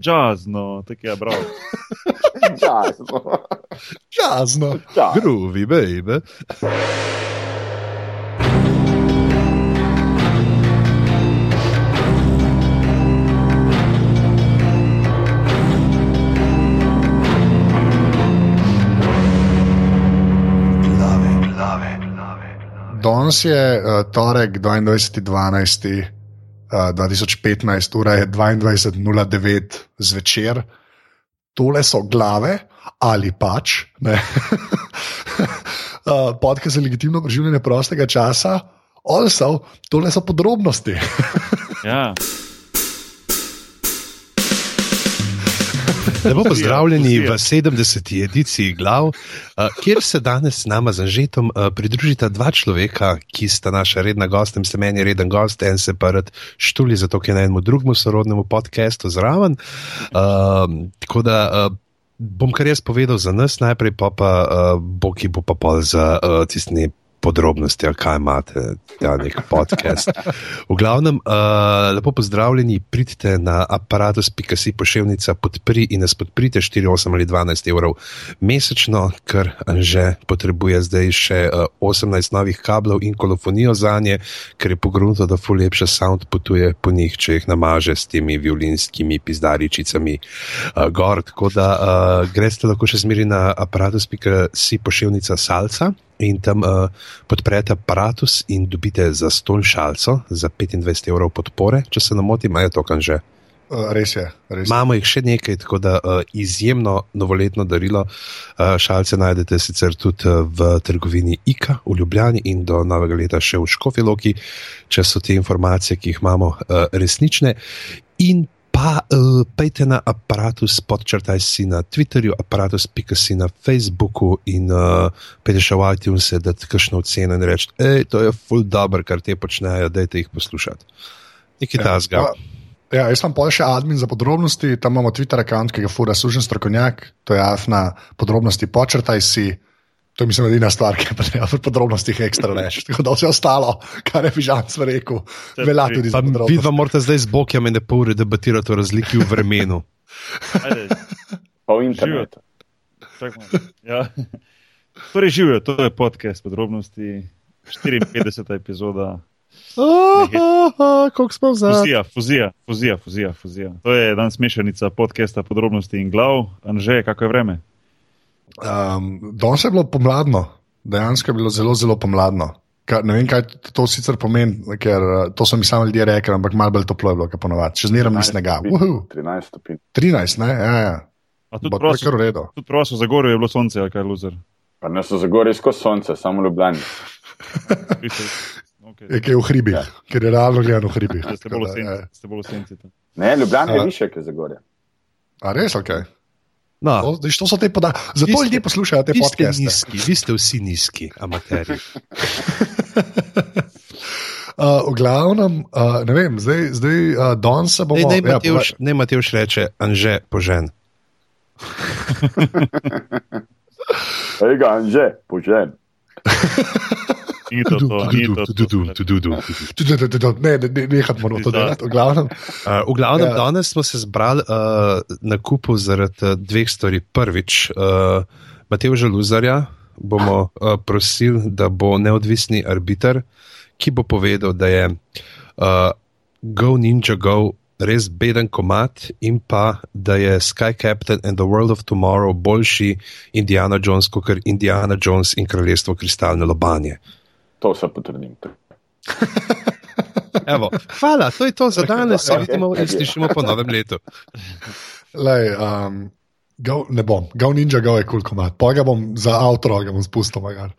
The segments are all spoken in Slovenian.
Džazno, tako je, bravo. Jasno. Časno. Ja. Groovy, baby. Danes je uh, torek 22.12. Uh, 2015, ura je 22.09 zvečer. Tole so glave ali pač. ne. uh, Podcast za legitimno preživljanje prostega časa. Also, tole so podrobnosti. Ja. Lepo pozdravljeni v Fuzija. 70. ediciji glav, eh, kjer se danes z nama z Anžetom eh, pridružita dva človeka, ki sta naša redna gosta, in se meni reden gost, en se pa rad štuli, zato ker je na enem drugemu sorodnemu podkastu zraven. Uh, tako da uh, bom kar jaz povedal za nas, najprej pa pa uh, bo ki bo pa pol za uh, tistni. Podrobnosti, kaj imate, ta nek podcast. V glavnem, uh, lepo pozdravljeni, pridite na aparatus.si pošiljka podpri in nas podprite 4, 8 ali 12 evrov mesečno, ker že potrebuje zdaj še uh, 18 novih kablov in kolofonijo za nje, ker je pogruntno, da fu lepše sound potuje po njih, če jih namaže s temi violinskimi pizdaričicami uh, gor. Tako da uh, greste lahko še zmeri na aparatus.si pošiljka salca. In tam uh, podprete aparatus in dobite za ston šalco za 25 evrov podpore, če se ne motim, je to kan že. Uh, res je. Res je. Imamo jih še nekaj, tako da uh, izjemno novoletno darilo. Uh, šalce najdete sicer tudi uh, v trgovini IKA v Ljubljani in do novega leta še v Škofiloki, če so te informacije, ki jih imamo, uh, resnične. In pa uh, pejte na aparatus, podčrtaj si na Twitterju, aparatus.si na Facebooku in uh, pejte še v iTunes, da ti kakšno oceno in reči, hej, to je full dobro, kar te počnejo, dajte jih poslušati. Nekaj Ja, tasga. Ja, jaz sem pa še admin za podrobnosti, tam imamo Twitter račun, ki ga fura sužen strokovnjak, to je afna podrobnosti, počrtaj si. To je, mislim, edina stvar, ki je pa treba v podrobnostih ekstra reči. Tako da vse ostalo, kar je Fižanc rekel, velja tudi za Pa vidva podrobnosti. morate zdaj z bokjem in ne pol ure debatirati o razliki v vremenu. Ajde, Pa v internetu. Ja. Torej, živijo, to je podcast podrobnosti, 54. epizoda. Kako smo za? Fuzija, fuzija, fuzija, fuzija, fuzija. To je danes mešanica podcasta podrobnosti in glav. Anže, kako je vreme? Um, Danes je bilo pomladno, dejansko je bilo zelo, zelo pomladno. Kar, ne vem, kaj to sicer pomeni, ker uh, to so mi sami ljudje rekli, ampak malo bolj toplo je bilo, kot ponovadi. Čez niram ni snega. Uhu, 13 stopinj. 13, ne, ja, ja. A tudi je prosim, kar v redu. tudi prosim, za Gorju je bilo sonce, ali kaj je loser. Pa ne so zagori skozi sonce, samo v Ljubljani. Okay. Je kaj v hribih, Ja. ker je realno gledano v hribih. Ste bolj v ja. senci. Tam. Ne, Ljubljana A. je više, kot Zagorje. A res, ok. No, To, to so te podatki. Zato Vi ste- ljudje poslušajo te vi podcaste. nizki, vi ste vsi nizki, amateri. Uh, v glavnem, uh, ne vem, zdaj, zdaj uh, danes se bomo. Ne, ne, ja, Matevš, ne, Matevš reče, Anže, požen. Ej ga, Anže, požen. Ni to to, ni to to. Ne, ne, ne, nehati moramo to delati. V glavnem, Uh, v glavnem, Ja. danes smo se zbrali uh, na kupu zaradi dveh stvari. Prvič, uh, Matevža Luzarja bomo uh, prosili, da bo neodvisni arbiter, ki bo povedal, da je uh, Go Ninja Go res beden komat in pa da je Sky Captain and the World of Tomorrow boljši Indiana Jones kot Indiana Jones in kraljestvo kristalne lobanje. To se potrdim. Evo, hvala, to je to za danes, se Ok, vidimo in ok. slišimo po novem letu. lej, um, go, ne bom, go ninja, go je kul cool komat. Pa ga bom za avto, ga bom spustil, magar.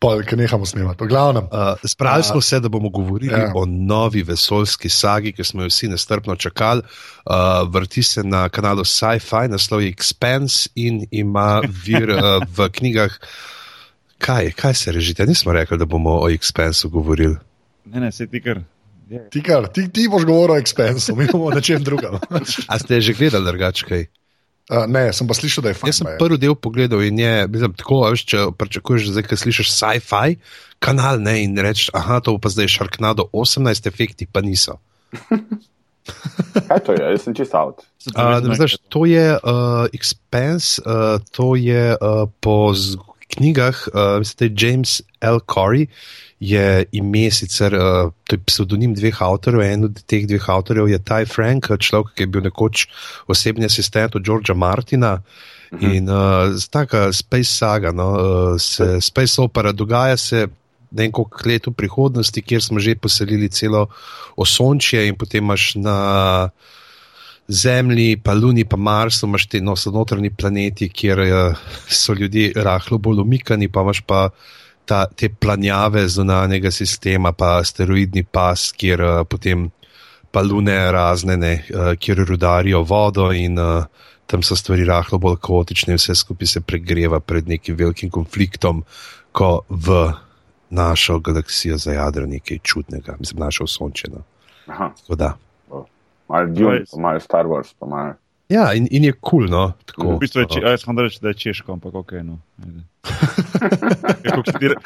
Pol, ker nehamo snemati. Glavnem, Uh, Spravili smo se, da bomo govorili Ja. ja. o novi vesoljski sagi, ki smo jo vsi nestrpno čakali. Uh, vrti se na kanalu Sci-Fi, naslov je Expanse in ima vir uh, v knjigah. Kaj, kaj se režite? Nismo rekli, da bomo o Expansu govorili. Ne, ne, se ti kar. Je. ti, kar, ti, ti boš govoril o expensu, mi bomo o nečem drugem. A ste že gledali drugačkaj? Uh, ne, sem pa slišal, da je fajn. Jaz sem baje. prvi del pogledal in je, mislim, tako, veš, če pričakuješ, da zdaj, ko slišiš sci-fi kanal ne, in rečeš, aha, to pa zdaj Sharknado 18 efekti, pa niso. Kaj to je? Jaz sem čist out. Uh, znaš, to je uh, Expense, uh, to je uh, po z- knjigah, uh, mislim, da je James L. Corey, je ime sicer, uh, to je pseudonim dveh avtorjev, en od teh dveh avtorjev je Ty Frank, človek, ki je bil nekoč osebni asistent od Georgea Martina. In uh, taka Space Saga, no, uh, se, Space Opera dogaja se neko let v prihodnosti, kjer smo že poselili celo osončje in potem imaš na Zemlji, pa Luni, pa Marsu, imaš te no, so notranji planeti, kjer uh, so ljudje rahlo bolj umikani, pa imaš pa ta, te planjave zunanjega sistema, pa asteroidni pas, kjer uh, potem pa lune razne, ne, uh, kjer rudarijo vodo in uh, tam so stvari rahlo bolj kaotične, vse skupaj se pregreva pred nekim velikim konfliktom, ko v našo galaksijo zajadra nekaj čudnega, mislim, našo sončeno. Aha, No. Da. Malo Dune, Res. pa malo Star Wars, pa malo. Ja, in, in je kul, cool, no. V Tako, bistvu je, če, a jaz sem reči, da je češko, ampak ok. No. Ja, re-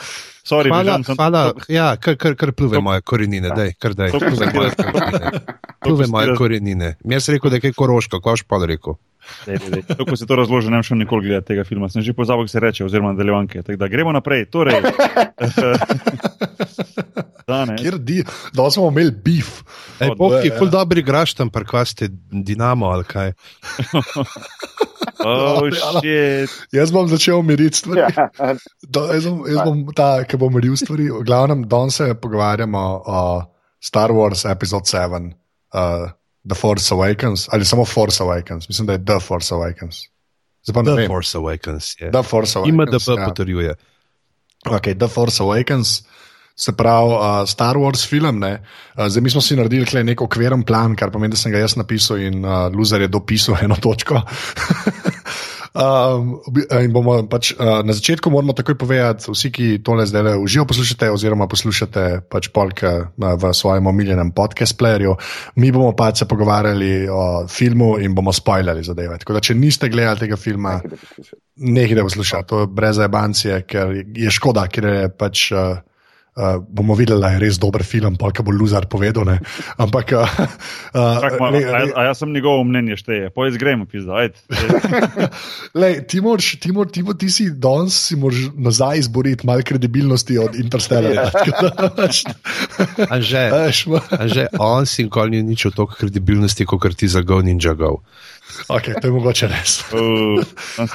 Sorry, Hvala, Bižan, sem- hvala. Ja, kar, kar, kar pluve To- moje korenine, daj, kar daj. To- Pluve moje korenine. Pluve moje korenine. Jaz sem rekel, da je kaj koroško, kaj boš pa rekel. Dej, dej. To, razložil, ne vem še nikoli gledati tega filma. Sem že pozabil, kako se reče, oziroma nadaljevanke. Da gremo naprej. Torej, danes. Kjer di, da smo imeli beef. Ej, Od- Bog, ki ja. ful dobri igraš tam, pa kaj ste Dinamo ali kaj. Oh, Ja, shit. Jaz bom začel miriti stvari. Ja, Da, jaz bom, jaz bom ta, ki bom miril stvari. V glavnem, danes se pogovarjamo o Star Wars Episode 7, uh, The Force Awakens, ali samo Force Awakens, mislim, da je The Force Awakens. Zdaj The vem. Force Awakens je. The Force Awakens. IMDB ja. potrjuje. Okay, The Force Awakens, se pravi uh, Star Wars film. ne. Uh, zdaj mi smo si naredili tukaj nek okviren plan, kar pomeni, da sem ga jaz napisal in uh, Luzer je dopisal eno točko. Um, bi- in bomo pač, uh, na začetku moramo takoj povedati, vsi, ki tole zdaj le uživo poslušate, oziroma poslušate pač polk uh, v svojem omiljenem podcast playerju, mi bomo pač se pogovarjali o filmu in bomo spoilerili zadeve. Tako da, če niste gledali tega filma, nekaj da poslušaj. Nekaj da posluša, to je brez zabancije, ker je škoda, ker je pač. Uh, Uh, bomo videli, da je res dober film, pa kaj bo Luzar povedal. Ne? Ampak, uh, Čak, ma, uh, a, a jaz sem njegovo mnenje šteje. Pojdi gremo, pizda. ajde. lej, ti, moraš, ti, mor, ti, mor, ti si danes si moraš nazaj izboriti malo kredibilnosti od Interstellarja. Anže, on si nikoli ni nič od toliko kredibilnosti, kot ti za Go Ninja Go. Okay, to je mogoče res. Uh,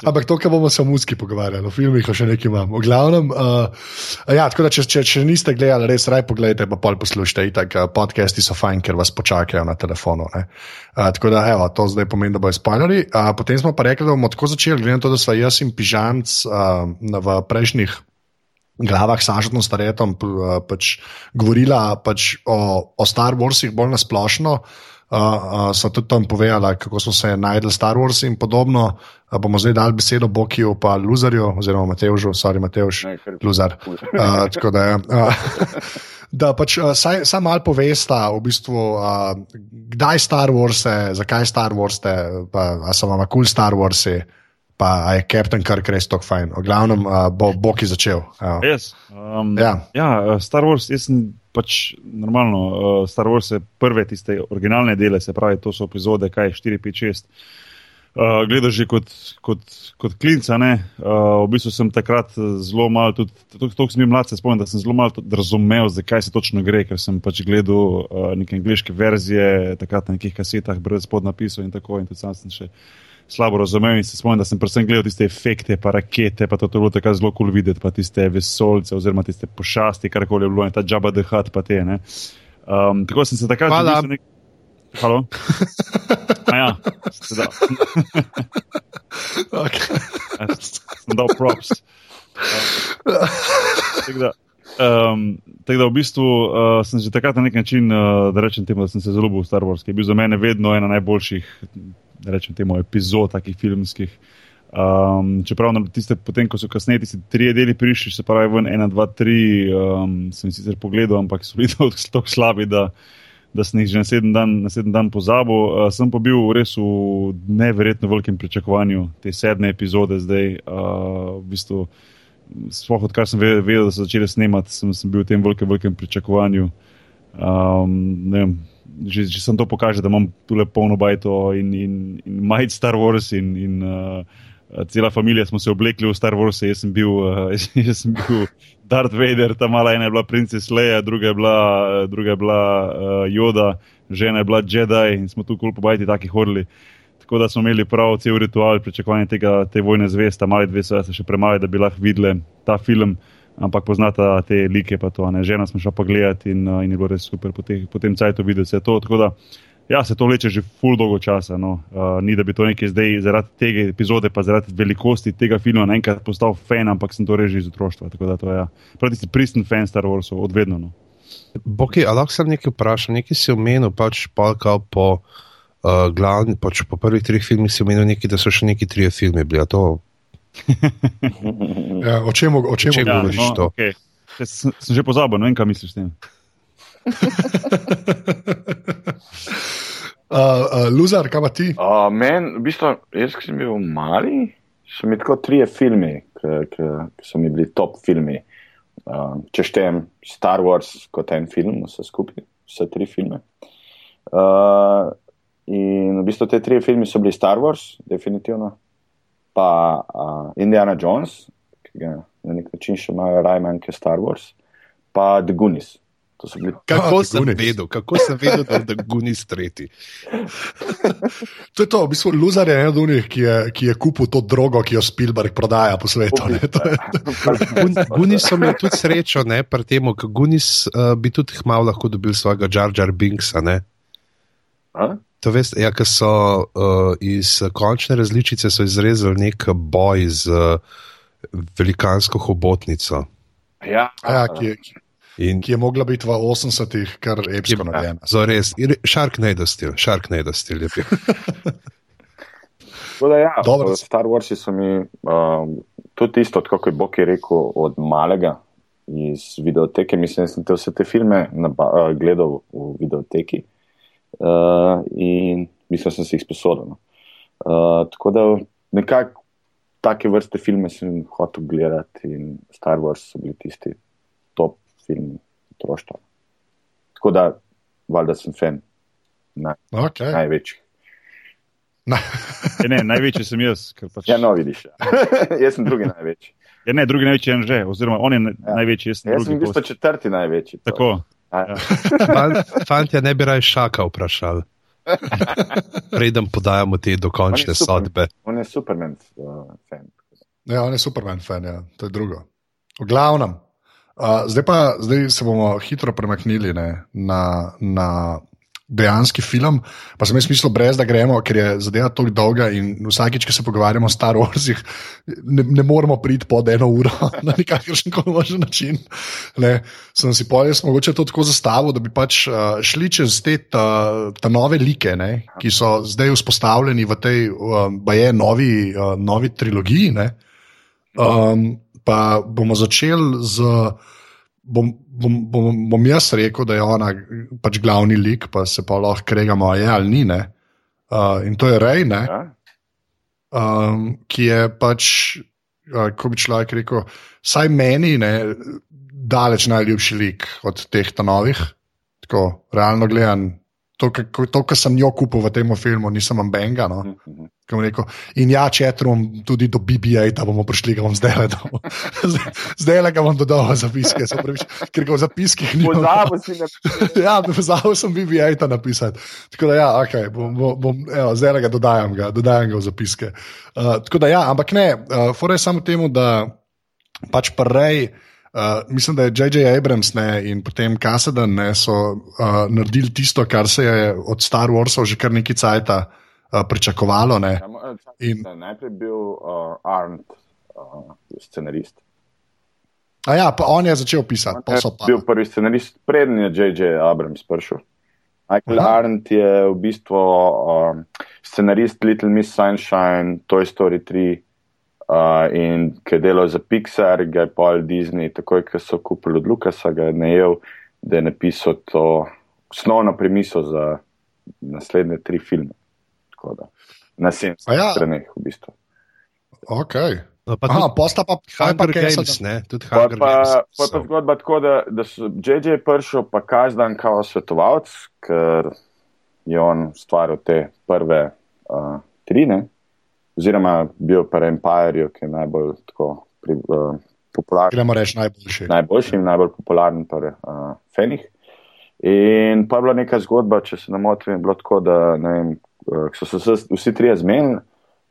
Ampak to, kar bomo se o muski pogovarjali, o filmih, še nekaj imam. V glavnem, uh, ja, tako da če, če, če niste gledali, res raj pogledajte, pa pol poslušajte. Itak, uh, podcasti so fajn, ker vas počakajo na telefonu. ne. Uh, tako da, evo, to zdaj pomeni, da bojo spoilerji. Uh, potem smo pa rekli, da bomo tako začeli, glede na to, da sva jaz in Pižamc uh, v prejšnjih. Glavah s Ažotom Staretom uh, pač govorila pač o, o Star Warsih bolj nasplošno. Uh, so tudi tam povedala, kako so se najdli Star Wars in podobno. Uh, bomo zdaj dali besedo Bokiju, pa Luzarju, oziroma Mateužu, sorry, Mateuš, Luzar. Uh, tako da, uh, da pač uh, saj, saj malo povesta, v bistvu, uh, kdaj Star Wars, zakaj Star Wars, pa a so vam kul cool Star Warsi, pa a je Captain Kirk res tako fajn. V glavnem uh, bo Boki začel. evo. Yes. Um, Ja. ja, Star Wars, jaz sem pač normalno, uh, Star Wars je prve tiste originalne dele, se pravi, to so epizode, kaj 4, 5, 6. Uh, gledal že kot, kot, kot klinca. ne. Uh, v bistvu sem takrat zelo malo, tudi to sem bil mlad, se spomnim, da sem zelo malo razumel, zakaj se točno gre, ker sem pač gledal uh, neke angliške verzije, takrat na nekih kasetah, brez podnapisov in tako. In tudi sam sem še slabo razumel in se spomnim, da sem predvsem gledal tiste efekte, pa rakete, pa to, to je bilo tako zelo kul cool videti, pa tiste vesolce oziroma tiste pošasti, karkoli je bilo in ta džaba dehat, pa te. Ne. Um, tako sem se takrat Hvala. Nek... Halo? A ja, seveda. Okay. sem dal props. Tako da, um, tako da v bistvu uh, sem že takrat na nek način, uh, da rečem temu, da sem se zelo ljubil v Star Wars, ki je bil za mene vedno ena najboljših, da rečem temu, epizod takih filmskih. Um, čeprav na tiste, potem, ko so kasneje ti tri deli prišli, se pravi, ven, ena, dva, tri, um, sem sicer pogledal, ampak so bili tako slabi, da, da sem jih že naslednji dan, naslednji dan pozabil. Uh, sem pa bil res v neverjetno velikem pričakovanju te sedme epizode zdaj. Uh, v bistvu, Sploh odkar sem ve- vedel, da so začeli snemati, sem, sem bil v tem velikem, velikem pričakovanju. Um, vem, že, že sem to pokaže, da imam tule polno bajto in, in, in majt Star Wars in, in uh, cela familija smo se oblekli v Star Wars. Jaz sem bil, uh, jaz sem bil Darth Vader, ta mala ena je bila princes Leia, druga je bila, uh, druga je bila uh, Yoda, žena je bila Jedi in smo tu kul po bajti taki hodili. Tako da smo imeli prav cel ritual pričakovanja tega, te vojne zveste, mali dve so se še premali, da bi lahko videli ta film. Ampak poznata te like, pa to, ne, žena smo šla pogledati in, uh, in je bilo res super po, te, po tem cajtu videti vse to. Tako da, ja, se to vleče že full dolgo časa. No. Uh, ni da bi to nekaj zdaj zaradi tega epizode, pa zaradi velikosti tega filma naenkrat postal fan, ampak sem to režil iz otroštva. Tako da to je, ja. pravi pristen fan Star Warsov, odvedno. No. Boki, ali lahko sem nekaj vprašal, nekaj si omenil, pač polka po, uh, glavni, pač po prvih treh filmih si omenil nekaj, da so še neki trije filmi bili. a To, Ja, o čem, o čem, O čem ja, govoriš? no, to. okay. sem, sem že pozabil, ne vem, kaj misliš s tem. uh, uh, Luzar, kaj pa ti? Uh, men, v bistvu, jaz, ki sem bil mali, so mi tako trije filmi, ki so mi bili top filmi. Uh, če štejem Star Wars kot en film, vse skupaj, vse tri filme. Uh, in v bistvu te tri filme so bili Star Wars, definitivno, pa uh, Indiana Jones, ki ga na nek način še imajo rajmanj kot Star Wars, pa The Goonies. To so bili kako Ah, sem Goonies. vedel, kako sem vedel, da je Gunis tretji. To je to, v bistvu Luzar je eden od njih, ki, je- ki je kupil to drogo, ki jo Spielberg prodaja po svetu. Ne? To je, Gun- Gunis so imeli tudi srečo, ne, pri tem, ker Gunis uh, bi tudi hmal lahko dobil svojega Jar Jar Binksa. Ne. A? To veste, ja, ker so uh, iz končne različice so izrezali nek boj z uh, velikansko hobotnico. Ja, ja, ki, je- In ki je mogla biti v 80-ih kar epsko narejena. za res, Sharknado stil, Sharknado stil je bil. Da ja, Dobro. Star Warsi so mi um, tudi isto, kot je Bok je rekel, od malega iz videoteke. Mislim, da sem te vse te filme naba, uh, gledal v videoteki uh, in mislim, da sem si jih sposodil. No. Uh, tako da nekako take vrste filme sem hotel gledati in Star Wars so bili tisti top filmi otroštva. Tako da, valjda sem fan na, Okay. največji. Na, Ja, ne, največji sem jaz. ker Pač, Ja, no, vidiš. Ja. jaz sem drugi največji. ja, ne, drugi največji je že, oziroma on je ja. Največji, jaz sem Jaz sem drugi. v bistvu četrti največji. to. Tako. Ja. Fantje, ne bi raje šaka vprašali. Preden podajamo te dokončne On je super. sodbe. On je Superman uh, fan. ja, on je Superman fan, ja. to je drugo. V glavnem, uh, zdaj pa zdaj se bomo hitro premaknili ne, na, na dejanski film. Pa sem jaz mislil, brez da gremo, ker je zadeva tako dolga in vsakič, ko se pogovarjamo o Star Warsih, ne, ne moremo priti pod eno uro na nikakršen koli način. Ne. Sem si povedal, mogoče to tako zastavil, da bi pač uh, šli čez te ta, ta nove like, ne, ki so zdaj vzpostavljeni v tej um, baje novi, uh, novi trilogiji. Ne. Um, pa bomo začeli z. Bom, bom, bom, bom jaz rekel, da je ona pač glavni lik, pa se pa lahko kregamo, je ali ni. ne. Uh, in to je Rej, ne, Ja? um, ki je pač, uh, ko bi človek rekel, vsaj meni, ne, daleč najljubši lik od teh novih. Tako, realno gledano, to, kar- to, kar sem jo kupil v tem filmu, nisem ambenga. No. Rekel, in ja, četrom tudi do BBA, da bomo prišli, ga bom zdaj le dal. zdaj le ga bom dodal v zapiske, se pravi, ker ga v zapiskih ni. Pozabil si na ja, pozabil sem BBA ta napisati. Tako da, ja, okay, bom, bom, evo, zdaj le ga dodajam, ga, dodajam ga v zapiske. Uh, tako da, ja, ampak ne, uh, fora je samo temu, da pač prej. Uh, mislim, da je J.J. Abrams ne, in potem Kaseden ne, so uh, naredili tisto, kar se je od Star Warsov že kar nekaj cajta uh, pričakovalo. Ne. Ja, eh, In- Najprej je bil uh, Arnold, uh, scenarist. A ja, pa on je začel pisati, On je pa. bil prvi scenarist, preden je J.J. Abrams prišel. Michael Aha. Arndt je v bistvu um, scenarist Little Miss Sunshine, Toy Story 3 uh, in ki je delal za Pixar, ga je Paul Disney, takoj ko so kupili od Lukasa, ga je najel, da je napisal to osnovno premiso za naslednje tri filme. Tako da, Na 70 A ja. straneh v bistvu. Okay. No, pa Aha, posta pa pa Hunger kaj Games, so- ne, tudi Pa Hunger pa, Games. pa, pa so. zgodba tako, da, da so JJ prišel pa kazdan kao svetovalec, ker je on stvaril te prve uh, trine, oziroma bil pa Empire, ki je najbolj tako pri, uh, popularen. Gremo reči najboljši. najboljši in najbolj popularen pri uh, Fenih. In pa je bila neka zgodba, če se ne motim, bilo tako, da ne vem, uh, so se vsi trije zmenili,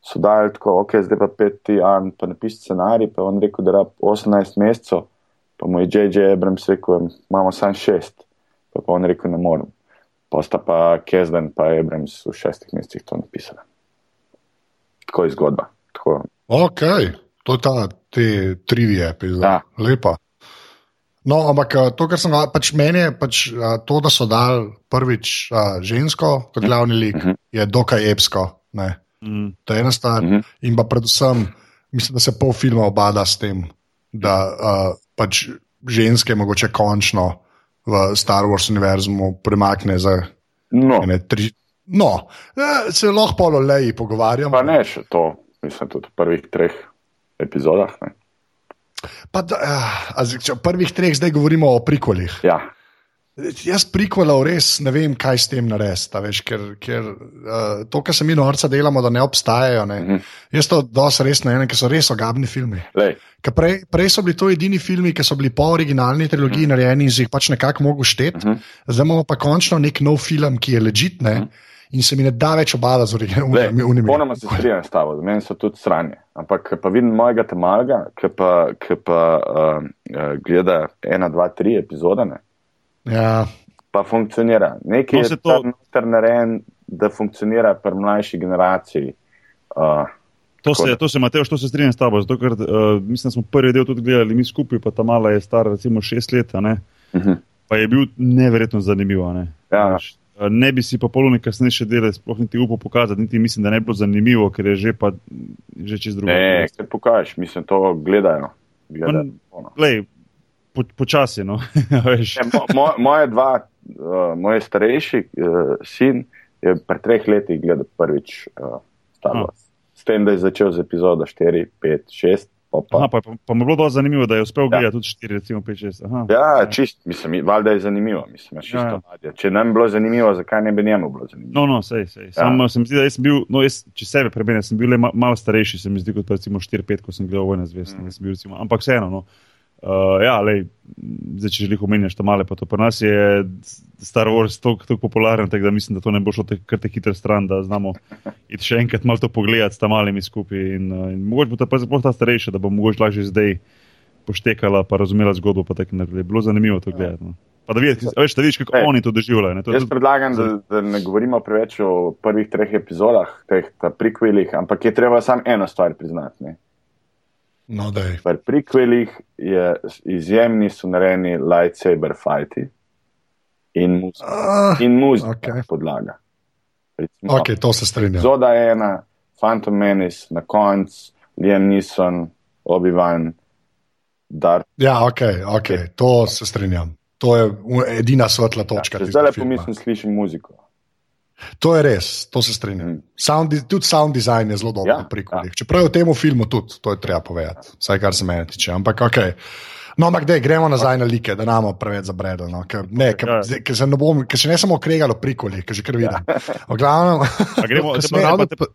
so dali tako, ok, zdaj pa peti an, pa napiši scenarij, pa on rekel, da rab 18 mesecev, pa mu je J.J. Abrams rekel, imamo samo šest, pa pa on rekel, ne morem. Pa sta pa Kezden pa Abrams v šestih mesecih to napisala. Tako je zgodba. Tako, Ok, to je ta, te trivije epizode. Ja. Lepa. No, ampak a, to, kar sem ga, pač meni je pač, a, to, da so dali prvič a, žensko kot glavni lik, Mhm. je dokaj epsko. Ne? Mm. To je ena stvar. Mhm. In pa predvsem, mislim, da se pol filma obada s tem, da uh, pač ženske mogoče končno v Star Wars univerzumu premakne za no, ene tri. No, eh, se lahko polo leji pogovarjamo. pa ne še to, mislim, tudi v prvih treh epizodah. Ne. Pa da, zdaj, če v prvih treh zdaj govorimo o prikolih. Ja, Jaz prikolov res ne vem, kaj s tem narediti. Ker, ker uh, to, kar se mi norca delamo, da ne obstajajo. Ne. Mhm. Jaz to dosti resno jemljem, ker so res ogabni filmi. Prej, prej so bili to edini filmi, ki so bili po originalni trilogiji Mhm. narejeni in jih pač nekako mogel šteti. Mhm. Zdaj imamo pa končno nek nov film, ki je ležitne in se mi ne da več obada z originalnimi. Ponoma se strinjam s tabo, za meni so tudi sranje. Ampak pa vidim mojega temaga, ki pa, ki pa uh, gleda ena, dva, tri epizode, ne, Ja, pa funkcionira. Nekaj No, je to- noter narejen, da funkcionira pri mlajši generaciji. Uh, To se, to se, Mateo, to se strinjam s tabo, zato ker uh, mislim, da smo prvi del tudi gledali mi skupaj, pa ta mala je stara recimo šest let, a ne, uh -huh. pa je bil neverjetno zanimiv. a Ne. Ja. Veš, ne bi si pa polno kasnejše dele sploh niti upal pokazati, niti mislim, da ne bi bilo zanimivo, ker je že pa že čez drugo. Ne, kaj pokažeš, mislim, to gledajo. gledajo. Lej, po, počasi, no. Ja, mo, mo, moje dva, uh, moj starejši uh, sin je pri treh letih gledal prvič uh, Star Ah. Wars. S tem, da je začel z epizodo 4, 5, 6. Pa, pa. Aha, pa, pa, pa mu je bilo zanimivo, da je uspel Ja. gledati tudi 4, recimo 5, 6. Aha. Ja, čist, mislim, valjda je zanimivo. Mislim, ja, Ja, ja. Če nam je bilo zanimivo, zakaj ne bi njemu bilo zanimivo? No, no, sej, sej. Samo ja. se mi zdi, da sem bil, no, jaz, če sebe prebenem, sem bil le ma, malo starejši, se mi zdi, kot recimo 4-5, ko sem gledal Vojna zvest. Mm. Recimo, ampak vseeno, no. Uh, ja, lej, zdaj, če želiš omenjati ta male, pa to pri nas je Star Wars tako popularen, tako da mislim, da to ne bo šlo te, kar te hitro stran, da znamo iti še enkrat malo to pogledati s ta malimi skupaj. In, uh, in mogoče bo ta pa sploh ta starejša, da bo mogoče lažje zdaj poštekala, pa razumela zgodbo, pa tako naprej. Bilo zanimivo to gledati. No. Pa da, videti, veš, da vidiš, kako Ej, oni to doživljajo. To Jaz tudi- predlagam, da, da ne govorimo preveč o prvih treh epizodah, teh prikvelih, ampak je treba samo eno stvar priznati. Ne. No. Pri prikvelih je izjemni so narejeni lightsaber fighti in muzika. Ah, In muzika okay. podlaga. Recimo, ok, to se strinjam. Zoda ena, Phantom Menace, na koncu, Liam Neeson, Obi-Wan, Darth. Ja, ok, ok, to se strinjam. To je edina svetla točka. Ja, zdaj le filma. pomislim, slišim muziko. To je res, to se strinjam. Mm. Sound, di- tudi sound design je zelo dober Ja, ja, pri kolih. Čeprav je v tem filmu tudi, to je treba povedati, vsaj kar se mene tiče. Ampak ok. No, ampak dej, gremo nazaj na like, da nam preveč zabredel. No. Ker, ne, ker, Ja. ker se ne bom, ker se ne samo okregalo pri kolih, ker že kar vidim. V glavnem, A gremo, pa- ravno pa te-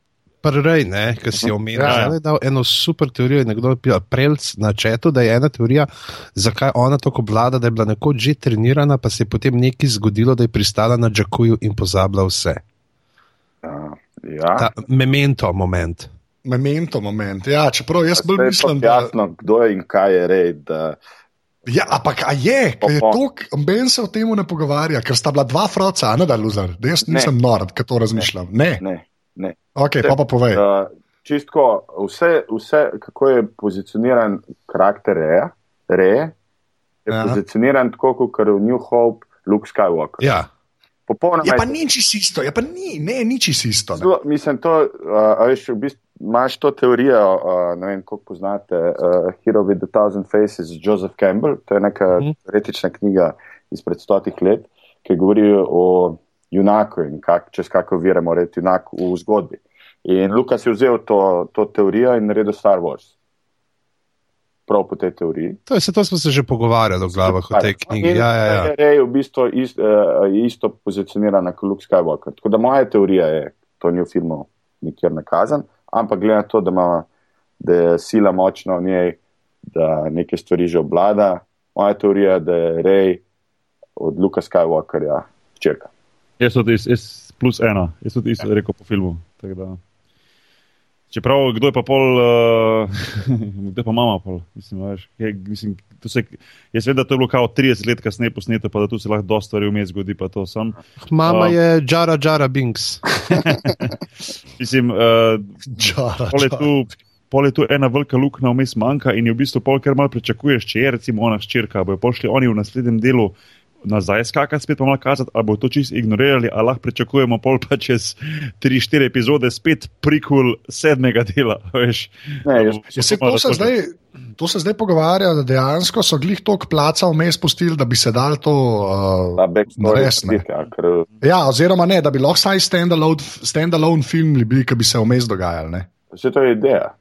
p- Prvi, ne, ki si omenil, Ja, ja. da je dal eno super teorijo. Nekdo je bil prelc na četu, da je ena teorija, zakaj ona tako vlada, da je bila nekoč že trenirana, pa se je potem nekaj zgodilo, da je pristala na Džakuju in pozabila vse. Ja, Ta memento moment. memento moment. Ja, čeprav jaz bolj je mislim, da. jasno, kdo je in kaj je rej. Da... Ja, ampak a je, ker je to, Ben se o tem ne pogovarja, ker sta bila dva froca, a ne da luzer, da jaz nisem nor, ki to razmišljam. Ne, Ne, ne. Ok, pa pa povej. Uh, čistko, vse, vse, kako je pozicioniran karakter Reja, Reje, je Ja. ja. pozicioniran tako, kot je v New Hope, Luke Skywalker. Ja, Popolnoma Je je pa ni čisto isto, je pa ni, ne, ni čisto isto. ne. Zelo, mislim, to, uh, veš, v bistvu imaš to teorijo, uh, ne vem, kako poznate, uh, Hero with a Thousand Faces, Joseph Campbell, to je neka Mhm. teoretična knjiga izpred stotih let, ki govori o junaku in kak, čez kako vire mora iti junak v zgodbi. In Lukas je vzel to, to teorijo in naredil Star Wars. prav po tej teoriji. To, je, se, to smo se že pogovarjali v glavah o tej knjigi. In Ja, ja, ja. Rey v bistvu ist, uh, je isto pozicionirana kot Luke Skywalker. Tako da moja teorija je, to ni v filmu nikjer nakazan, ampak glede na to, da, ima, da je sila močna v njej, da neke stvari že obvlada, moja teorija je, da je Rey od Luka Skywalkerja črka. Jaz tudi jaz, jaz plus ena, jaz tudi isto rekel po filmu. Čeprav, kdo je pa pol, uh, kdo je pa mama pol, mislim, veš, je, mislim, to se, jaz vem, da to je bilo kao 30 let kasneje posneto, pa da tu se lahko dosta stvari vmes zgodi, pa to sem. Mama A. je Jara Jara Binks. Mislim, uh, Čara, pol je tu, pol je tu ena velika luknja vmes manjka in je v bistvu pol, ker malo pričakuješ, če je recimo ona ščirka, bojo pošli oni v naslednjem delu nazaj skakati, spet pa malo kazati, ali bo to čisto ignorirali, ali lahko pričakujemo pol pa čez 3-4 epizode spet prikul sedmega dela. Veš, Ne, jaz- Ja, se, to, se zdaj, to se zdaj pogovarja, da dejansko so glih tok placa vmes pustili, da bi se dal to. Uh, backstory Res, ne. zbirka, ker ja, oziroma ne, da bi lahko vsaj standalone, standalone film bili, ki bi se vmes dogajali. Ne. vse to je ideja.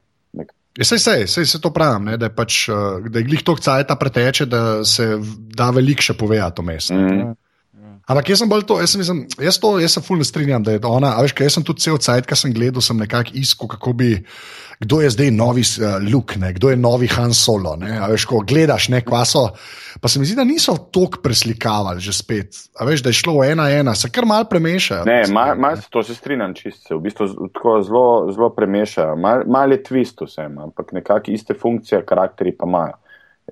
Ja, sej, sej, sej se to pravim, ne, da je, pač, uh, da je glih tok cajta preteče, da se da veliko še povedati vmes. ne. mm, Ampak jaz sem bolj to, jaz, sem, mislim, jaz, to, jaz se fulno strinjam, da je ona, a veš, kaj jaz sem tudi cel cajt, ki sem gledal, sem nekako iskal, kako bi, kdo je zdaj novi uh, Luke, ne, kdo je novi Han Solo. Ne, a veš, ko gledaš, ne, kvaso. Pa se mi zdi, da niso tok preslikavali že spet. A veš, da je šlo ena ena, se kar mal premešajo. ne, malo mal, to se strinjam čist, se v bistvu tako zelo, zelo premešajo. Malo mal je twist vsem, ampak nekako iste funkcije, karakteri pa imajo.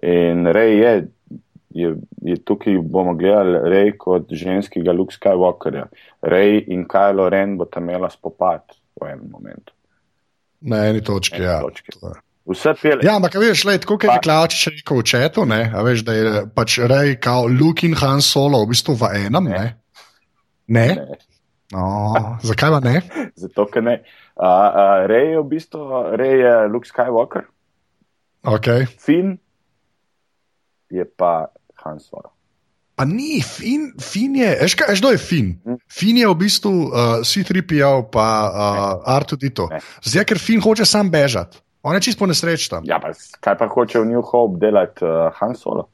In Rej je, je, je tukaj, bomo gledali Rej kot ženskega Luke Skywalkerja. Rej in Kylo Ren bo tam imela spopad v enem momentu. Na eni točki. Eni Ja. točki. Vse pele. Ja, ampak veš, lej, tako kot je Klačič rekel v četu, ne, a veš, da je pač rej kao Luke in Han Solo v bistvu v enem. Ne? Ne? Ne. No, zakaj pa ne? Zato, ker ne. Uh, uh, Rej je v bistvu Rej je Luke Skywalker, Okay. Finn je pa Han Solo. Pa ni, fin, fin je, veš, kaj, je fin? Fin je v bistvu uh, C3PO, pa uh, R2D2. Ne. Zdaj, ker fin hoče sam bežati. On je čisto po nesreči tam. Ja, pa kaj pa hoče v New Hope delati uh, Han Solo?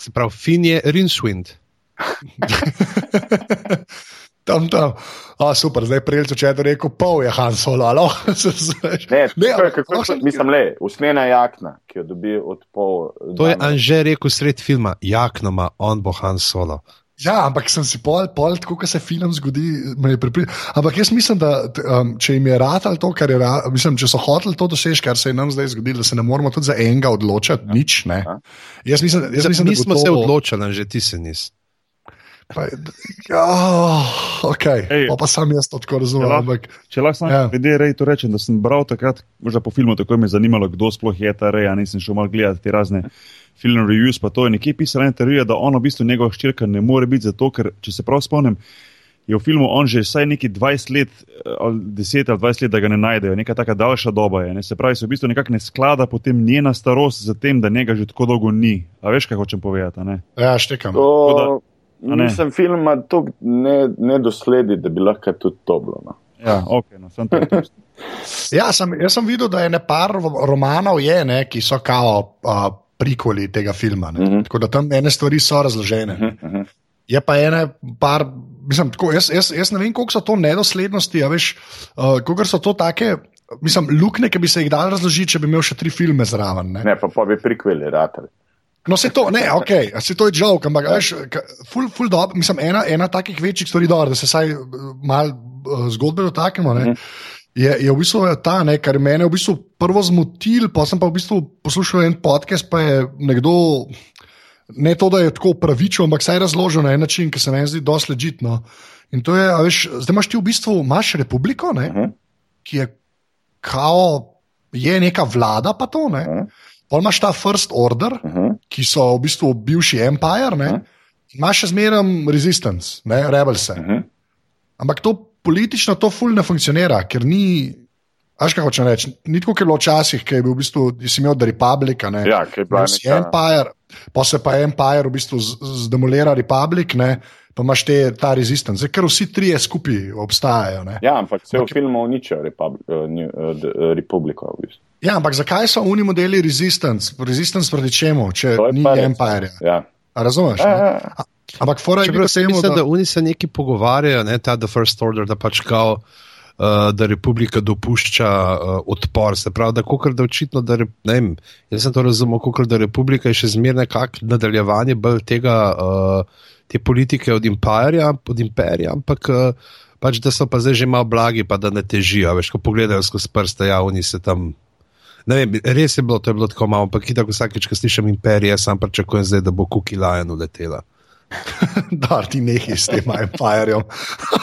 Se pravi, Fin je Rinswind. Tam, tam. A, super, zdaj prijel, če je rekel, pol je Han Solo, alo. Ne, ne, kako, ampak kako, še- mislim, le, usnjena jakna, ki jo dobi od pol. To je dame. Anže rekel sred filma, jaknoma, on bo Han Solo. Ja, ampak sem si pol, pol tako, kot se film zgodi, me je pripričal. Ampak jaz mislim, da um, če jim je ratalo to, kar je, ra- mislim, če so hoteli to doseči, kar se je nam zdaj zgodilo, da se ne moramo tudi za enega odločiti, nič. Ne. Ja. Jaz mislim, jaz mislim Mi da bo smo to, se odločili, že ti se nisi. Pa, oh, okay. Ej. pa, pa sam jaz to tako razumem. Ja, Ampak, Če lahko samo Ja. ja. glede Rej to rečem, da sem bral takrat, možda po filmu, tako me je zanimalo, kdo sploh je ta Rej, nisem šel mal gledati te razne film reviews, pa to je nekje pisala ena teorija, da ona v bistvu njegova ščirka ne more biti zato, ker, če se prav spomnim, je v filmu on že vsaj neki 20 let, eh, ali 10 ali 20 let, da ga ne najdejo, neka taka daljša doba je. Ne? Se pravi, se v bistvu nekako ne sklada potem njena starost z tem, da njega že tako dolgo ni. A veš, kaj hočem povedati? a ne? ja, štekam. To? Mislim, film ima toliko ne, nedosledi, da bi lahko tudi to bilo. No. Ja, ok, no, sem to. Ja, sem, jaz sem videl, da je ne par ro- romanov, je, ne, ki so kao uh, prikoli tega filma. Uh Mhm. -huh. Tako da tam ene stvari so razložene. Uh -huh. Uh -huh. Je pa ena par, mislim, tako, jaz, jaz, jaz ne vem, koliko so to nedoslednosti, a veš, uh, koliko so to take. Mislim, lukne, ki bi se jih dal razložiti, če bi imel še tri filme zraven. Ne? Ne, pa, pa bi prikveli, ratali. No, se to, ne, ok, se to je žog, ampak veš, ful, ful dob, mislim, ena, ena takih večjih stvari, dobro, da se vsaj eh, malo uh, zgodbe dotaknemo. Ne, je, je v bistvu ta, ne, kar mene je v bistvu prvo zmotil, pa sem pa v bistvu poslušal en podcast, pa je nekdo. Ne to, da je tako pravičil, ampak saj razložil na en način, ki se meni zdi dosti ležitno. In to je, a veš, zdaj imaš ti v bistvu imaš republiko, ne, Mhm. ki je kao, je neka vlada, pa to ne. Mhm. Pol imaš ta first order, Uh -huh. ki so v bistvu bivši empire, ne, Mhm. imaš še zmeraj resistance, ne, rebelse. Uh -huh. Ampak to politično to ful ne funkcionira, ker ni. Až kaj hočem reči, ni tako, kot je bilo včasih, ki je bil v bistvu, si imel The Republic, a ne. Ja, ki je bila neka- Empire, pa se pa Empire v bistvu zdemolira Republic, ne. pa imaš te, ta rezistence, ker vsi trije skupaj obstajajo. Ne? Ja, ampak vse v filmu uničijo uh, uh, d- uh, Republiko. V bistvu. Ja, ampak zakaj so oni modeli resistance? Resistance proti čemu, če ni pa res. Empire? Ja. A razumeš? Ja, ne? ja, ja. Ampak fora je bilo temu, mislim, da, da, oni se neki pogovarjajo, ne, ta The First Order, da pač kao, uh, da republika dopušča uh, odpor. Se pravi, da kokr da očitno, da re, ne vem, jaz sem to razumel, kokr da republika je še zmeraj nekako nadaljevanje bolj tega, uh, te politike od imperija, od imperija ampak uh, pač da so pa zdaj že malo blagi, pa da ne težijo. Veš, ko pogledajo skozi prste, ja, oni se tam. Ne vem, res je bilo, to je bilo tako malo, ampak tako vsakeč, ko slišim imperije, sam pričakujem zdaj, da bo Kuki Lion uletela. da ti nehi s tem Empireom.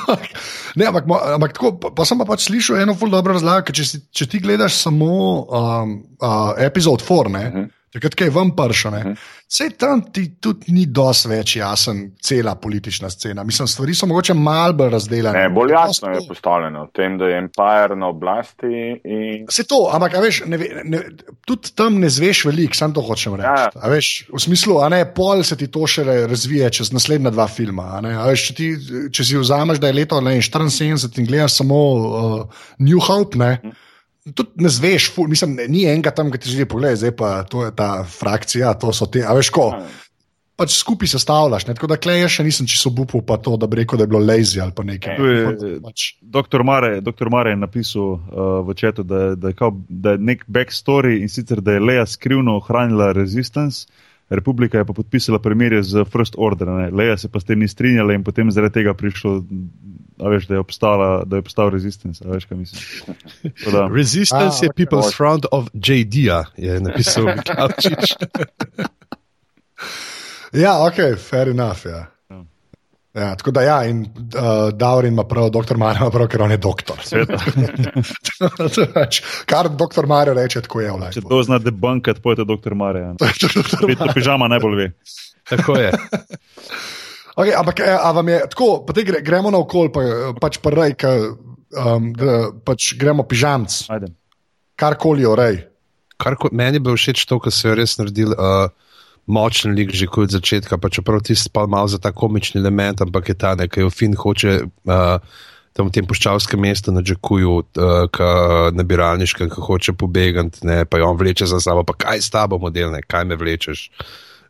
ne, ampak, ampak tako, pa, pa sem pa pač slišal eno ful dobro razlago, ker če, si- če ti gledaš samo um, uh, epizod 4, ne, uh -huh. Takrat, kaj vam prša, ne, -huh. vse tam ti tudi ni dosti več jasen, cela politična scena. Mislim, stvari so mogoče malo bolj razdeljene. Ne, bolj jasno je postavljeno, v tem, da je Empire na oblasti. In... Se to, ampak a veš, ne, ne, tudi tam ne zveš veliko, samo to hočem reči. Ja. Veš, v smislu, a ne pol se ti to šele razvije čez naslednja dva filma. a. A Veš, če, ti, če si vzameš, da je leto ne, vem, 74 in gledaš samo uh, New Hope, ne, tudi ne zveš, ful, mislim, ne, ni enega tam, ki ti že pogleda, zdaj pa to je ta frakcija, to so te, a veš ko. Pač skupaj sestavljaš, ne? tako da klej še nisem čisto bupal, pa to, da bi rekel, da je bilo lazy ali pa nekaj. Je- Pač, Doktor Mare, doktor Mare je napisal uh, v četu, da, da, je kao, da je nek backstory in sicer, da je Leja skrivno ohranila resistance, Republika je pa podpisala premirje z First Order. Ne. Leja se pa s tem ni strinjala in potem zaradi tega prišlo, a veš, da je obstala, da je obstal resistance. a Veš, kaj mislim. Da, Resistance A, je ok. People's Front of JD-ja, je napisal Miklavčič. Ja, ok, fair enough. Ja. Ja, tako da, ja, in uh, Daurin ima prav, doktor Marijo ima prav, ker on je doktor. Kar doktor Marijo reče, tako je Če to zna debunkat, pojete doktor Mare. Ja. Peter Pižama najbolj ve. Tako je. Okay, ampak, eh, a vam je tako, pa te gre, gremo na okol, pa, pač pa rej, ka, um, da, pač gremo pižamc, karkoli orej. Kar ko, meni je bilo všeč to, kar so jo res naredili. Uh, Močen lik že od začetka, pa čeprav ti spal malo za ta komični element, ampak je ta nekaj, fin hoče uh, tam v tem puščavskem mestu na Džekuju, uh, nabiralniškem, ki hoče pobegati, ne, pa jo on vleče za sabo, pa kaj s tabo model, ne, kaj me vlečeš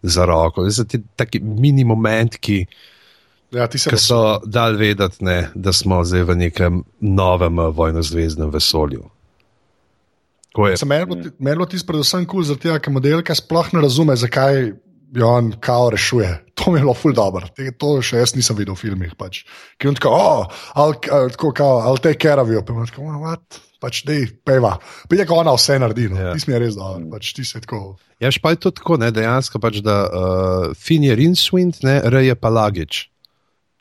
za roko. Zdaj so ti taki mini momenti, Ja, ti se ki so dal vedeti, ne, da smo zdaj v nekem novem uh, vojno-zvezdnem vesolju. Je, meni je tisto predvsem kul, cool, tega, ker modelka sploh ne razume, zakaj jo on kao rešuje. To mi je bilo ful dobro. Te- To še jaz nisem videl v filmih. Pač. Ki on tako, oh, uh, tako kao, care of you. Pa imaš tako, "Oh, what? Pač dej, peva. Pa je, ko ona vse naredi. No. Ja. Yeah. Ti mi je res dobro. Pač, ti si tako. Ja, pa je to tako, ne, dejansko pač, da uh, fin je Rinswind, ne, R je pa Lagič.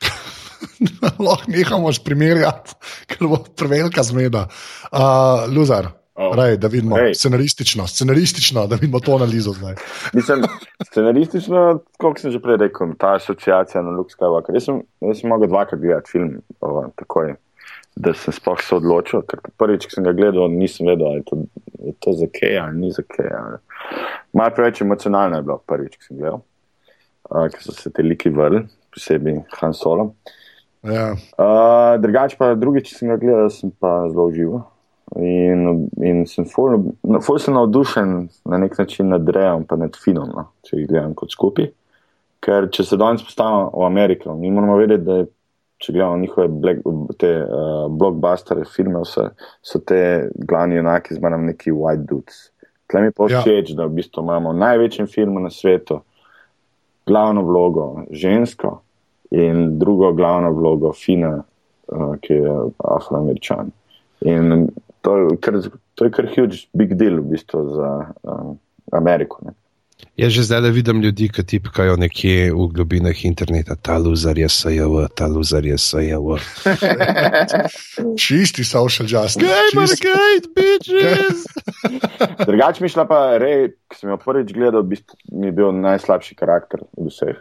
Lahko nehamo primerjati, ker bo prevelika zmeda. Uh, Luzar, Oh. Rej, da vidimo Ej. hey. scenaristično, scenaristično, da vidimo to analizo zdaj. Mislim, scenaristično, kot sem že prej rekel, ta asociacija na Luke Skywalker. Jaz sem, jaz sem mogel dvakrat gledati film, o, takoj, da sem sploh se odločil. Ker prvič, ko sem ga gledal, nisem vedel, ali je to, je to za kaj ali ni za kaj. Malo preveč emocionalno je bilo prvič, ko sem gledal, uh, ker so se te liki vrli, posebej Han Solo. Ja. Uh, drugače pa drugič, ko sem ga gledal, sem pa zelo užival. In, in sem ful, ful sem navdušen na nek način nad Rejem in nad Finom, no, če jih gledam kot skupaj. Ker če se danes postavimo v Ameriko, mi moramo vedeti, da je, če gledamo njihove black, te uh, blockbustere, filme, vse, so te glavni junaki zmeraj neki white dudes. Tle mi pa Ja. všeč, da v bistvu imamo v največjem filmu na svetu glavno vlogo žensko in drugo glavno vlogo Fina, uh, ki je afroameričan. In to je kar, to je kar huge big deal v bistvu za um, Ameriko. Ne. Jaz že zdaj vidim ljudi, ki tipkajo nekje v globinah interneta, ta luzar je SJV, ta luzar je SJV. Čisti social justice. Čisti- Gamergate, bitches! Drugač mi šla pa Rej, ki sem jo prvič gledal, v bistvu mi je bil najslabši karakter od vseh.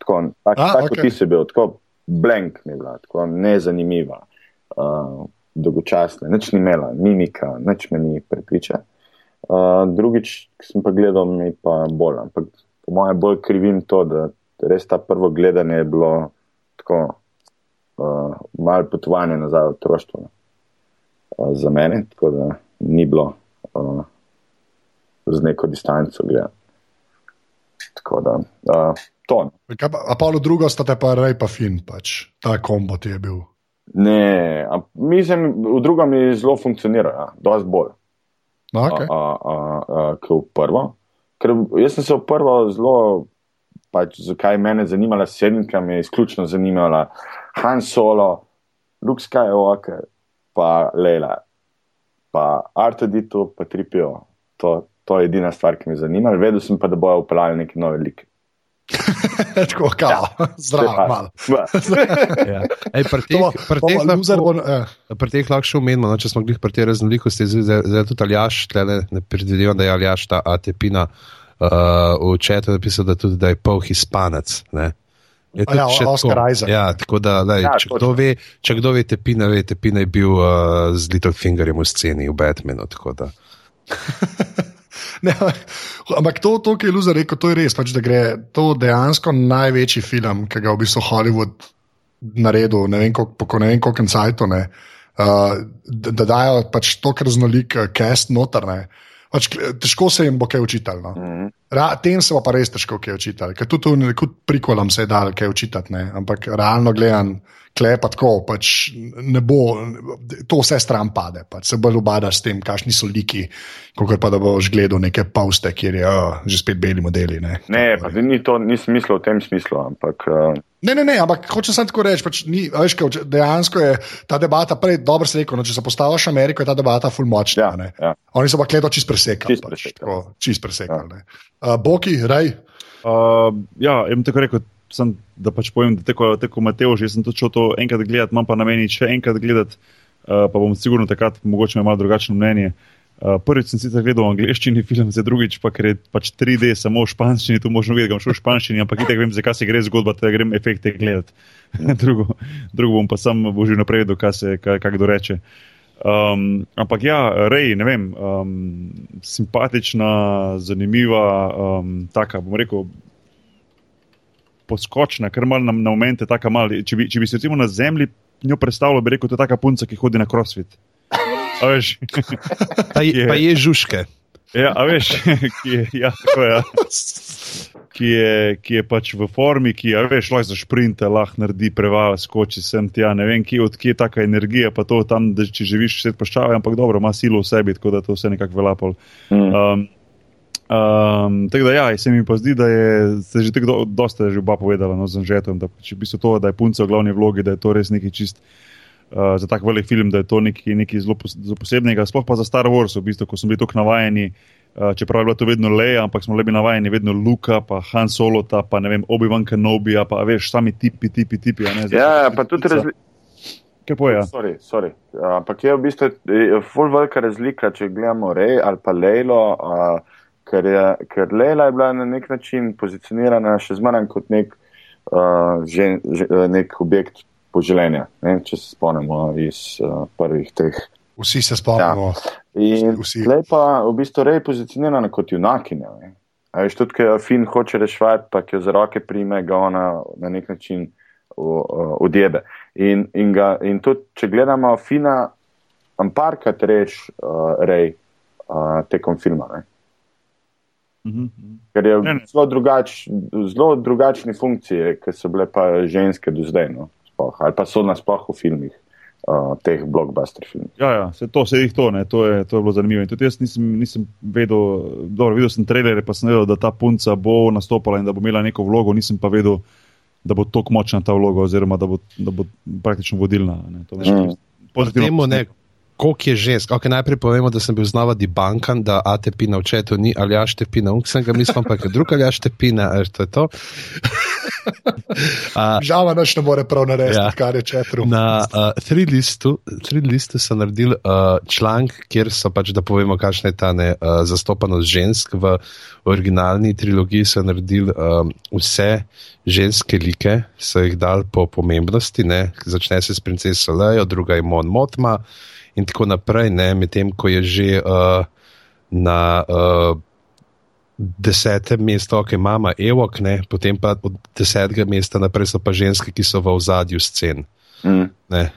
Tako, tak, A, tako okej. ti si bil, tako blank mi je bila, tako nezanimiva, uh, dolgočasna, nič ni imela, mimika, nič me ni prepričala. Uh, drugič, ki sem pa gledal, mi pa bolj, ampak po mojem bolj krivim to, da res ta prvo gledanje je bilo tako uh, malo potovanje nazaj v otroštvo uh, za mene, tako da ni bilo uh, z neko distanco gledati. Tako da uh, to. no. Kaj pa- A pa drugo sta te pa rej pa fin, pač. ta kombo ti je bil. Ne, a, mislim, v drugem je zelo funkcionira, ja, dosti bolj. No, okay. a, a, a, kot v prvo. Ker jaz sem se v prvo zelo, pač, zakaj me je zanimala sedemka, me je izključno zanimala Han Solo, Luke Skywalker, pa Leila, pa Artodito, pa Tripio. To, to je edina stvar, ki me je zanimala. Vedel sem pa, da bojo upeljali neki novi lik. Tako, kao, zdrav, mal. Ja. Ej, pri teh, pri teh, lahko, eh, pri teh lahko še omenimo, no, če smo glih pri tej raznolikosti, zdaj, zdaj, tudi Aljaš, tlele, ne predvidevam, da je Aljaš ta Atepina uh, v četu napisal, da tudi da je pol hispanec. Ne? Je ja, Oscar tako. Isaac. Ja, tako da, lej, Ja, če, točno. kdo ve, če kdo ve, Tepina, ve, Tepina je bil uh, z Little Fingerjem v sceni v Batmanu. tako. Ne, ampak to, to, ki je Luzer rekel, to je res, pač, da gre to dejansko največji film, ki ga v bistvu Hollywood naredil, ne vem po ne vem koliko cajtu, ne, uh, da, da dajo pač to, kar znolik uh, cast noter. Ne. Pač, težko se jim bo kaj učitalo. No. Mhm. Ra, tem se pa res težko kaj učitati, ker tudi nekud prikolam se je dal kaj učitati, ne. ampak realno gledano, klepa tako, pač ne bo, to vse stran pade, pač se bolj ubadaš s tem, kakšni so liki, kot pa da boš gledal neke pauste, kjer je oh, že spet beli modeli. Ne, Ne, pa ni to, nisem mislil v tem smislu, ampak uh, ne, ne, ne ampak hočem samo tako reči, pač ni, a veš, kaj, dejansko je ta debata, prej dobro se rekel, no, če se postaviš Ameriko, je ta debata full močna. ja, ne. ja. Oni so pa gledo čist presekali. Čist pač, presekali. tako, čist presekali. ne. Uh, Boki, raj. Uh, ja, jaz bom tako rekel, sem, da pač povem, da tako, tako Mateo, že sem to šel to enkrat gledati, imam pa na meni še enkrat gledati, uh, pa bom sigurno takrat mogoče imel drugačno mnenje. Uh, prvič sem sicer gledal v angleščini film, zdaj drugič pa ker je pač 3D samo v španščini, tu možno videti, da bom šel v španščini, ampak itek vem, zakaj se gre zgodba, da grem efekte gledati. drugo, drugo bom pa sam bo že naprej kaj se kaj, kaj kdo reče. Um, ampak ja, rej, ne vem, um, simpatična, zanimiva, um, taka, bom rekel, poskočna, ker malo na, na momente taka mali. Če bi, če bi se recimo na zemlji njo predstavljal, bi rekel, to je taka punca, ki hodi na crossfit. A veš, Pa je, pa je žužke. ja, a veš, ki je, ja, tako je. Ki je, ki je pač v formi, ki je, veš, lahko za šprinte, lahko naredi preval, skoči sem tja, ne vem, kje, odkje je taka energija, pa to tam, da če živiš svet poščave, ampak dobro, ima silo v sebi, tako da to vse nekako velapol. Mm. Um, um, tako da, ja, se mi pa zdi, da je se že tako do, dosta je že oba povedala no, z Anžetom, da če bi se to, da je punca v glavni vlogi, da je to res nekaj čist. Uh, za tak velik film, da je to nekaj, nekaj zelo, pos, posebnega, sploh pa za Star Wars, v bistvu, ko smo bili tako navajeni, uh, čeprav je bilo to vedno Leia, ampak smo bili navajeni vedno Luka, pa Han Solota, pa ne vem, Obi-Wan Kenobija, pa veš, sami tipi, tipi, tipi. Ne, Zdaj Ja, pa pa tudi razli Kaj poja? sorry, sorry. Ampak je v bistvu je ful velika razlika, če gledamo Rej ali pa Lejlo, uh, ker, je, ker Lejla je bila na nek način pozicionirana še zmanj kot nek, uh, žen, že, nek objekt poželenja, ne, če se spomnimo iz uh, prvih teh. Vsi se spomnimo. In Vsi. tukaj pa v bistvu Rej pozicionirana kot junakinja. ne. A veš, tudi, ker Fin hoče reševati, pa ki jo za roke prime, ga ona na nek način odjebe. In, in, ga, in tudi, če gledamo Fina, amparkrat reš uh, Rej uh, tekom filma. Ne? Mhm. Ker je Ne, ne. zelo, drugač, zelo drugačni funkcije, ki so bile pa ženske do zdaj, no, sploh, ali pa so nasploh v filmih, uh, teh blockbuster filmih. Ja, ja, se to, se jih to, ne, to, je, to je bilo zanimivo. In tudi jaz nisem, nisem vedel, dobro, videl sem trailere, pa sem vedel, da ta punca bo nastopala in da bo imela neko vlogo, nisem pa vedel, da bo tako močna ta vloga, oziroma da bo, da bo praktično vodilna. Ne, to je Mm. pozitivno Temu ne. Koliko je žensk. Okay, najprej povemo, da sem bil znova debankan, da ATP na očetu ni ali jaš tepina, unk sem ga mislil, ampak drug ali jaš tepina, ali to je to. A, Žal, noč ne more prav narediti, Ja. kar je četru. Na uh, Threadlistu listu so naredili uh, članek, kjer so pač, da povemo, kakšna je ta ne, uh, zastopanost žensk. V originalni trilogiji so naredili um, vse ženske like, so jih dali po pomembnosti. Ne. Začne se s princeso Lejo, druga je Mon Motma in tako naprej, ne, medtem ko je že uh, na. Uh, desetem mestu, ok, mama Evok, ne, potem pa od desetega mesta naprej so pa ženske, ki so v ozadju scen. Mm. Ne.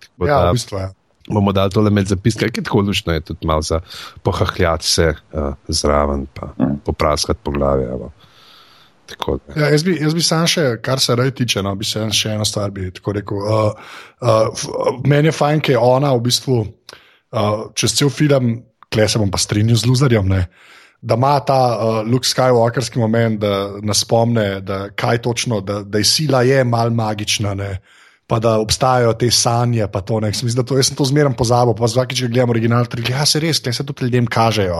Tako Ja, da v bistvu je. bomo dali tole med zapiske, ki tako lušno, je tudi malo za pohahljati se uh, zraven, pa Mm. popraskati po glavi. evo. Tako. Ja, jaz, bi, jaz bi sam še, kar se rej tiče, no, bi se še eno stvar bi tako rekel. Uh, uh, f- meni je fajn, ker je ona v bistvu uh, čez cel film, kle se bom pa strinjal z Luzarjem, ne, da ima ta uh, Luke Skywalkerski moment, da nas spomne, da kaj točno, da, da je sila je mal magična. Ne. Pa da obstajajo te sanje, pa to ne. Mislim, da to, jaz sem to zmeraj pozabil. Pa vsakeč, če gledam original, tri, ja, se res, kaj se tudi ljudem kažejo.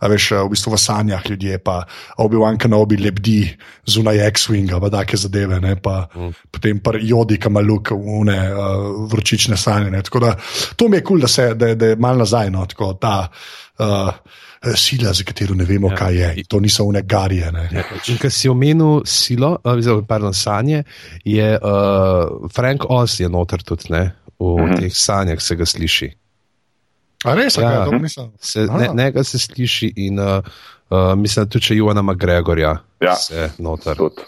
A veš, v bistvu v sanjah ljudje, pa Obi-Wan Kenobi lebdi zunaj X-Winga, pa take zadeve, ne, pa mm. potem pa Jodi, ki ima luke, une uh, vročične sanje. Ne. Tako da to mi je kul, cool, da, se- da, da je mal nazaj, no, tako ta uh, sila, za katero ne vemo, Ja. kaj je. To niso une garije. Ne. Ja, In ker si omenil silo, uh, oziroma, pardon, sanje, je uh, Frank Oz je noter tudi ne, v uh Mhm. -huh. teh sanjah, se ga sliši. A res, Ja. to nisem. Se, ne, ne ga se sliši in uh, uh, mislim, da tudi če Juana McGregorja Ja. se noter. Tudi.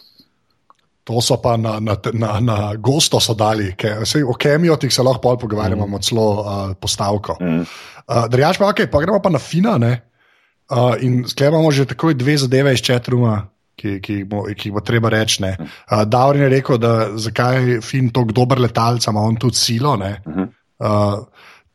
To so pa na, na, na, na gosto so dali, ke, sej, o kemijotih se lahko pogovarjamo, imamo celo uh, postavko. Mm. Uh, Drugač pa, okay, pa gremo pa na fina, ne? Uh, in sklepamo že takoj dve zadeve iz četruma, ki, ki, jih bo, ki jih bo treba reči. ne. Uh, Davrin je rekel, da zakaj je fin tako dober letalec, ima on tudi silo. ne. Uh,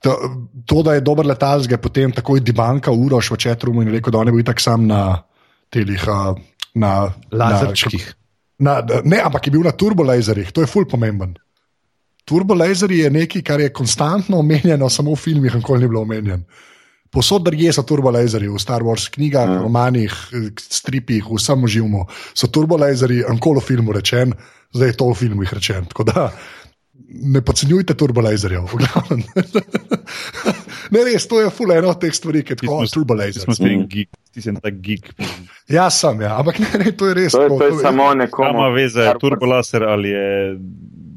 to, to, da je dober letalec, ga je potem takoj dibanka uroš v četrumu in rekel, da on je bil tak sam na telih. Uh, na, Lazerčkih. Na, na, ne, ampak je bil na turbolazerjih, to je ful pomemben. Turbolazerji je nekaj, kar je konstantno omenjeno, samo v filmih, nikoli ni bilo omenjeno. Posod drugje so turbolazerji, v Star Wars knjigah, mm. romanih, stripih, vsem živu so turbolazerji, ankolo filmu rečen, zdaj je to v filmih rečen. Tako da ne podcenjujte turbolazerjev. v glavnem. ne, res, to je ful eno od teh stvari, ki je tako smo turbolazer. spet Mm. geek, ti si tak geek. Ja, sem, ja. ampak ne, ne, to je res. To je, tako, to je samo nekomu. Kama veze, kar- turbolaser ali je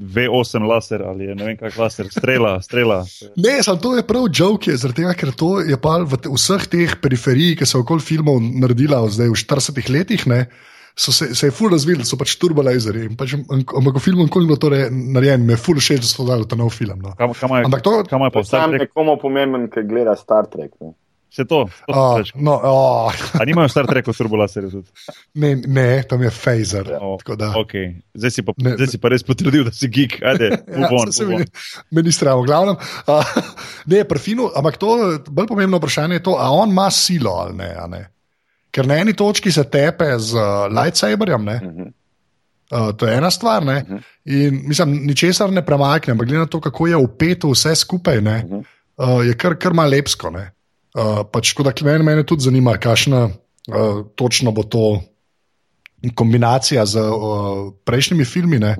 V8 laser ali je ne vem kak laser, strela, strela. Ne, samo to je prav joke, zaradi tega, ker to je pa v te, vseh teh periferij, ki so okoli filmov naredila zdaj v 40 letih, ne, so se, se je ful razvili, so pač turbolazeri. Pač, ampak v filmu nikoli ni bilo to re- narejeno, mi je ful všeč, da so dali ta nov film. No. Kam, kam je, Ampak to, kam je pa Star Sam nekomu pomemben, ki gleda Star Trek. Ne? Vse to. to oh, oh. no, oh, A nimajo Star Trekov turbolaserjev tudi? ne, ne, tam je phaser. Oh, tako da- okay. zdaj, si pa, Ne, zdaj si pa res potrdil, da si geek. Ajde, Ja, move on, saj se move on. meni, stramo, glavnem. Uh, ne, prefinu, ampak to bolj pomembno vprašanje je to, ali on ima silo ali ne. a ne. Ker na eni točki se tepe z uh, lightsaberjem, ne. Mhm. Uh, to je ena stvar. Ne? In mislim, ničesar ne premakne, ampak glede na to, kako je upeto vse skupaj, ne, uh, je kar, kar malo lepsko. ne. Uh, pač, tako da mene, mene tudi zanima, kakšna uh, točno bo to kombinacija z uh, prejšnjimi filmi, ne,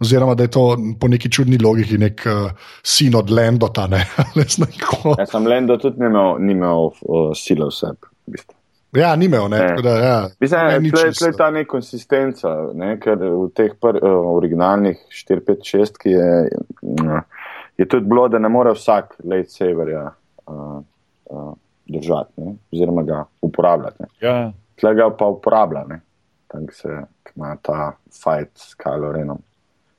oziroma da je to po neki čudni logiki nek uh, sin od Lendota. Ne. Jaz sem Lendo tudi ni imel, ni imel uh, sile vse. V bistvu. Ja, ni imel, ne, Ne. tako da ja. Da je ta nekonsistenca, ne, ker v teh pr, uh, originalnih 4, 5, 6 ki je, je tudi bilo, da ne more vsak lightsaberja uh, uh, držati, ne, oziroma ga uporabljati. Ne. Ja, Tle ga pa uporablja, ne, tako se ima ta fight s Kylo Renom.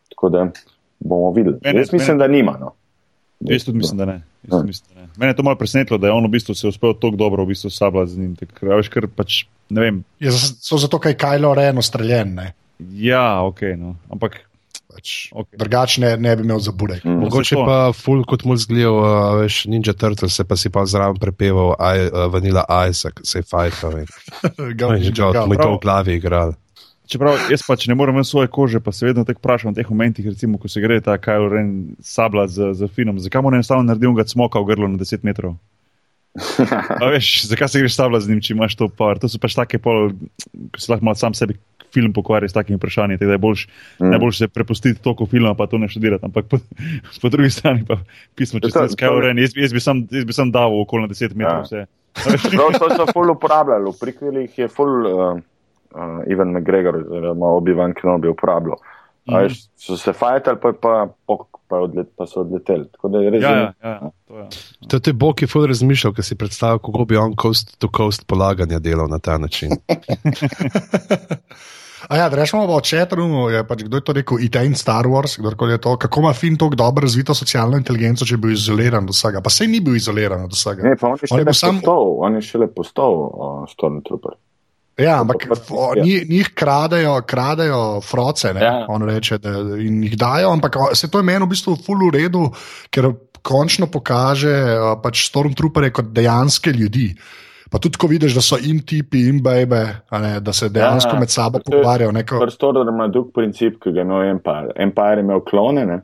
Tako da bomo videli. Mene- Jaz mislim, da nima. No. jaz tudi mislim, da ne. Ja. mislim, da ne. Mene je to malo presenetilo, da je on v bistvu se uspel tako dobro v bistvu sabljati z njim. Ker, a veš, ker pač, ne vem, Je za- so zato, ker je Kylo Ren ustreljen. Ne. ja, ok, no. ampak Pač, Ok. Drugače ne, ne bi imel za burek. Mm. Mogoče Zato. pa ful kot mu zgledal, uh, veš, Ninja Turtle se pa si pa zraven prepeval I, uh, Vanilla Ice, se fajta. Ga- ga- to v glavi igral. Čeprav jaz pač ne morem ven svoje kože, pa se vedno tako vprašam v teh momentih, recimo, ko se gre ta Kylo Ren sabla z, z finom, zakaj mu ne enostavno naredim ga smoka v grlo na 10 metrov? A veš, zakaj se greš sabla z njim, če imaš to power? To so pač take pol, ko se lahko sam sebi film pokvari s takimi vprašanji, tako da je boljš, mm. najboljše se prepustiti toliko filma, pa to ne študirati, ampak po, po drugi strani pa pismo, če se Ren, jaz, jaz, bi sam, jaz bi sam dal okoli na 10 metrov Ja. vse. Prav to so ful uporabljali, v prikvilih je ful uh, uh, Ivan McGregor oziroma Obi-Wan Kenobi uporabljal. Mm. Veš, so se fajtali, pa, pa, pa, pa, odlet, pa so odleteli. Ja, ja, ja, to je. To je Bog, ki je ful razmišljal, ker si predstavljal, kako bi on coast to coast polaganja delal na ta način. A ja, rečemo o Četrnu, je pač kdo je to rekel, IT in Star Wars, kdorkoli je to, kako ima Finn tako dobro razvito socialno inteligenco, če je bil izoliran od vsega. Pa sej ni bil izoliran od vsega. Ne, pa on je je šele bil sam- postal, on je šele postal uh, Stormtrooper. Ja, ampak pa- o, ja. njih, njih kradejo, kradejo froce, ne, Ja. on reče, da in jih dajo, ampak se to je meni v bistvu full v redu, ker končno pokaže pač Stormtrooperje kot dejanske ljudi. Pa tudi, ko vidiš, da so in tipi, in bebe, ne, da se dejansko Ja, med sabo pogovarjajo. Neko, First Order ima drug princip, ki ga je imel Empire. Empire je imel klone, ne?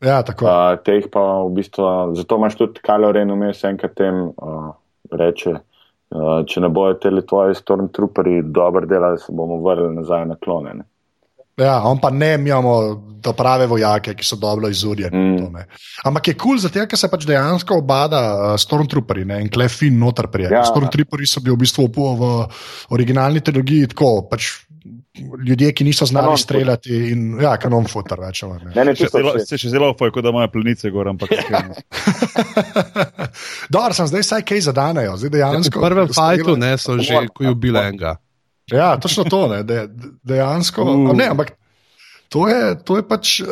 ja, tako. Uh, te jih pa v bistvu, zato imaš tudi Kylo Ren vmes enkrat tem uh, reče, uh, če ne bojo te tvoji Stormtrooperi dobro delali, se bomo vrnili nazaj na klone. Ne? Ja, on pa ne, mi imamo do prave vojake, ki so dobro izurjeni. Mm. Ampak je kul, cool zato ker se pač dejansko obada uh, Stormtrooperi ne, in klefin noter prijeti. Ja. Stormtrooperi so bili v bistvu v originalni trilogiji tako. Pač, Ljudje, ki niso znali Kanon streljati, in ja, kanon futer, več ali manj. Mene Še čisto zelo, se še zelo fajn, kot da imajo plenice gor, ampak iskreno. Dobro, sem zdaj vsaj kaj zadanejo. Zdaj V dejansko, prvem strela- fajtu ne, so že, ko je ubil enega. Ja, točno to, ne, de, de, dejansko. Uh. Ne, ampak to je, to je pač, eh,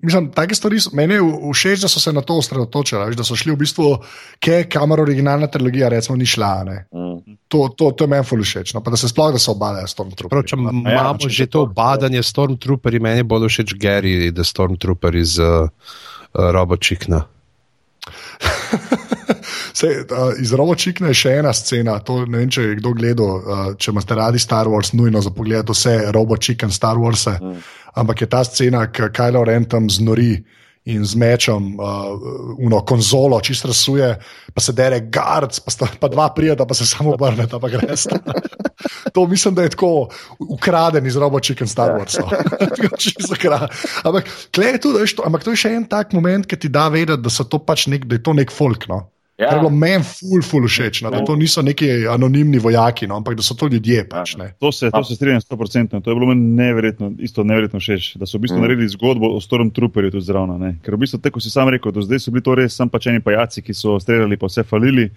mislim, take stvari, meni je v- všeč, da so se na to osredotočili, veš, da so šli v bistvu, kje kamera originalna trilogija, recimo, ni šla. Ne. Mm. To, to, to je meni ful všeč, no, pa da se sploh, da se obadajo s tom Prav, če imamo če že to badanje Stormtrooperji, meni bolj všeč Gary, da Stormtrooper iz uh, uh, Robočikna. Sej, uh, iz Robočikna je še ena scena. To, ne vem, če je kdo gledal, uh, če imate radi Star Wars, nujno za pogled vse Robočikn Star Wars. Mm. Ampak je ta scena, ki Kylo Ren tam znori in z mečem uh, uno konzolo čist razsuje, pa se dere gard, pa, sta, pa dva prijeta, pa se samo obrneta, pa gre. To mislim, da je tako ukraden iz Robočikn Star Wars. Čisto kra- ampak, to, ampak to je še en tak moment, ki ti da vedeti, da, pač nek, da je to nek folk. No? Ja. Kar je bilo meni ful, ful všeč, no? da to niso neki anonimni vojaki, no? ampak da so to ljudje. Pač, ne. To se, to se strinjam 100%. To je bilo meni neverjetno, isto neverjetno všeč, da so v bistvu Mm. naredili zgodbo o Stormtrooperju tudi zraven. ne. Ker v bistvu, tako si sam rekel, do zdaj so bili to res sam pač eni pajaci, ki so streljali pa vse falili.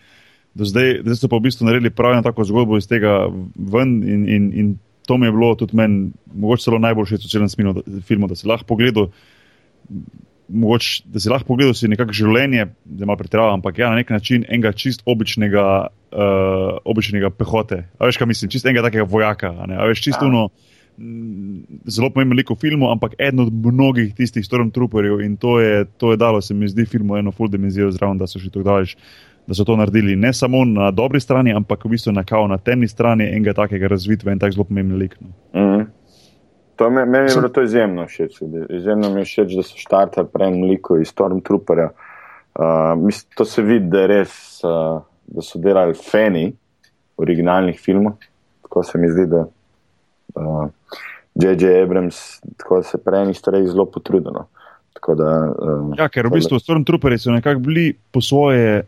Do zdaj, zdaj so pa v bistvu naredili prav eno tako zgodbo iz tega ven in, in, in to mi je bilo tudi meni, mogoče celo najbolj všeč v celem filmu, da, filmu, da si lahko pogledal. Mogoče, da si lahko pogledal si nekako življenje, da ima pretiravam, ampak ja, na nek način enega čist običnega, uh, običnega pehote. A veš, kaj mislim, čist enega takega vojaka. a veš, čisto ja. zelo pomemben lik v filmu, ampak eden od mnogih tistih stormtrooperjev in to je, to je dalo, se mi zdi, filmu eno full dimenzijo zraven, da so šli tako daleč. Da so to naredili ne samo na dobri strani, ampak v bistvu na, kao, na temni strani enega takega razvitva in tako zelo pomemben lik. No. Mm. To me, meni je bilo to izjemno všeč. Izjemno mi je všeč, da so štartali prej veliko iz Stormtrooperja. Uh, mislim, to se vidi, da, je res, uh, da so delali fani originalnih filmov. Tako se mi zdi, da uh, J.J. Abrams tako se prej enih stvari zelo potrudilo. Tako da, uh, Ja, ker v bistvu Stormtrooperji so nekako bili po svoje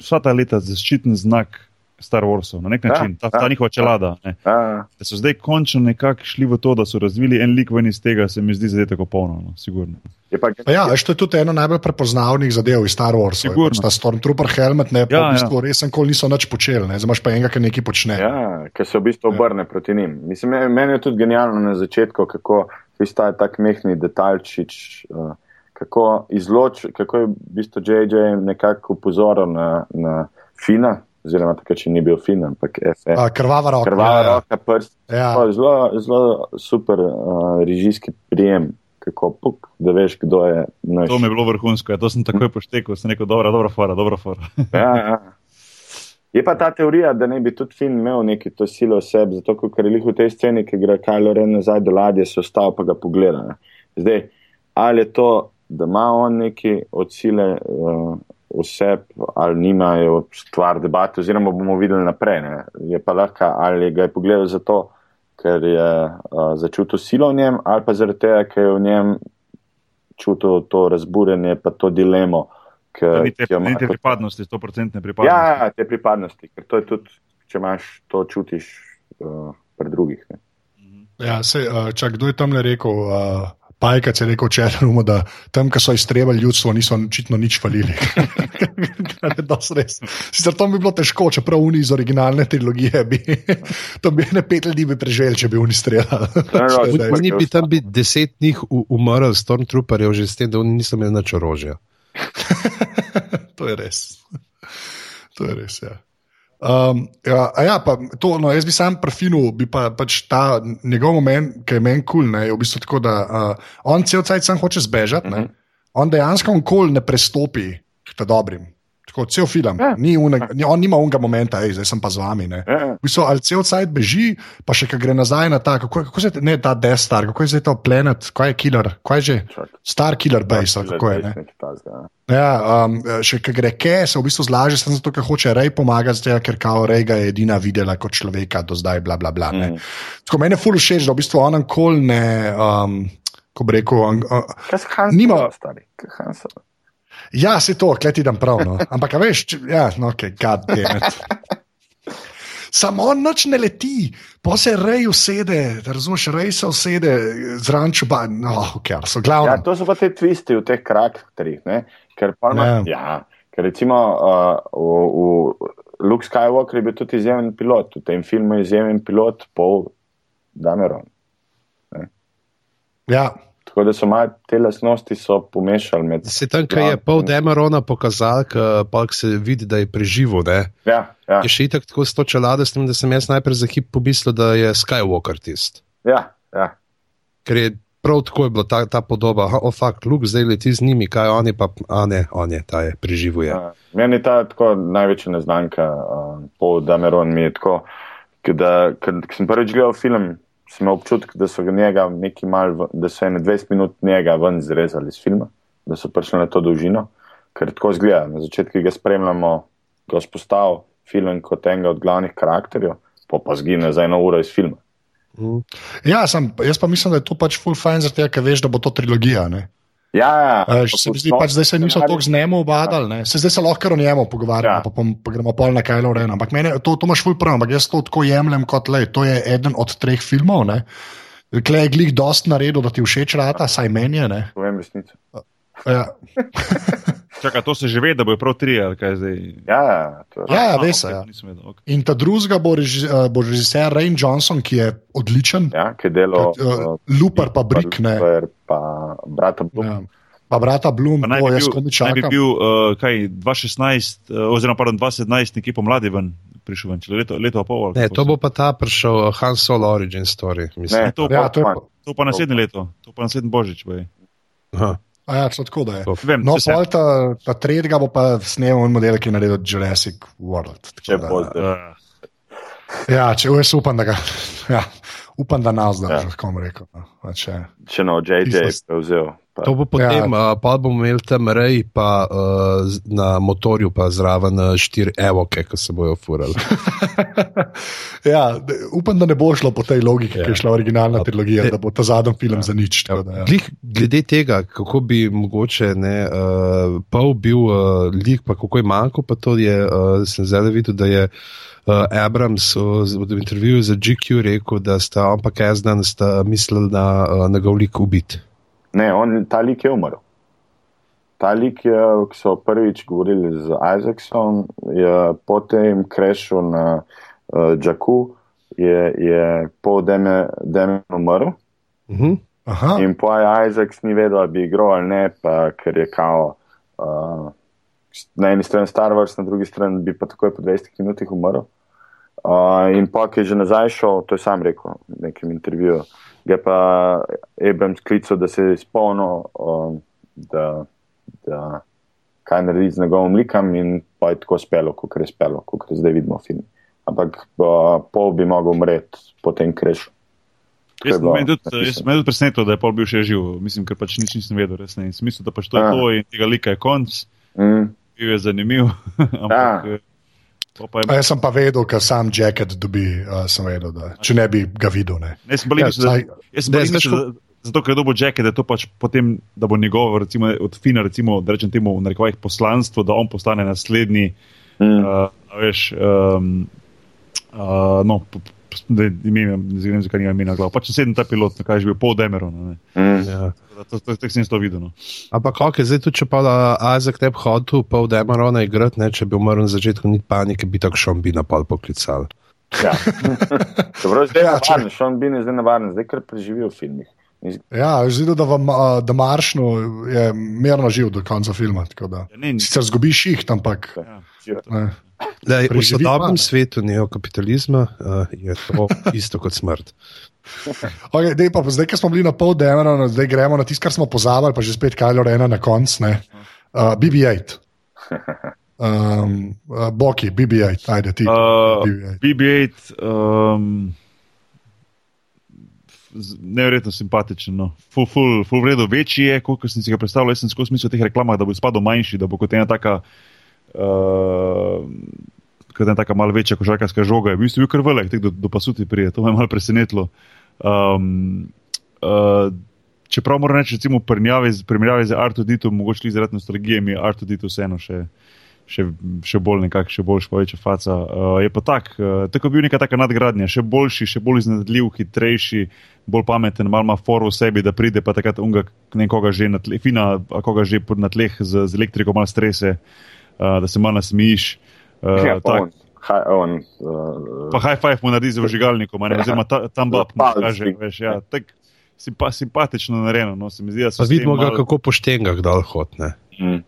vsa ta leta zaščiten znak Star Warsov, na nek Ja, način, ta, ta ja, njihova čelada. Ne. a, Da so zdaj končno nekako šli v to, da so razvili en lik ven iz tega, se mi zdi zdaj tako polno, no, sigurno. je pa, Pa Ja, to je tudi ena najbolj prepoznavnih zadev iz Star Warsa. Sigurno. Pač ta Stormtrooper helmet, ne, pa Ja, ja, v bistvu ja. ja. res nikoli niso nič počeli, ne, zdaj imaš pa enega, ki nekaj počne. Ja. Ja, ker se v bistvu obrne proti njim. Mislim, me- meni je tudi genialno na začetku, kako ta tak mehni detaljčič, uh, kako izloč, kako je v bistvu JJ nekako upozoril na, na Fina, oziroma takrat, če ni bil Fin, ampak FF. A, krvava roka. Krvava ja, roka, prst. Ja. Zelo, zelo super uh, režijski prijem, kako puk, da veš, kdo je naš. To mi je bilo vrhunsko, ja, to sem takoj poštekal, sem rekel, dobra, dobra fora, dobra fora. Ja, ja. Je pa ta teorija, da ne bi tudi film imel neki to silo oseb, zato ker je lih v tej sceni, ki gre Kajlo Ren nazaj do ladje, se ostal pa ga pogleda. Ne. Zdaj, ali je to, da ima on neki od sile uh, oseb, ali nima, je stvar debate, oziroma bomo videli naprej. Ne. Je pa lahko, ali ga je pogledal zato, ker je uh, začutil silo v njem, ali pa zaradi tega, ker je v njem čutil to razburjenje, pa to dilemo. Ki, Ni te, ima ni te pripadnosti, 100% pripadnosti. Ja, ja, te pripadnosti, ker to je tudi, če imaš to čutiš uh, pri drugih. Ne. Ja, sej, uh, čak, kdo je tam le rekel? Uh, Pajka je rekel četrumu, da tam, ko so iztrebali ljudstvo, niso očitno nič falili. Sicer to bi bilo težko, čeprav uni iz originalne trilogije bi. to bi ne pet ljudi bi preživeli, če bi uni streljali. Oni bi tam bi deset njih umrl, stormtrooperjev, že s tem, da oni niso imeli nič orožja. to je res. To je res, ja. Um, ja, ja, pa to, no, jaz bi sam prefinu, bi pa, pač ta njegov moment, ki je meni kul, cool, je v bistvu tako, da uh, on cel cel cel cel hoče zbežati, uh -huh. on dejansko nikoli ne prestopi k dobrim. Tako, cel film, ja. ni unek, ni, on nima unega momenta, ej, zdaj sem pa z vami. Ja. V bistvu, ali cel cajt beži, pa še kaj gre nazaj na ta, kako, kako se ne ta Death Star, kako je zdaj ta planet, kaj je killer, kaj je že? Star killer base, ali kako je. Ne? Ja, um, še kaj gre, ke se v bistvu zlaže, sem zato, ker hoče Rej pomagati, zdaj, ker kao Rej ga je edina videla kot človeka do zdaj, bla bla bla. Mm. Tako meni je full všeč, da v bistvu on kol ne, um, ko bi rekel, on, uh, nima. Stari, kaj Han Solo. Ja, se to, kleti dan prav. No. Ampak, veš, če, ja, no, ok, it. Samo noč ne leti, pa se rej usede, razumeš, rej se usede z rančo, pa no, ok, so glavni. Ja, to so pa te twisti v teh karakterih, ne? ker pa ima. Ja. ja, ker recimo uh, v, v Luke Skywalker je bil tudi izjemen pilot, v tem filmu je izjemen pilot, pol Dameron. Ne? Ja. Tako da so malo te lasnosti pomešali med. Se tam, kaj je pol Demerona pokazal, pa se vidi, da je preživel. Ja, ja. Je še itak tako s to čelado, s tem, da sem jaz najprej za hip pomislil, da je Skywalker tist. Ja, ja. Ker je prav tako je bila ta, ta podoba, o oh, fakt, Luke zdaj leti z njimi, kaj oni pa, a ne, on je, ta je preživel. Ja. Meni je ta tako največja neznanka, uh, pol Demeron mi je tako, da, ker sem prvič gledal film sem imel občutek, da so, njega mal, da so ene 20 minut njega ven zrezali iz filma, da so prišli na to dolžino, ker tako zgleda. Na začetku ga spremljamo, ko spostavlja film kot enega od glavnih karakterjev, pa pa zgine za eno uro iz filma. Mm. Ja, sem, jaz pa mislim, da je to pač full fine, zato ker veš, da bo to trilogija. Ne? Ja, ja. Uh, se mi zdi, pač, zdaj se niso tako z njemu obadali, se zdaj se lahko o njemu pogovarjamo, ja. pa, pa, pa gremo pol na Kajlo Rena. Ampak mene, to, to imaš ful prav, ampak jaz to tako jemljem kot le, to je eden od treh filmov. Klej je glih dost naredil, da ti všeč rata, saj meni je. Povem resnico. Ja. Čaka, to se že ve, da bo prav tri ali kaj zdaj. Ja, ja, ja, ja veš. Okay, ja. okay. In ta drugega bo, reži, uh, bo režiser Rain Johnson, ki je odličen. Ja, ki je delal. Uh, Lupar pa Brick, ne. Looper, pa brata Blum. Ja. Pa brata Blum, pa to jaz komičam. Naj bi bil, uh, kaj, 2016, uh, oziroma pardon, 2017, nekje pomladi ven. Prišel ven, leto, leto pol, ne, to bo pa ta prišel Han Solo Origin Story. Ne, to, ja, pa, to, pa, to pa naslednje leto, to pa naslednji božič. A ja, tako da je. Vem, no, pol ta, ta tretjega bo pa snemal model, ki je naredil Jurassic World. Če bo zdaj. Ja, če jaz upam, da ga. Ja, upam, da nas zdaj, ja. kako bom rekel. No. Če, če no, JJ je vzel. Pa. To bo potem, ja. uh, pa bomo imeli tam rej, pa uh, na motorju, pa zraven štiri evoke, ki se bojo furali. ja, upam, da ne bo šlo po tej logiki, ja. ki je šla originalna trilogija, da bo ta zadnji film ja. za nič. Ja. Da, ja. Glih, glede tega, kako bi mogoče ne, uh, pol bil uh, lik, pa kako je manjko, pa to je, uh, sem zdaj videl, da je. Uh, Abrams v intervjuju za GQ rekel, da sta on pa Kazdan mislili na uh, njegov lik ubiti. Ne, on, ta lik je umrl. Ta lik, je, ki so prvič govorili z Isaacom, je potem krešil na uh, Džaku, je, je pol deme umrl. Uh mhm. -huh. In po Isaac ni vedel, ali bi igral ali ne, pa, ker je kao. Uh, Na eni strani Star Wars, na drugi strani bi pa takoj po 20 minutah umrl. Uh, in pa, ki je že nazaj šel, to je sam rekel v nekem intervjuju, je pa Abrams klical, da se je spomnil, um, da, da kaj naredi z njegovim likom in pa je tako spelo, kot je spelo, kot zdaj vidimo v filmu. Ampak uh, pol bi mogel umreti po tem krešu. Jaz sem tudi presenečen, da je pol bil še živ, mislim, ker pač nič nisem vedel, res ne. Smisel, da pač to je ja. to in tega lika je konc. Mm. Bil je zanimiv. Ampak, ja. Je... Jaz sem pa vedel, ker sam jacket dobi, uh, sem vedel, da, če ne bi ga videl. Ne. Ne, ja, jaz sem bil mislil, zato ker je dobil jacket, da, pač potem, da bo njegov, recimo, od Fina, recimo, da rečem temu, v narekovajih poslanstvo, da on postane naslednji. Mm. Uh, veš, um, uh, no, da ime, ne vem, zakaj nima imena glava. Pač sedem ta pilot, kaj je že bil pol Demeron. ne. Mm. Ja. To sem to videl. No. Ampak, ok, zdaj tudi, če pa Azek ne bi hotel, pol Demarona igrati, ne, če bi umrl na začetku, ni panike, bi tako šom bi na pol poklical. Ja. Dobro, zdaj je Ja, če- navaren, Sean Bean je zdaj navaren, zdaj kar preživi v filmih. Ja, videl, da, vam, da Maršnu je mirno živ do konca filma. tako da. Ja, ne, ni- Sicer zgubiš jih, ampak. Ja. Lej, v sodobnem pa. svetu neokapitalizma uh, je to isto kot smrt. Okay, dej, pa, zdaj, ko smo bili na pol Demerona, zdaj gremo na tisto, kar smo pozabili, pa že spet Kajlo Rena na koncu. Uh, BB-8. Um, uh, Boki, BB-8, ajde ti. Uh, BB-8. BB-8, um, neverjetno simpatičen. No. Ful, ful, ful vredo večji je, kot sem si ga predstavljal. Jaz sem skozi smisel teh reklamah, da bo spadal manjši, da bo kot ena taka. Uh, Kot ena taka malo večja košarkarska žoga, je bil kar velik, tako do, do pasuti prije, to me je malo presenetilo. Um, uh, čeprav moram reči, recimo, primerjavi z, Artuditom, mogoče tudi zaradi nostalgije, mi je Artudito vseeno še, še, še bolj nekako, še boljša, pa večja faca. Uh, je pa tak, uh, tako je bil neka taka nadgradnja, še boljši, še bolj iznajdljiv, hitrejši, bolj pameten, malo ima foru v sebi, da pride pa takrat unga nekoga že na tleh, fina, koga že pod- na tleh z, z elektriko malo strese, uh, da se malo nasmijiš. Uh, Ja, pa tak, on, uh, pa high five mu naredi z vžigalnikom, ne, oziroma ta- tam bab, mu Palc kaže, veš, ja, tak, simpa, simpatično narejeno, no, se mi zdi, da so Pa s tem vidimo ga, malo- kako po štengah dol hodne. mm,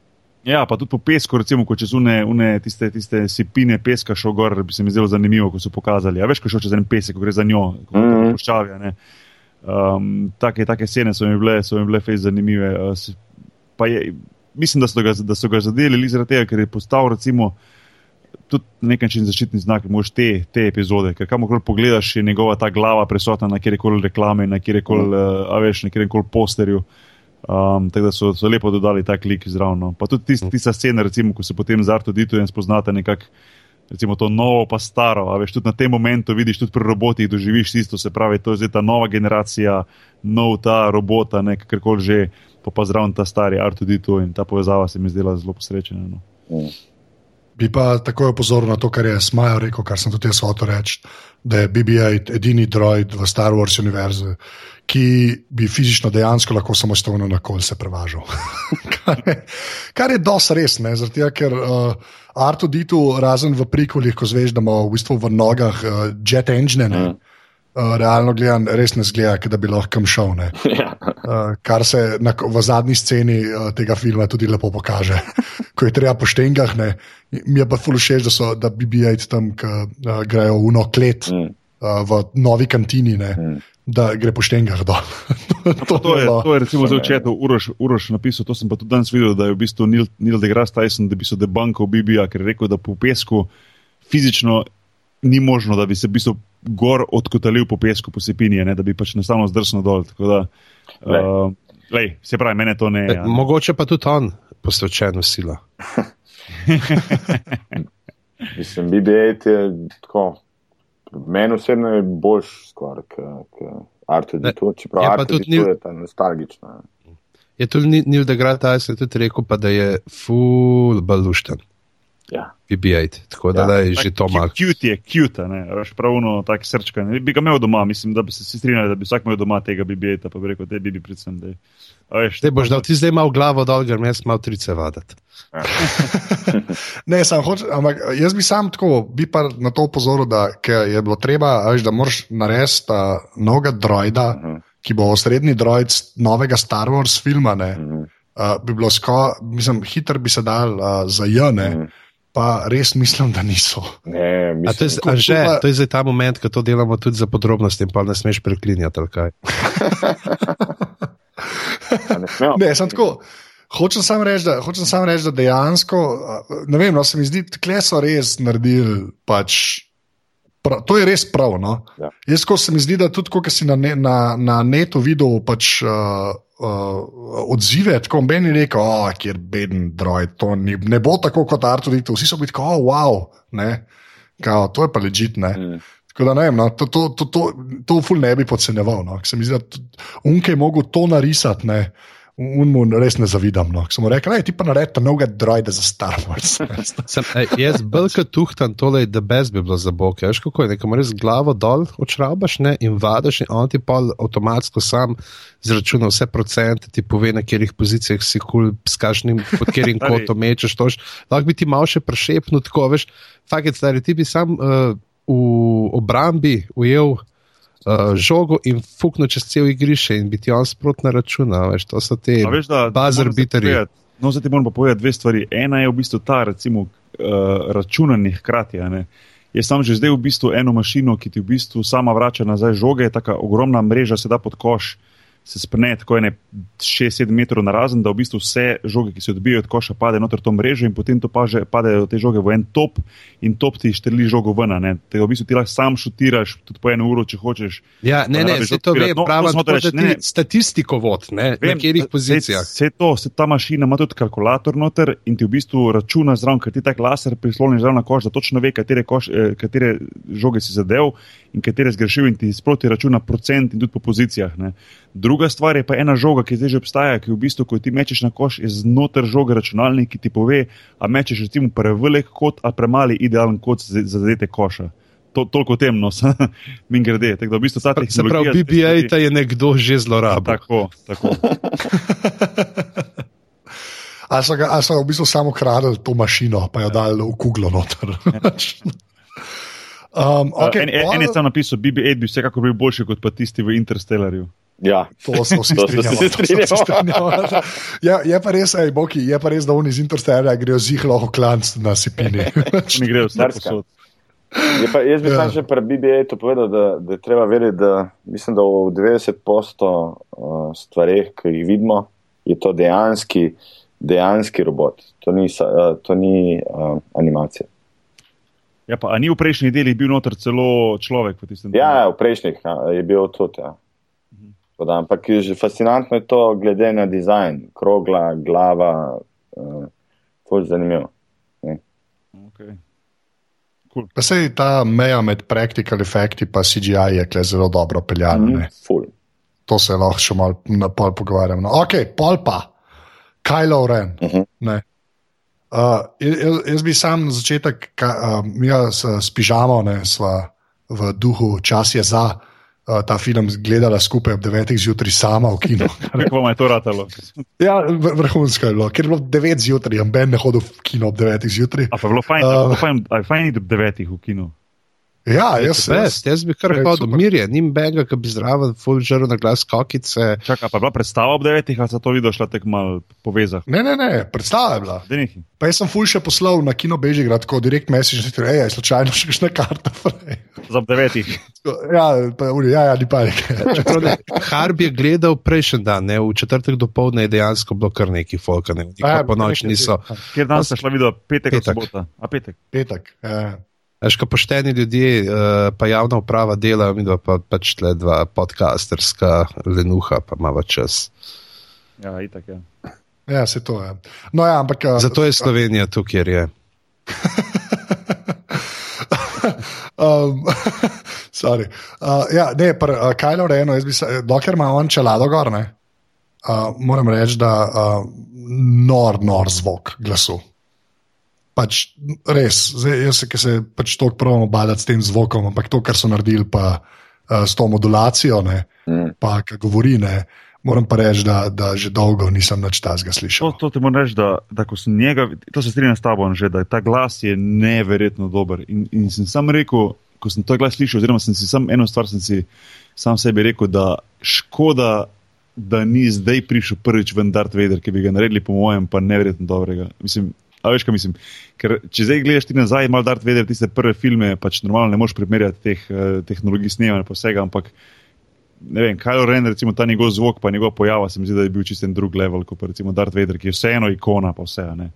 Ja, pa tudi po pesku, recimo, ko čez une, une tiste, tiste sipine peska šel gor, bi se mi zdelo zanimivo, ko so pokazali. A veš, ko šel čez en pesek, ko gre za njo, ko mm. puščavi. ne. Um, take, take scene so mi bile, so mi bile fez zanimive. Uh, pa je, mislim, da so ga, da so ga zadeli zaradi tega, ker je postal recimo tudi na nek način zaščitni znak, mož te, te epizode, ker kamorkoli pogledaš, je njegova ta glava prisotna na kjerkoli reklame, na kjerkoli, uh, a veš, na kjerkoli posterju. Um, tako da so, so lepo dodali ta klik zraven. No. Pa tudi tist, tista scena, recimo, ko se potem z Arto Ditujem spoznate nekako. Recimo to novo, pa staro. A veš, tudi na tem momentu vidiš, tudi pri robotih doživiš isto, se pravi, to je zdaj ta nova generacija, nov ta robota, ne kakorkoli že, pa pa zraven ta stari Arto Ditu in ta povezava se mi zdela zelo posrečena. No. mm. Bi pa takoj opozoril na to, kar je Smajo rekel, kar sem tudi jaz hotel reči, da je BB-8 edini droid v Star Wars univerzi, ki bi fizično dejansko lahko samostojno na kol se prevažal. kar je, kar je dosti res, ne? zaradi tega, ker uh, Arto Ditu, razen v prikolih, ko zveš, da ima v bistvu v nogah uh, jet engine, ne, Mm. Uh, realno gledano, res ne zgleda, kot da bi lahko kam šel. Ne? ja. Uh, kar se na, v zadnji sceni uh, tega filma tudi lepo pokaže. Ko je treba po štengah, ne, mi je pa ful všeč, da so da BB-8 tam, ki uh, grejo v eno klet Mm. uh, v novi kantini, ne, Mm. da gre po štengah dol. to, To je, to je recimo zelo četo, Uroš, Uroš napisal, to sem pa tudi danes videl, da je v bistvu Neil, Neil deGrasse Tyson, da bi se debankal BB-ja, ker je rekel, da po pesku fizično ni možno, da bi se v bistvu gor odkotalil po pesku, po sepini, ne, da bi pač enostavno zdrsnil dol. Tako da, Glej. uh, lej, se pravi, mene to ne. E, Ja. mogoče pa tudi on posvečen v sila. Mislim, BB-8 je tako. Meni osebno je boljš skoraj kot Artur Ne, Ditu, čeprav je Artur tudi je ta nostalgična. Je tudi Ni- Neil deGrasse Tyson tudi rekel, pa, da je full balušten, Ja. BB-8. Tako da Ja. ja. je že to malo. Cute je, cute, ne, veš, pravno tak srčka. Ne. Bi ga imel doma, mislim, da bi se vsi strinjali, da bi vsak imel doma tega BB-ja, pa bi rekel, da je BB predvsem. A veš, Zdaj boš dal ti zdaj malo glavo dol, ker jaz malo trice vadati. Ne, sam hočem, ampak jaz bi sam tako, bi pa na to opozoril, da je bilo treba, veš, da moraš narediti uh, novega droida, Mhm. ki bo osrednji droid novega Star Wars filma. Ne, Mhm. uh, bi bilo skoraj, mislim, hiter bi se dal uh, za jane, Mhm. Pa res mislim, da niso. Ne, A to je, mislim, a že, pa- to je zdaj ta moment, ko to delamo tudi za podrobnosti pa ne smeš preklinjati. ne smemo. Ne, sem tako. Hočem samo reči, da, hočem sam reči, da dejansko, ne vem, no, se mi zdi, da so res naredili. Pač, prav, to je res prav. No. Ja. Jaz, ko se mi zdi, da tudi, ko si na, ne, na, na netu videl pač, uh, uh, odzive, tako meni rekel, oh, kjer beden droid, to ni, ne bo tako kot Arturito. Vsi so bili tako, oh, wow, ne. Kao, to je pa ležitne. Mm. Tako da ne vem, no, to, to, to, to, to ful ne bi podcenjeval. No. Se mi zdi, da Unke je mogel to narisati, ne. Unmu res ne zavidam. No. Samo rekel, da ti pa naredi novega droida za Star Wars. Sem, eh, jaz belka tuhtam tole, da brez bi bilo za bok. Veš kako je, nekam res glavo dol očrabaš ne, in vadaš in on ti pa avtomatsko sam zračuna vse procente, ti pove, na katerih pozicijah si kul, cool, s kakšnim, pod katerim kotom mečeš. Tož. Lahko bi ti malo še prešepnil, tako veš. Fakt je, da ti bi sam uh, v obrambi ujel uh, žogo in fuknil čez cel igrišče in biti on sprotna računa. Veš, to so te bazar biteri. No, zdaj ti moram pa povedati dve stvari. Ena je v bistvu ta, recimo, uh, računanje hkrati. Jaz sem že zdaj v bistvu eno mašino, ki ti v bistvu sama vrača nazaj žoge, tako ogromna mreža se da pod koš. Uh, se sprne tako ene 6-7 metrov na razen, da v bistvu vse žoge, ki se odbijajo od koša, pade noter to mrežo in potem to paže, padejo te žoge v en top in top ti štrli žogo ven. Tega v bistvu ti lahko sam šutiraš tudi po eno uro, če hočeš. Ja, ne, ne, se to ve, no, pravi, da reč, ne, statistiko vod, ne, vem, na katerih pozicijah. Vse to, se ta mašina ima tudi kalkulator noter in ti v bistvu računa zraven, ker ti tak laser prisloni zraven na koš, da točno ve, katere, koš, eh, katere žoge si zadev in katere zgrešil in ti sproti računa procent in tudi po pozicijah. Ne. Druga stvar je pa ena žoga, ki zdaj že obstaja, ki v bistvu, ko ti mečeš na koš, je znotraj žoge računalnik, ki ti pove, a mečeš recimo prevelik kot ali premali idealen kot za zadete koša. To, toliko temno, min grede. V bistvu se pravi, BBA ta je nekdo že zlorabil. Tako, tako. Ali so, so v bistvu samo kradli to mašino, pa jo dali v kuglo noter. um, okay, en, en, en je tam napisal, BB-8 bi vsekakor bil boljši kot pa tisti v Interstellarju. Ja, to smo vsi strinjali. Ja, je pa res, ej, Boki, je pa res, da oni iz Interstellarja grejo zihlo klanc na sipini. Oni grejo starska. Pa, jaz bi ja. sam še pri BBA to povedal, da, da je treba vedeti, da mislim, da v 90% uh, stvareh, ki jih vidimo, je to dejanski, dejanski robot. To ni, uh, to ni uh, animacija. Ja, pa, a ni v prejšnjih delih bil noter celo človek? Ja, v prejšnjih ja, je bil tudi. Ja. Da, ampak je že fascinantno je to, glede na dizajn, krogla, glava, uh, fulž zanimivo. Okay. Cool. Pa se ta meja med practical effecti in CGI je zelo dobro peljana. Mm -hmm. To se lahko še malo na pol pogovarjamo. No, ok, pol pa, Kylo Ren. Mm -hmm. Uh, jaz, jaz bi sam na začetek, uh, mi s pižamo, ne, sva v duhu, čas je za uh, ta film gledala skupaj ob 9. zjutraj, sama v kinu. Kako vam je to ratalo? ja, vrhunsko je bilo, ker je bilo 9 zjutraj, in Ben ne hodil v kino ob 9. zjutraj. Ampak je bilo fajn, uh, fajn, fajn iti ob 9. v kinu. Ja, jaz, jaz, jaz bi kar rekel, da mirje, nim benga, ki bi zraven fulžeral na glas kokice. Čakaj, pa je bila predstava ob devetih, ali se to videl, šla tek mal povezati? Ne, ne, ne, predstava je bila. Denihi. Pa jaz sem ful še poslal na kino Bežigrad, tako direkt message, da je slučajno še kakšna karta. Za ob devetih. Ja, pa, ja, ja, ni pa nekaj. Harb je gledal prejšnji dan, ne, v četrtek do povdne je dejansko bilo kar neki folk, ne, ja, po noč niso. Kjer dan ste šla videti, petek, petek. sobota, a petek? Petek, ja. Veš, ko pošteni ljudje, uh, pa javna uprava delajo, mi pa pač le dva podcasterska lenuha, pa ima čas. Ja, itak je. Ja. ja, se to je. No, ja, ampak, uh, Zato je Slovenija tu, kjer je. um, sorry. Uh, ja, ne, pr, uh, Kajlo Reno, jaz bi se, dokler ima on čelado gor, ne, uh, moram reči, da uh, nor, nor zvok glasu pač res, zdaj, jaz se, se pač toliko pravimo badati s tem zvokom, ampak to, kar so naredili pa, uh, s to modulacijo, ne, mm. pa ki govori, ne, moram pa reči, da, da že dolgo nisem več tazga slišal. To, to ti moram reči, da, da ko sem njega, to se strinjam s tabo, že, da ta glas je neverjetno dober. In, in sem sam rekel, ko sem ta glas slišal, oziroma sem si sam eno stvar sem si sam sebi rekel, da škoda. Da ni zdaj prišel prvič v Darth Vader, ki bi ga naredili, po mojem, pa nevrjetno dobrega. Mislim, A veš, kaj mislim? Ker če zdaj gledaš ti nazaj, malo Darth Vader, tiste prve filme, pač normalno ne moreš primerjati teh uh, tehnologij snemanja pa vsega, ampak ne vem, Kylo Ren, recimo ta njegov zvok, pa njegov pojava, se mi zdi, da je bil čisten drug level, kot pa recimo Darth Vader, ki je vseeno ikona, pa vse. Ne?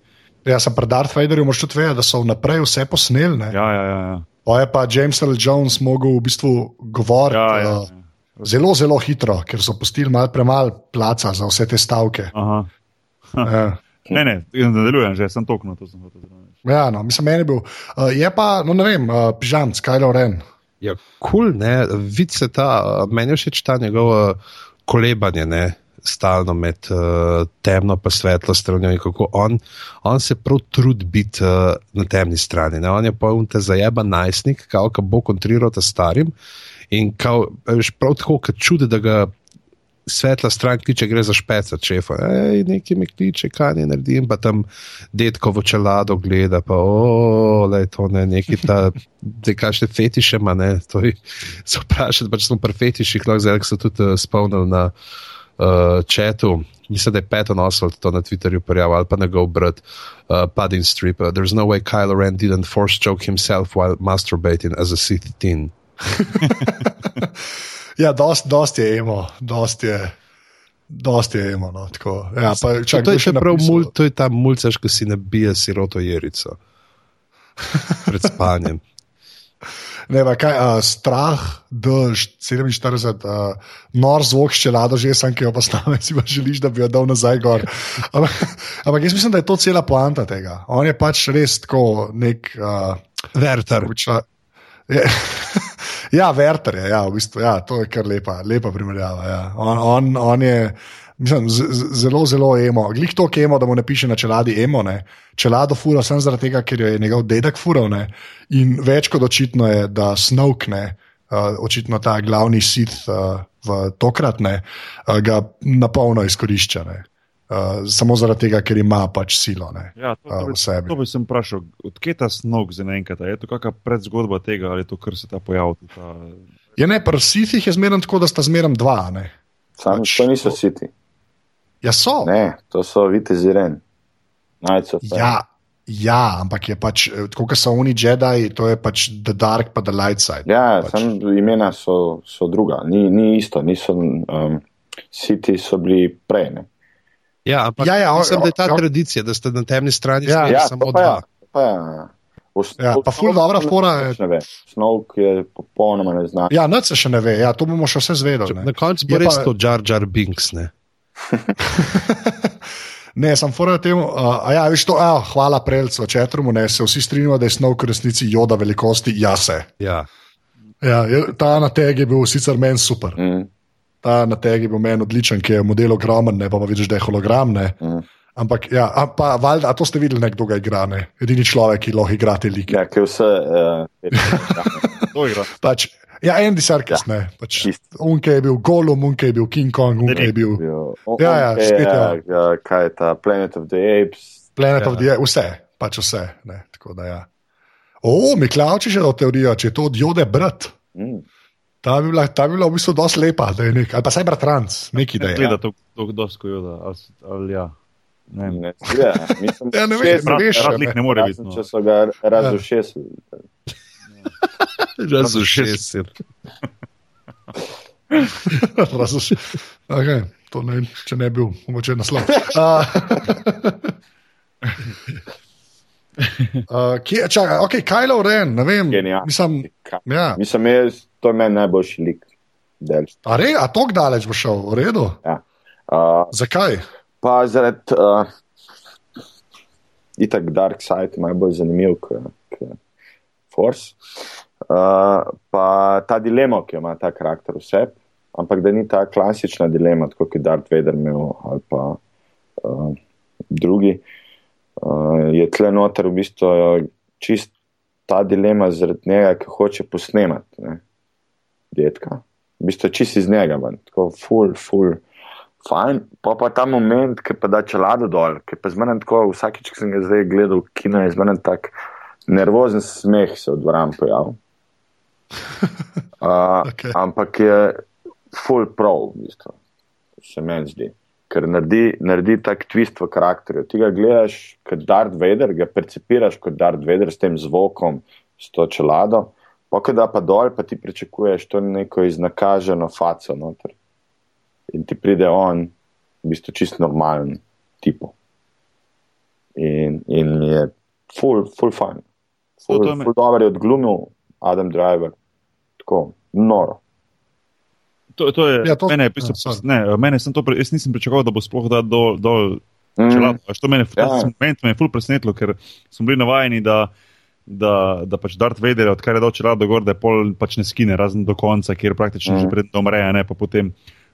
Ja, sem pri Darth Vaderju, moraš tudi vedeti, da so vnaprej vse posneli. Ja, ja, ja. ja. Pa je pa James L. Jones mogel v bistvu govoriti. Ja, ja, ja. Zelo, zelo hitro, ker so postili malo premalo placa za vse te stavke. Ja. Ne, ne, nadaljujem že, sem tokno to sem hotel zraven. Ja, no, mislim, meni je bil. Uh, je pa, no ne vem, uh, pižam, Skylo Ren. Ja, kul, cool, ne, vidi se ta, uh, meni je všeč ta njegovo kolebanje, ne. stalno med uh, temno in svetlo stranjo in kako on, on se prav trudi biti uh, na temni strani. Ne? On je pa un te zajeba najstnik, kao, ki bo kontriral ta starim in kao, veš, prav tako, kot čude, da ga svetla stran kliče, gre za špeca, čefa. Ej, neki mi kliče, kaj naredim, pa tam detko v čelado gleda, pa ole, to ne, neki ta, da kažete fetiše, ma ne, to je, se vprašati, pa če smo pri fetiših, lahko zdaj so tudi uh, spomnili na uh, četu. Mislim, da je Patton Oswald to na Twitterju prijavil ali pa na GoBrad, uh, Pudding Strip. Uh, There's no way Kylo Ren didn't force choke himself while masturbating as a Sith teen. Ja, dost, dost je emo, dost je. Dost je emo. No, tako. ja, pa, čak, to, je še še prav mul, to je ta mulcaš, ki si nabija siroto jerico pred spanjem. Ne, pa kaj, uh, strah, dež, 47, uh, nor zvok ščelado, že sem, ki jo postavim, si pa želiš, da bi jo dal nazaj gor. Ampak, ampak jaz mislim, da je to cela poanta tega. On je pač res tako nek. Uh, Verter. Uča, je, ja, Verter je, ja, v bistvu, ja, to je kar lepa, lepa primerjava. Ja. On, on, on je mislim, z, zelo, zelo emo. Glih to, ki emo, da mu ne piše na čeladi emo. Ne. Čelado fura sem zaradi tega, ker jo je njegov dedek. Ne. In več kot očitno je, da Snowkne, uh, očitno ta glavni sit uh, v tokratne, uh, ga napolno izkorišča. Uh, samo zaradi tega, ker ima pač silo. Ne. Ja, to, to, v bi, sebi. to bi sem vprašal, odkje ta snog za enkrat? Je to kakšna predzgodba tega ali je to, kar se ta pojavil? Ta... Je ne, pri sithih je zmerno tako, da sta zmerno dva. Ne. Sam, Pač to niso to- siti. Ja, so. Ne, to so vitezi ren. Najco. Ja, ja, ampak je pač, eh, tako kot so oni Jedi, to je pač The Dark, pa The Light Side. Ja, pač. sam imena so, so druga, ni, ni isto, niso. Um, Siti so bili prej. Ne? Ja, ampak Ja, ja, o- mislim, da je ta o- tradicija, da ste na temni strani Ja, ja, Ja, samo to pa dva. ja. to Pa ja. V Ja, pa ful dobra fora je- Ne ve. Snovk je popolnoma neznan. Ja, nič se še ne ve, ja, to bomo še vse zvedeli. Na Ne, koncu bo res pa- to Jar Jar Binks. Ne? ne sem fora temu, uh, a ja, veš to, a, hvala prelcu, četrumu, ne, se vsi strinjamo, da je snov v resnici joda velikosti, ja se. Ja. Ja, ta na teg je bil sicer meni super. Mm, Ta na teg je bil meni odličen, ki je model ogromen, ne pa, pa vidiš, da je hologram. Ne. mm. Ampak, ja, a, pa, valjda, a to ste videli, nekdo ga igra, ne? edini človek, ki lahko igra te like. Ja, ki je vse. Uh, To igra. Pač, ja, Andy Serkis, ja. ne. Pač, unke je bil Gollum, unke je bil King Kong, unke je bil Ja, ja, spet, ja. ja. Kaj je ta Planet of the Apes? Planet Ja. of the Apes, vse, pač vse. Ne, tako da, ja. O, Miklauči še do teorije, če je to od Jode brat. Mm. Ta bi bila, ta bi bila v bistvu dosti lepa, da je nek, ali pa saj bratranc, neki da je. Gleda to, to dosko joda. Ali, s- ali ja. Ne. Ne, ja, mislim, Ja, ne šest- ne veš, ne. lik ne more biti. Razen, No. če so ga razušesili. Razušesil. Razumeš? Okay, to ne, če ne bi bil, mogoče naslov. Uh, uh, kje, čakaj, ok, Kylo Ren, ne vem. Mislim, ja. Mislim, jaz, to je meni najboljši lik. Del. A, re, a tok daleč bo šel, v redu? Ja. Uh, Zakaj? pa zaradi uh, itak Dark Side najbolj zanimiv kot Force. Uh, pa ta dilema, ki jo ima ta karakter vse, ampak da ni ta klasična dilema, kot je Darth Vader imel ali pa uh, drugi, uh, je tle noter v bistvu čist ta dilema zaradi njega, ki hoče posnemati ne, detka. V bistvu čist iz njega, ven, tako full, full. Fajn, pa pa ta moment, ki pa da čelado dol, ki pa zmeraj tako, vsakič, ki sem ga zdaj gledal, kino je zmeraj tak nervozen smeh se v dvorani pojavil. Uh, okay. Ampak je full prav, v bistvu, se meni zdi. Ker naredi, naredi tak twist v karakterju. Ti ga gledaš kot Darth Vader, ga percipiraš kot Darth Vader s tem zvokom, s to čelado, pa ko da pa dol, pa ti pričakuješ to neko iznakaženo faco noter in ti pride on, v bistvu čist normalen tipo. In, in je full, full fun. Full, full dobro je odglumil Adam Driver. Tako, noro. To, to je, Ja, to- mene, je, bistvu, ja, ne, mene sem to, pre- jaz nisem pričakoval, da bo sploh dal dol, dol Mm, čelado. To mene, ta Ja. moment me je ful presenetilo, ker smo bili navajeni, da, da, da pač Darth Vader, odkar je dal čelado gor, da je pol pač ne skine, razen do konca, kjer praktično Mhm. mm. že pred umre, ne pa potem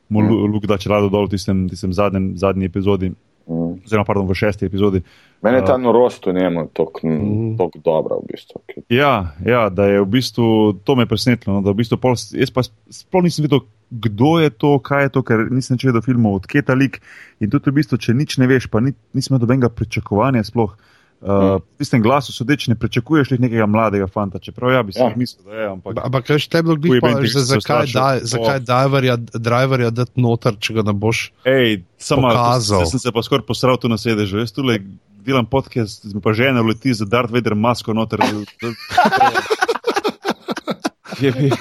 mu mm. Luke da čelado dol v tistem, tistem zadnjem, zadnji epizodi, Mm. oziroma pardon, v šesti epizodi. Meni je ta norost v njemu tako Mm. mm. dobra, v bistvu. Ja, ja, da je v bistvu to me presenetilo. No, v bistvu pol, jaz pa sploh nisem videl, kdo je to, kaj je to, ker nisem čutil filmov od Keta Lik. In tudi v bistvu, če nič ne veš, pa ni, nisem imel dobenega pričakovanja sploh. Uh, Mm. v tistem glasu sodeč ne pričakuješ lih nekega mladega fanta, čeprav ja bi si Ja. ja. mislil, da je. Ampak, Ampak kaj te bilo glih pa, Benedict že zakaj, daj, zakaj driverja, driverja dati noter, če ga ne boš. Ej, samo Pokazal. jaz sem se pa skoraj posral tu na sedežu. Jaz tule delam podcast, pa žena leti za Darth Vader masko noter. Je bi-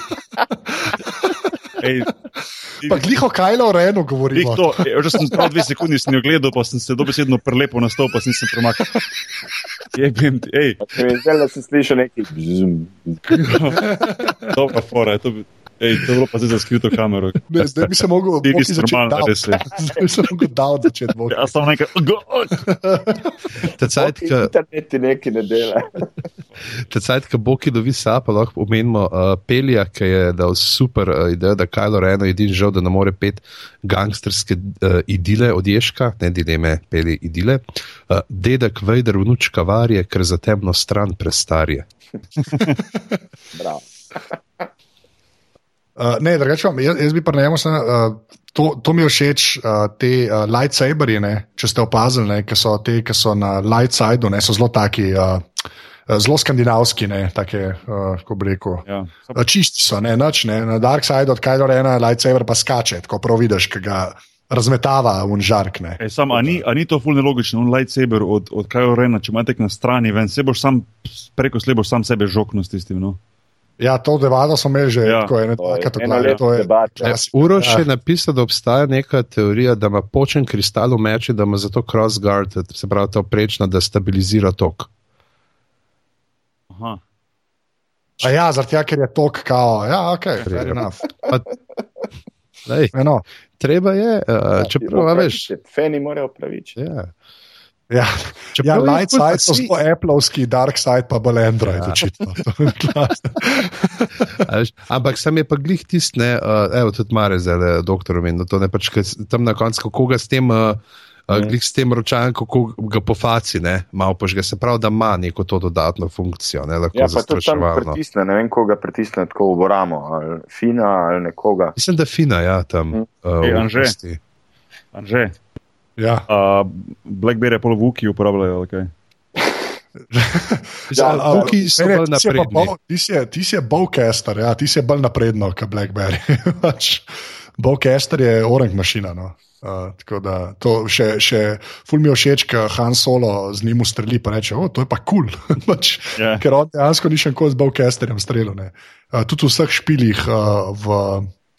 Ej, Pa gliho Kajlo Renu govorimo. to, e, že sem prav dve sekundi sem jo gledal, pa sem se dobesedno prelepo na stol, pa sem se premaknil. Jebim ti, ej, Pa Če mi zdaj le se sliši neki dobra fora, to bi, ej, to je bilo pa zdaj za skrito kamero. Ne, zdaj bi se mogel Ti res je. Zdaj bi se mogel dal začeti. Boki. Ja, samo nekaj, Te cajt, Boki ka- interneti neki ne dela. te cajt, ki Boki dobi sapa, lahko omenimo uh, Pelija, ki je dal super uh, idejo, da Kajlo Reno je edini žal, da ne more pet gangsterske uh, idile od Ježka, ne dileme, peli idile. Uh, dedek Vejder, vnučka varje, ker za temno stran prestarje. Bravo. Uh, ne, drugače, jaz, jaz bi pa samo. Uh, to, to mi je všeč, uh, te uh, lightsaberji, ne, če ste opazili, ne, ki so te, ki so na light sideu, ne, so zelo taki, uh, zelo skandinavski, ne, take, uh, bi rekel. ja. Uh, Čisti so, ne, noč, ne, na dark sideu od Kajlo Rena lightsaber pa skače, tako prav vidiš, ki ga razmetava v žark. Ne. Ej, sam, a, ni, a ni to fulno logično, un lightsaber od, od Kylo Rena, če imaš tek na strani, ven, se boš sam preko slej boš sam sebe žoknil s tistim. No? Ja, to devado so imeli že, Ja. tako je, je eno glavi, leto to je debate. klasika. Uroš Ja. je napisal, da obstaja neka teorija, da ima počen kristal v meči, da ima zato crossguard, se pravi, to prečno, da stabilizira tok. Aha. A ja, zaradi tega, ker je tok kao. Ja, ok, fair Ja. enough. Lej, treba je, uh, čeprav a veš. Feni morajo praviči. Ja. ja. Ja, light side so zelo Appleovski, dark side pa bolj Android, Ja. očitno. To Ampak sam je pa glih tist, ne, uh, evo tudi Mare zdaj, doktor omenil, to ne pač, tam na koncu, kako ga s tem, uh, uh, glih s tem ročajem, kako ga pofaci, ne, malo požge, se pravi, da ima neko to dodatno funkcijo, ne, lahko Ja, pa tudi tam zastraševalno. pritisne, ne vem, koga pritisne tako v ramo, ali fina ali nekoga. Mislim, da fina, ja, tam. Mm. Uh, Ej, Anže. Anže, Ja. a Blackberry pol vuki uporabljajo, okay. Ja, a, Vuki so bolj je napredni. Ti si je- ti si je bowcaster, ja, ti si je bolj napredno kot Blackberry. Pač bowcaster je orang mašina. No. Uh, tako da to še, še ful mi je všeč, ker Han Solo z njim ustreli in reče: O, to je pa kul. Cool. pač, Ja. Ker on dejansko ni še nikoli z bowcasterjem streljal. ne. Uh, tudi v vseh špilih uh, v,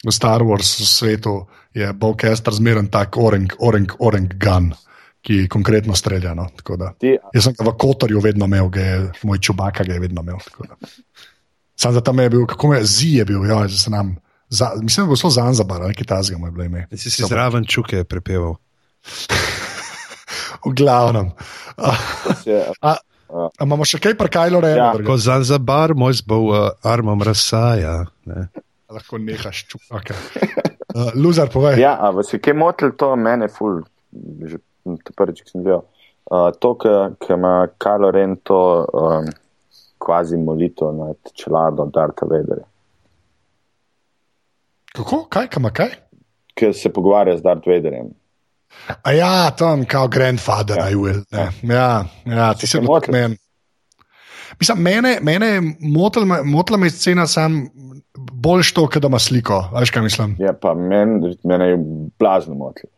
v Star Wars svetu je bowcaster zmeren tak orang, orang, orang gun. Ki konkretno strelja. No, tako da. Ti, Jaz sem ga v Kotorju vedno imel, ga je, moj čubaka ga je vedno imel. tako da. Sam za tam je bil, kako me zi je bil, ja, že se nam. Za, mislim, da bo šlo za Anzabar, ali kaj tasga mu je bilo ime. Si si zraven čuke prepeval. V glavnem. A, je, a, a imamo še kaj prekajlo Ja. reči? Ko Zanzibar, moj zbog uh, armom razsaja. Ne. Lahko nehaš čup. Okay. Uh, Luzar, povej. ja, a vas je kaj motil to, mene ful, že to prvič, ki sem videl. Uh, to, ki ima Kylo Ren to um, kvazi molito nad čelado Darta Vaderja, Kako? Kaj, kam, kaj? ki se pogovarja z Darth Vaderjem. A ja, tam kao grandfather, ja. I will. Ne. Ja, ja, ti Se si te bil motil? men. Mislim, mene, mene je motila me- motila me je scena sam bolj to, da ima sliko. a Veš, kaj mislim? Ja, pa men, mene je blazno motil.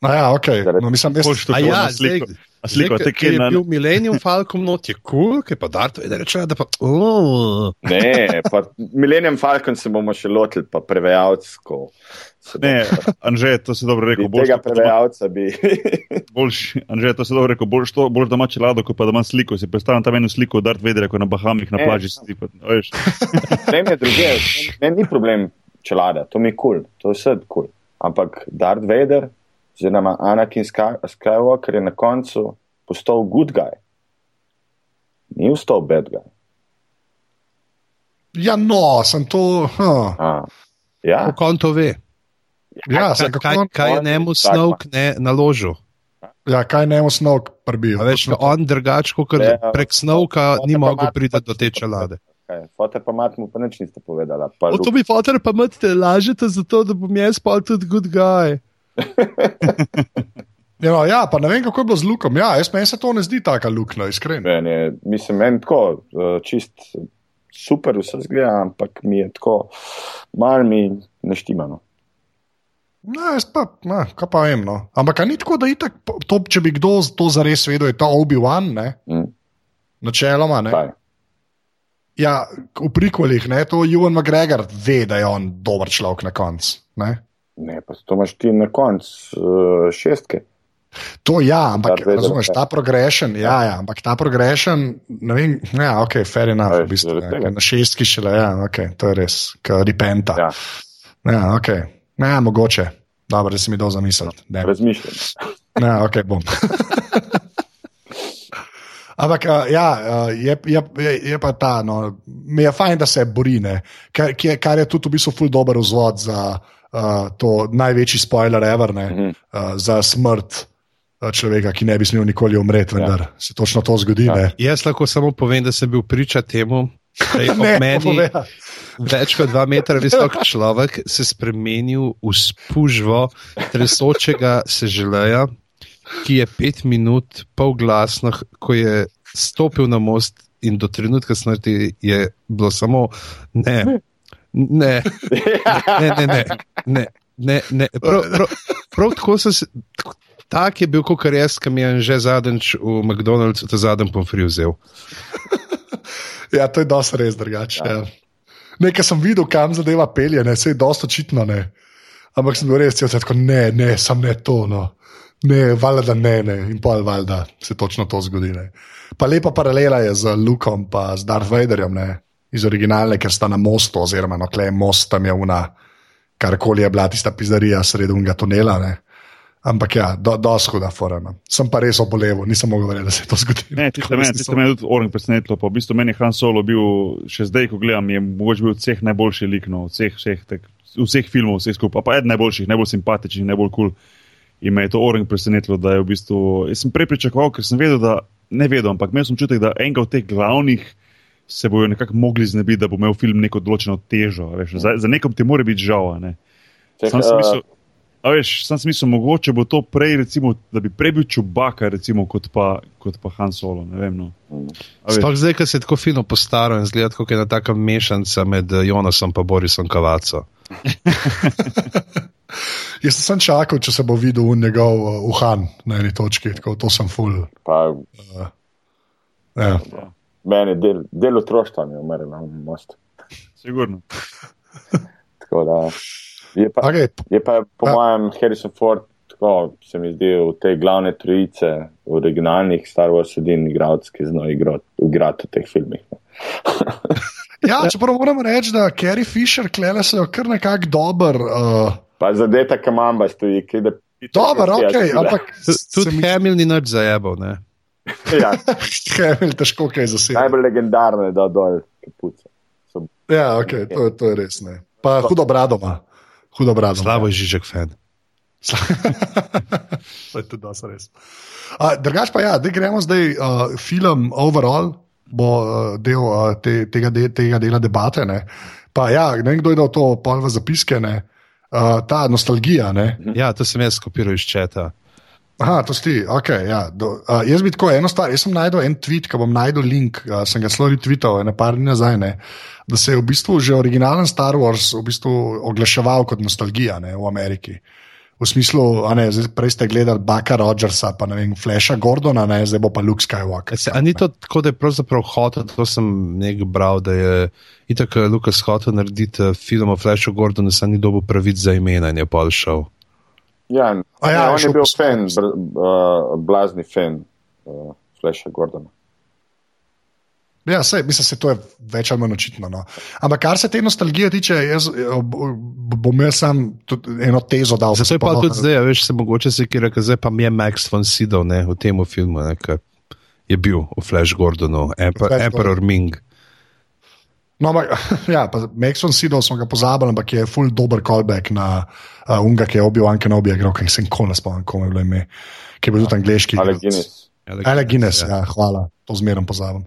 A ja, ok. No, mislim, jaz, Boljš to A kot ja, sliko. zdaj- A sliko Zdaj, te ki je na bil Millennium Falcon not je kul, cool, ki pa Darth Vader reče, da pa. Oh. Ne, pa Millennium Falcon se bomo še lotili, pa prevajalsko. Ne, Anže, to si dobro rekel. Bi Boljš, tega prevajalca bi. boljš, Anže, to si dobro rekel. Boljš, to, boljš da ima čelado, kot pa da ima sliko. Si predstavljam tam eno sliko Darth Vadera, ko na Bahamih na Ne. plaži sedi. pa- a veš. Problem je druge. Meni ni problem čelada, to mi je kul, cool, to je vse kul. Cool. Ampak Darth Vader, oziroma Anakin Sky- Skywalker je na koncu postal good guy. Ni ustal bad guy. ja, no, sem to. Huh. A, ja, Kako on to ve? Ja, kako kaj, kaj je njemu tako. snov ne naložil? Ja, kaj ne osnov prbijo. A Veš, on drugače, kot Ja, prek snovka, ni mogel mat- priti do te čelade. Kaj, Fotor pa mat mu pa nič niste povedala. Pa O, to mi fotor pa mate lažete, zato da bom jaz pa tudi good guy. Ja, no, ja, pa ne vem, kako je bilo z lukom. Ja, jaz meni se to ne zdi tako luknjo, iskreno. Meni je, mislim, meni tako, eh, čist super vse zgleda, ampak mi je tako, malo mi neštimano. No, jaz pa, na, kaj pa vem. No. Ampak ni tako, da po- to, če bi kdo to zares vedel, je to Obi-Wan, ne? Mm. načeloma. Ne? Ja, v prikvalih, ne, to Juan McGregor ve, da je on dober človek na koncu. ne. Ne, pa to imaš ti na koncu uh, šestke. To ja, ampak Darth Vader, razumeš, ja. ta progression, ja, ja, ampak ta progression, ne vem, ja, ok, fair enough, v bistvu, ne, ker na šestki šele, ja, ok, to je res, kot repenta. Ja, Ja, ok, ne, mogoče, dobro, da si mi dal zamisliti. Ne. razmišljam. Ja, ok, bom. Ampak uh, ja, uh, je, je, je, pa ta, no, mi je fajn, da se bori, ne, kar, je, kar je tudi v bistvu ful dober vzvod za uh, to največji spoiler ever, ne, Mhm. uh, za smrt uh, človeka, ki ne bi smel nikoli umreti, vendar ja. se točno to zgodi. Ja. Ja. Jaz lahko samo povem, da sem bil priča temu, da je ob Ne, meni ja. Več kot dva metra visok človek se spremenil v spužvo tresočega se želeja, ki je pet minut polglasno, ko je stopil na most in do trenutka smrti je bilo samo ne. Ne, ne, ne, ne, ne, ne, ne. Prav, prav, prav tako sem se. Tak je bil, kot jaz, ki mi je že zadnjič v McDonald'su ta zadnji pomfri vzel. ja, to je dosti res drugače. Ja. Nekaj sem videl, kam zadeva pelje, ne, se je dosta očitno ne. Ampak sem bil res cel tako, ne, ne, sam ne to. No. Ne, valjda ne, ne, in pa valjda se točno to zgodi. Ne. Pa lepa paralela je z Lukom in z Darth Vaderjem, ne, iz originalne, ker sta na mostu, oziroma na klej most tam je una, karkoli je bila tista pizzerija sredi unega tunela. Ne. Ampak ja, do, dosti huda forma. Sem pa res obolel, nisem mogel verjeti, da se je to zgodilo. Ne, tiste meni, tiste meni tudi Oren presenetilo. Pa v bistvu meni je Han Solo bil, še zdaj, ko gledam, je mogoče bil od vseh najboljši lik, no, od vseh, vseh, tek, vseh filmov, vseh skupaj, pa eden najboljših, najbolj simpatičnih, najbolj kul. Cool. In me je to Oren presenetilo, da je v bistvu. Jaz sem prej pričakoval, ker sem vedel, da ne vedel, ampak imel sem čutek, da enega od teh glavnih se bojo nekako mogli znebiti, da bo imel film neko določeno težo. Veš, za, za nekom ti more biti žal. a Ne? Čak, Sam sem mislil, a veš, sam sem mislil, mogoče bo to prej, recimo, da bi prej bil čubaka, recimo, kot pa, kot pa Han Solo. Ne vem. No. Sploh zdaj, ko se je tako fino postaral in zgleda, kot je ena taka mešanca med eh, Jonasom in Borisom Kavaco. Jaz sem čakal, če se bo videl njegov uh, uhan na eni točki, tako to sem full. pa, Ja. meni je del, del otroštva, mi je umrl na mostu. Sigurno. Tako da, je pa, Okay, je pa po Ja. mojem Harrison Ford, tako se mi zdi, v te glavne trojice, v originalnih Star Wars edini igralec, ki zna igrati v teh filmih. no. ja, čeprav moramo reči, da Carrie Fisher klele se kar nekako dober. Uh, Pa zadeta kamamba stoji, ki da. dober, ok, ampak Tudi mi Hamil ni nič zajebal. Ne? Ja, je imel težko kaj zasebno. najbolj legendarne, da dol kapuce. So, Ja, ok, to, je- to je res. Ne. Pa hudo bradoma. Hudo bradoma. Slavo je Žižek fan. to je tudi dosti res. Uh, drugač pa ja, da gremo zdaj uh, film overall. Bo uh, del uh, te, tega, de, tega dela debate. Ne. Pa ja, ne vem, kdo je dal to pol v zapiske. Ne. Uh, ta nostalgija. Ne. Ja, to sem jaz skopiral iz četa. Aha, to si ti, ok. Ja. Do, uh, jaz bi tako eno stvar, jaz sem najdel en tweet, ki bom najdel link, uh, sem ga celo retweetal, ne par dni nazaj, ne, da se je v bistvu že originalen Star Wars v bistvu oglaševal kot nostalgija ne, v Ameriki. V smislu, ne, zdaj prej ste gledali Baka Rogersa, pa ne vem, Flasha Gordona, ne, zdaj bo pa Luke Skywalker. Se, a ni to tako, da je pravzaprav hotel, to sem nekaj bral, da je itak eh, Lukas hotel narediti eh, film o Flashu Gordonu, sem ni dobil pravic za imena in je pol šel. Ja, A ja, ne, on je bil fan, br, uh, blazni fan uh, Flasha Gordona. Ja, sej, mislim, se to je več ali manj očitno. No. Ampak kar se te nostalgije tiče, jaz bom jaz sam eno tezo dal. Zato je pa tudi zdaj, veš, se mogoče se kira, ker zdaj pa mi je Max von Sydow ne, v tem filmu, ne, ki je bil v Flash Gordonu, Emperor, Flash Emperor Ming. No, ampak, ja, Max von Sydow smo ga pozabili, ampak je full dober callback na uh, Unga, ki je obil Anke Nobi, ki se nikoli ne spomnim, kako je bilo ime, ki je bil tudi angliški. Alec Guinness. Alec Guinness, ja, hvala, to zmerno pozabim.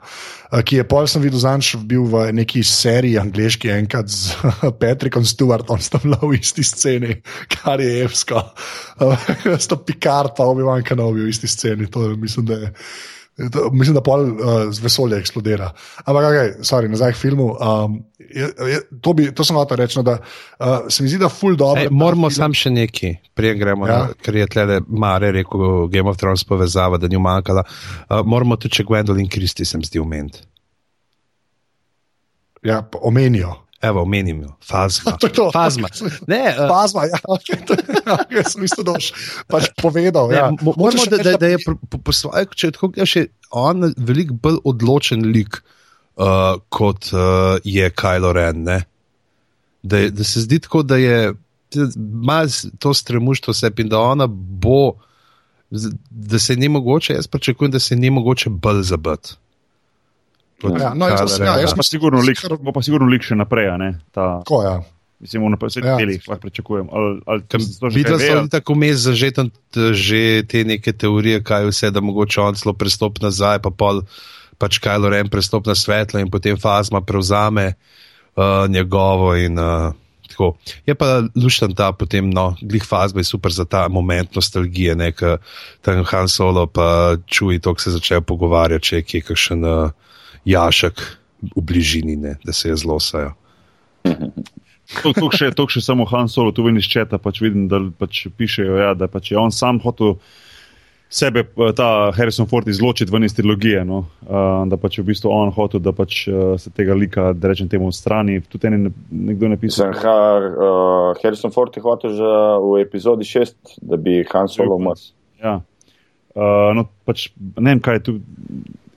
Uh, ki je pol sem videl zanč, bil v neki seriji angliški enkrat z Patrickom Stewartom, sta bila v isti sceni, kar je evsko. Uh, sta Picard pa obi Anke Nobi v isti sceni, to mislim, da je. To, mislim, da pol uh, z vesolja eksplodira. Ampak, okay, sorry, nazaj k filmu. Um, je, je, to, bi, to sem hotel reči, no, da uh, se mi zdi, da ful dobro. Ej, moramo sam še neki, prije gremo, ja. na, ker je tle Mare rekel Game of Thrones povezava, da ni umanjkala. Uh, moramo tudi, če Gwendolyn Christie sem zdi ument. Ja, omenijo. Evo, omenim jo, fazma. To to. Fazma. Ne, uh, Fazma, ja, okay, to ja, jaz sem da boš pač povedal. ne, Ja. Moramo, da, da, da je po, po, svoje, če tako gledaš, je on veliko bolj odločen lik uh, kot uh, je Kylo Ren. Ne? Da, da se zdi tako, da je s- to stremuštvo sebi in da ona bo, da se ni mogoče, jaz pričakujem, da se ni mogoče bolj zabiti. Ja, no, jaz, ja, jaz Pa sigurno lik, bo pa sigurno lik še naprej, a ne? Ta, Tako, ja. mislim, v naprej Ja. delih lahko pričakujem. Videla sem tako mes zažeten, že te neke teorije, kaj vse, da mogoče on celo prestop nazaj, pa pol pač Kylo Ren prestop na svetlo in potem fazma prevzame uh, njegovo in uh, tako. Je pa lušten ta potem, no, glih fazma je super za ta moment nostalgije, nek tam Han Solo pa čuji to, ko se začnejo pogovarjati, če je kakšen uh, jašek v bližini, ne, da se je zlosajo. To, to, še, to še samo Han Solo, tu ven iz četa pač vidim, da pač pišejo, ja, da pač je on sam hotel sebe, eh, ta Harrison Ford, izločiti ven iz trilogije. No? Uh, da pač je v bistvu on hotel, da pač uh, se tega lika, da rečem temu, strani. Tudi en, nekdo je napisal. Mislim, ha, uh, Harrison Ford je hotel že v epizodi 6, da bi Han Solo umrl. Ja. Uh, no, pač, ne vem, kaj je tu.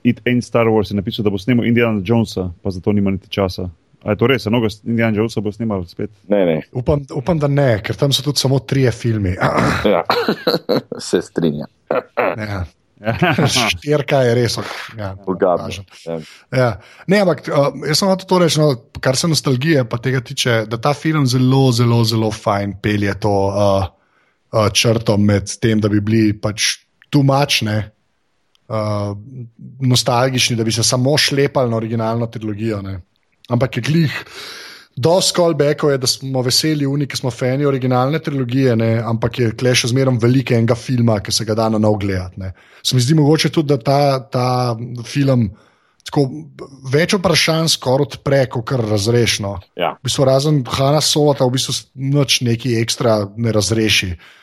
It Ain't Star Wars je napisal, da bo snimal Indiana Jonesa, pa zato nima niti časa. A je to res? Mnogo Indiana Jonesa bo snimal spet. Ne, ne. Upam, upam, da ne, ker tam so tudi samo trije filmi. Ja. Se strinjam. Ja. Štirka je res. Ja, kažem. Ja. Ja. Ne, ampak uh, jaz sem hotel to reči, no, kar se nostalgije pa tega tiče, da ta film zelo, zelo, zelo fajn pelje to uh, uh, črto med tem, da bi bili pač tumačne, uh, nostalgični, da bi se samo šlepali na originalno trilogijo. Ne. Ampak je glih. Dost callbackov je, da smo veseli, oni, ki smo fani originalne trilogije, ne, ampak je kle še zmeraj veliko enega filma, ki se ga da na nov gledati. ne. Se mi zdi mogoče tudi, da ta, ta film tako, več vprašanj skoraj odpre, kot kar razrešno. Ja. V bistvu, razen Hanna Solota, v bistvu nič neki ekstra ne razreši. Pa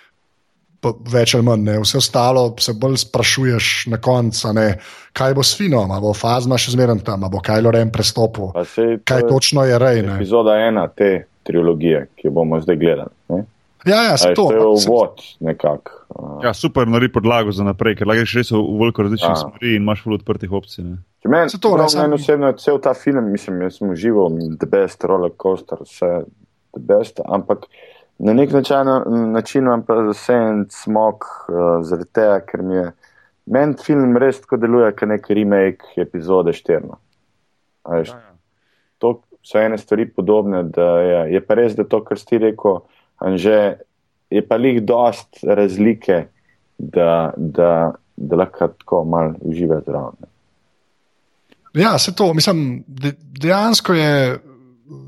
Več ali manj, ne. vse ostalo se bolj sprašuješ na koncu, ne, kaj bo s Finom, ali bo Fazma še zmeraj tam, ali bo Kajlo Ren prestopil, kaj točno je Rej. ne. Epizoda ena te trilogije, ki jo bomo zdaj gledali. Ne? Ja, ja, A se to. to je uvod nekako. Uh, Ja, super, naredi podlago za naprej, ker lahko greš res v veliko različnih Ja. smeri in imaš veliko odprtih opcij. Ne. Meni Se to, sam- meni osebno je cel ta film, mislim, jaz sem užival, the best roller coaster, vse the best, ampak na nek način, način imam pa vse en smog uh, zaradi tega, ker mi je meni film res tako deluje, kot nek remake epizode 4. no. A veš, To so ene stvari podobne, da je, je pa res, da to, kar si ti rekel, Anže, je pa lih dost razlike, da, da, da lahko tako malo uživaš zraven. Ja, se to, mislim, de, dejansko je.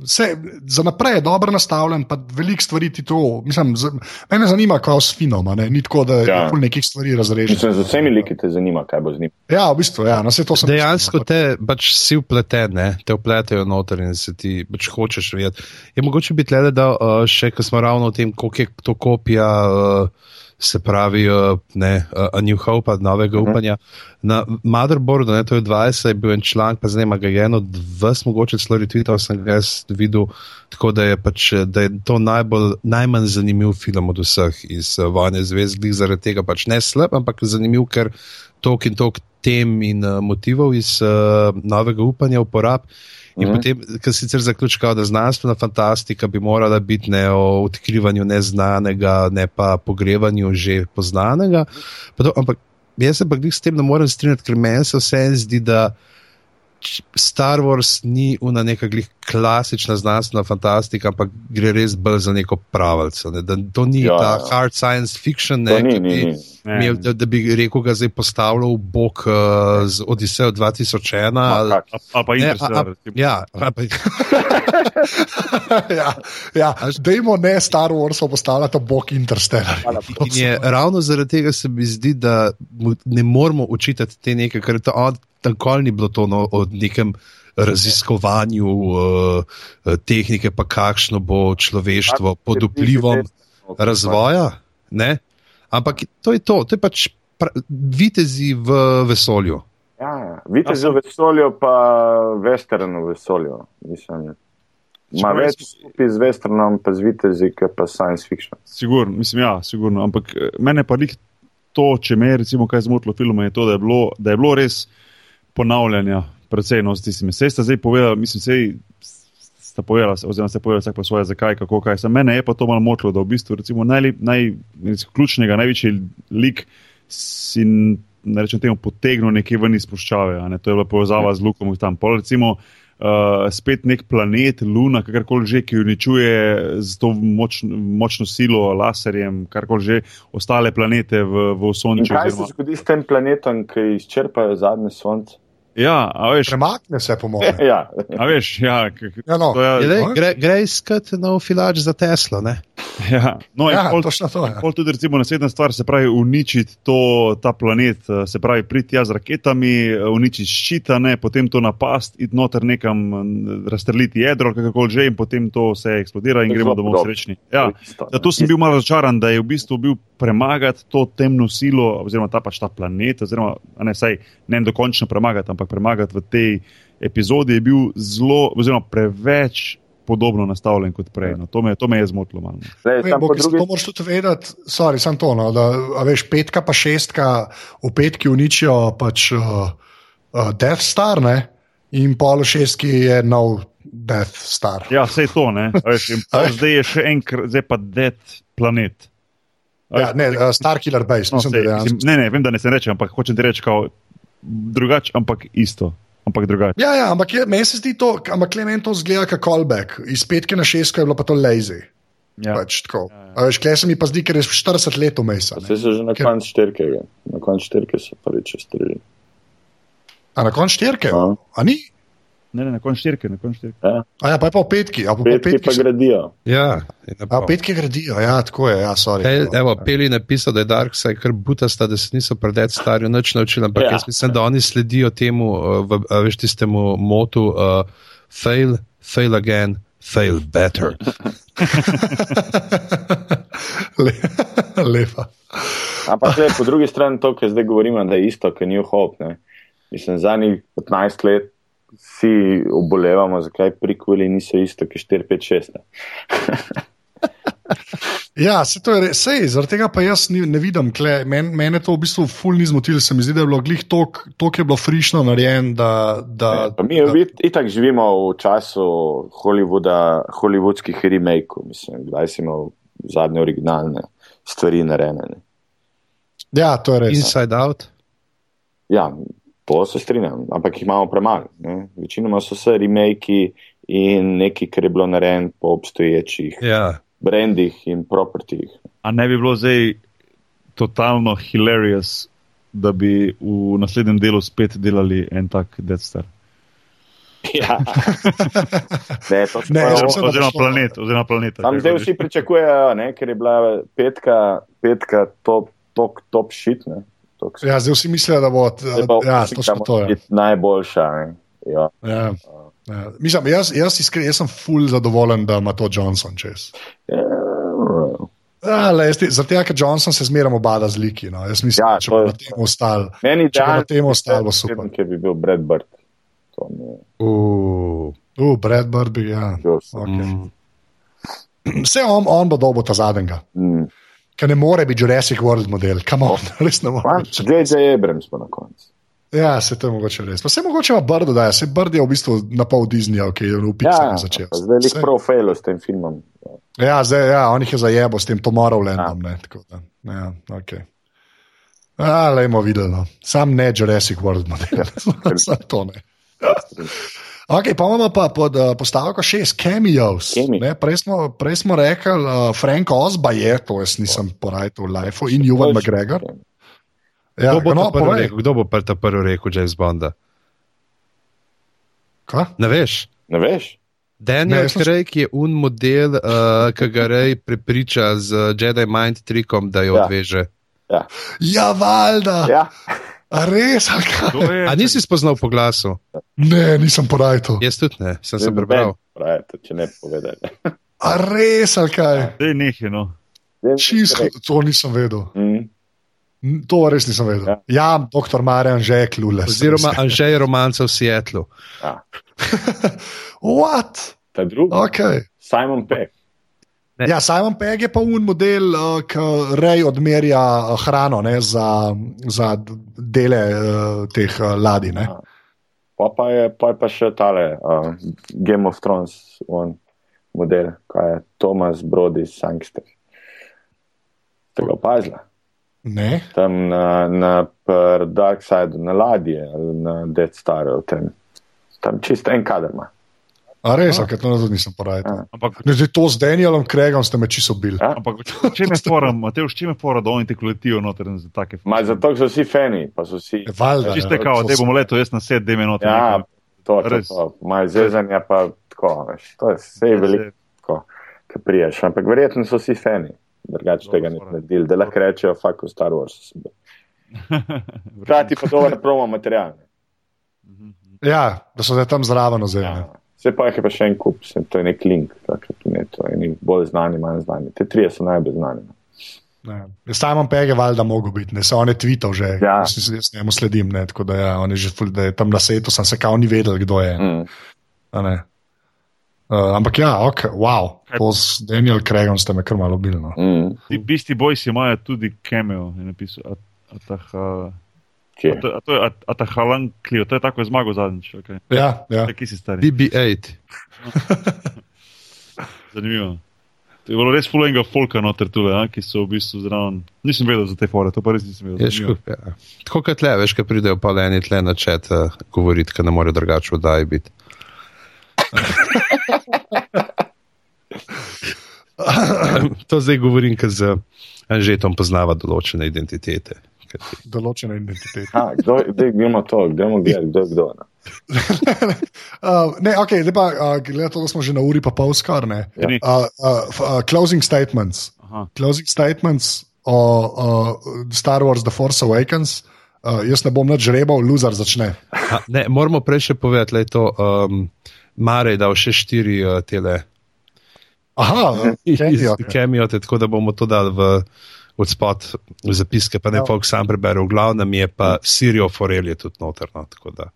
Vse, za naprej je dobro nastavljen, pa veliko stvari ti to. Mislim, z, mene zanima, kako s finom, a ne? ni tako, da ja. Ja. je nekih stvari razrešeno. Mislim, z vsemi liki te zanima, kaj bo z njim. Ja, v bistvu, ja, no, se to sem Dejansko mislil, te pač si upleten, ne? te upletejo noter in se ti pač hočeš vedeti. Je mogoče biti le, da uh, še, ko smo ravno o tem, koliko je to kopija, uh, se pravi, uh, ne, uh, A New Hope, od novega uh -huh. upanja. Na Motherboardu, ne, to je 20, je bil en članek, pa zdaj ima ga eno od vas, mogoče celo retweetal sem ga jaz videl, tako da je, pač, da je to najbolj, najmanj zanimiv film od vseh iz uh, Vojne zvezd, zaradi tega pač ne slab, ampak zanimiv, ker tok in tok tem in uh, motivov iz uh, novega upanja uporab. In mm potem, kar sicer zaključka, da znanstvena fantastika bi morala biti ne o odkrivanju neznanega, ne pa pogrevanju že poznanega. Pa to, ampak jaz se pa glih s tem ne morem strinjati, ker meni se vse zdi, da Star Wars ni una neka glih klasična znanstvena fantastika, ampak gre res bolj za neko pravico. Ne? Da, to ni Ja, ja, ta ja. hard science fiction, ne, ni, ni, bi ni. Ne. imel, da, da bi rekel, ga zdaj postavljal bok uh, z Odisejo 2001. Ma, ali- kak. Ali pa Ne, a- Interstellar. a- Ja, a pa- ja, ja. Dajmo ne Star Wars postavljati bog Interstellar. In je, ravno zaradi tega se mi zdi, da ne moramo učitati te nekaj, ker to nikoli ni bilo to no, o nekem raziskovanju uh, tehnike, pa kakšno bo človeštvo pod vplivom razvoja. Ne? Ampak to je to, to je pač vitezi v vesolju. Ja, ja. Vitez v vesolju, pa western v vesolju. Mislim, Čeprav več skupaj z westernom, pa z vitezi, pa science fiction. Sigurno, mislim, ja, sigurno. Ampak eh, mene pa nik to, če me je recimo kaj zmotilo v filmu, je to, da je bilo, da je bilo res ponavljanja, predvsem s tistimi. Sej ste zdaj povedali, mislim, sej sta povedala, oziroma ste povedali vsak po svoje, zakaj, kako, kaj. Sem mene je pa to malo motilo, da v bistvu recimo najlep, naj, ključnega, največji lik si, ne rečem temu, potegnil nekje ven iz puščave. Ne? To je bila povezava z Lukom tam. Pol recimo, Uh, spet nek planet, Luna, kakorkoli že, ki uničuje z to moč, močno silo, laserjem, karkoli že, ostale planete v, v In Osončju. kaj se zgodi s tem planetom, ki izčrpajo zadnje sonce? Ja, a veš, Premakne se, po mojem. Ja, a veš, ja, Ja, no. to je, Je, dej, no. gre, gre iskati nov filač za Teslo. Ne? ja, no, Ja, pol, točno to je. pol tudi recimo naslednja stvar, se pravi uničiti to, ta planet, eh, se pravi priti tja z raketami, eh, uničiti ščitane, potem to napast, iti noter nekam, eh, razstreliti jedro, kakorkoli že, in potem to vse eksplodira in je gremo zelo domov srečni. Ja. ne. Zato sem bil malo razočaran, da je v bistvu bil premagati to temno silo, oziroma ta pač ta planet, oziroma a ne saj ne dokončno premagati, ampak premagati v tej epizodi je bil zelo, oziroma preveč podobno nastavljen kot prej. No, to, me, to me je zmotilo malo. Ne, tam bo, drugi... To moraš tudi vedeti, sorry, sam to, no, da a veš, petka pa šestka v petki uničijo pač uh, uh, Death Star, ne? in pol šestki je nov Death Star. Ja, vse to, ne. Veš, zdaj je še en, zdaj pa Dead planet. Ja, ne, uh, Star Killer Base, no, mislim, sej, da je mislim, ne, ne, vem, da ne se reče, ampak hočem ti reči, kao drugače, ampak isto. Ampak drugače. Ja, ja, ampak je, meni se zdi to, ampak le meni to zgleda kot callback. Iz petke na šestko je bilo pa to lazy. Ja. Pač, tako. A veš, klej se mi pa zdi, ker je 40 let vmesa. ne. Vse so že na Ker- koncu štirke, že. na koncu štirke so prvič strelili. A na koncu štirke? Ja. A ni? Ne, ne, na koncu štirke, na koncu štirke. Ja, A ja, pa je pa v petki. A pa v petki petki, pa gradijo. Ja, in a v petki gradijo, ja, tako je, ja, sorry. Ej, evo, Peli je napisal, da je Darkseid kar butasta, da se niso pred starjo nič naučili, ampak Ja. ja. jaz mislim, da oni sledijo temu, v, a veš, tistemu motu, uh, fail, fail again, fail better. Le, lepa. Ampak le, po drugi strani to, kar zdaj govorimo, da je isto, kot New Hope. Ne. Mislim, zadnjih 15 let vsi obolevamo, zakaj prikvili niso isto, kot 4, 5, 6. Ne. Ja, se to je res, sej, zaradi tega pa jaz ni, ne vidim, kle, men, mene to v bistvu ful ni zmotil, se mi zdi, da je bilo glih tok, tok je bilo frišno narejen, da, da, Pa mi da da. itak živimo v času Hollywooda, hollywoodskih remakeov, mislim, kdaj si imel zadnje originalne stvari narejene. Ne. ja, to je res. Inside out. Ja, to se strinjam, ampak jih imamo premalo. ne. Večinoma so vse remake in nekaj, kar je bilo narejeno po obstoječih Ja. brandih in propertijih. A ne bi bilo zdaj totalno hilarious, da bi v naslednjem delu spet delali en tak Death Star? Ja. ne, to Ne, da Oziroma planet, oziroma planeta. tam zdaj vsi pričakujejo, ne, ker je bila petka, petka top, top, top shit. Ne, Tok- Ja, zdaj vsi mislijo, da bo. Ja, to biti najboljša. Ja. Ja. Ja. Mislim, jaz, jaz, iskren, jaz sem ful zadovoljen, da ima to Johnson čez. Ja, Ja, le, ti- Zaradi tega, ker Johnson se zmeraj obada z liki. No. Jaz mislim, Ja, ja, če bo na tem ostal. Meni Če bo na tem ostal, bo super. Ker bi bil Brad Bird. Je Uh, Uh, Brad Bird bi, ja. Okay. mm. Vse on, on bo dobo ta zadnjega. Mm. Ker ne more biti Jurassic World model, kam on, res ne more. Pač J.J. Abrams pa na koncu. Ja, se to je mogoče res. Pa se mogoče ima Brdo, da je. Se Brd je v bistvu na pol Disneya, ki je v Ja, Pixarju začel. pa zdaj je Saj- prav failo s tem filmom. Ja, zdaj, ja, on jih je zajebo s tem Tomorrowlandom. Ne, tako da, ja, okay. A, lejmo videli. No. Sam ne Jurassic World model, samo to ne. Okay, pa imamo pa pod uh, postavko šest cameos. Cameo. Ne, Prej smo, prej smo rekli, uh, Frank Ozba je, to jaz nisem porajal v Life, in Juvan McGregor. Ja, Kdo bo, no, rekel, kdo bo pa ta prvi rekel James Bonda? Kaj? Ne veš? Ne veš? Daniel Ne, Craig je un model, uh, ki ga rej prepriča z Jedi Mind trikom, da jo Ja. odveže. Ja. Ja, valjda. ja. A res, ali kaj? Je, A nisi spoznal po glasu? Ne, nisem porajal. Jaz tudi ne, sem se prebral. Pravi, če ne povedali. A res, ali kaj? Dej nekaj, no. Čisto, to nisem vedel. Mm. To res nisem vedel. Ja. Ja, doktor Marjan že je klule. Oziroma Anžej Romanca v Seattlu. Ja. What? Ta drugi, Okay. Simon Peck. Ne. Ja, Simon Pegg je pa un model, uh, ki rej odmerja uh, hrano ne, za, za dele uh, teh uh, ladij. Ne. Ja. Pa, pa, je, pa je pa še tale uh, Game of Thrones on model, kaj je Thomas Brody Sangster. Ste ga opazili? Ne? Tam na, na per Dark Side, na ladje, ali na Dead Star, tam, tam čist en kader ima. A res, ali kaj to tudi nisem porajal. Ja. Ampak, Ne, zdaj to z Danielom Craigom ste me čisto bili. Ja? ampak če me fora, Mateoš, če me fora, da oni te koletijo noter za take Ma zato so vsi fani, pa so vsi. Valjda. Čiste ja, kao, to te bomo leto, jaz na sed, da me noter. Ja, nekaj. to, to, Res. to. Maj zezanja pa tako, veš. To je vse veliko, tako, ki priješ. Ampak verjetno so vsi fani. Drugače tega ne naredili, da lahko rečejo, fuck, v Star Wars. Hkrati pa dober promo material. Ja, da so zdaj tam zraven oziroma. Ja. Vse pa jih je pa še en kup, se, to je nek link, tako, ne, to je nek bolj znani, manj znani. Te trije so najbolj znani. Ne. Ja, Simon Pegg je valjda mogel biti, ne se on je tweetal že. Ja. Jaz, jaz njemu sledim, ne, tako da, ja, je že ful, da je tam na svetu, sem se kao ni vedel, kdo je. Mm. a ne. Uh, ampak ja, ok, wow, to z Daniel Craigom ste me kar malo bili. No. Mm. Ti Beastie Boys imajo tudi cameo, je napisal. A, a, tah, a, Kje? a, to, a, to je a- Atahalan Clio, to je tako je zmagal zadnjič. Okay. Ja, ja. Kje si stari? BB-8. Zanimivo. To je bilo res fulenga folka noter tule, a, ki so v bistvu zraven. Nisem vedel za te fore, to pa res nisem vedel. Je škup, ja. Tako kot le, veš, kaj pridejo pa le eni tle na čet uh, govoriti, ker ne morejo drugače oddaji biti. to zdaj govorim, ker z Anžetom poznava določene identitete. Določena identiteta. Ha, kdo, kdaj gremo to, gremo gledati, kdo je kdo. Ne? Uh, ne, ok, zdaj pa uh, glede na to, da smo že na uri pa pol skar. ne. Ja. Uh, uh, uh, closing statements. Aha. Closing statements o uh, Star Wars The Force Awakens. Uh, jaz ne bom več žrebal, loser začne. A, ne, moramo prej še povedati, da je to um, Mare dal še štiri uh, tele Aha, cameo. kemijote, tako da bomo to dali v odspot v zapiske, pa ne Ja. folk sam preberel. V glavnem je pa Sirijo Forel je tudi da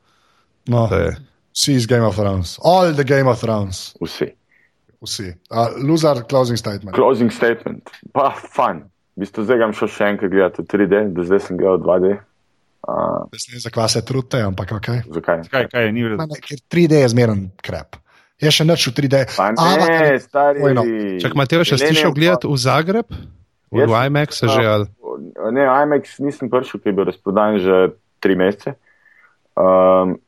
no, to je. vsi iz Game of Thrones. All the Game of Thrones. Vsi. Vsi. Uh, loser, closing statement. Closing statement, pa fun. V bistvu zdaj grem šel še enkrat gledati v 3D, do zdaj sem gledal 2D. Uh, Jaz ne vem, zakaj se trudite, ampak ok. zakaj? Kaj, kaj je, ni Ma vredno. Ne, ker 3D je zmeren krep. Je še nič v 3D. Pa Ampak- ne, stari. No. Čak, Mateo, še si šel gledati v Zagreb? V Jaz sem- IMAX že ali? Ne, IMAX nisem prišel, ki je bil razprodan že tri mesece. Um,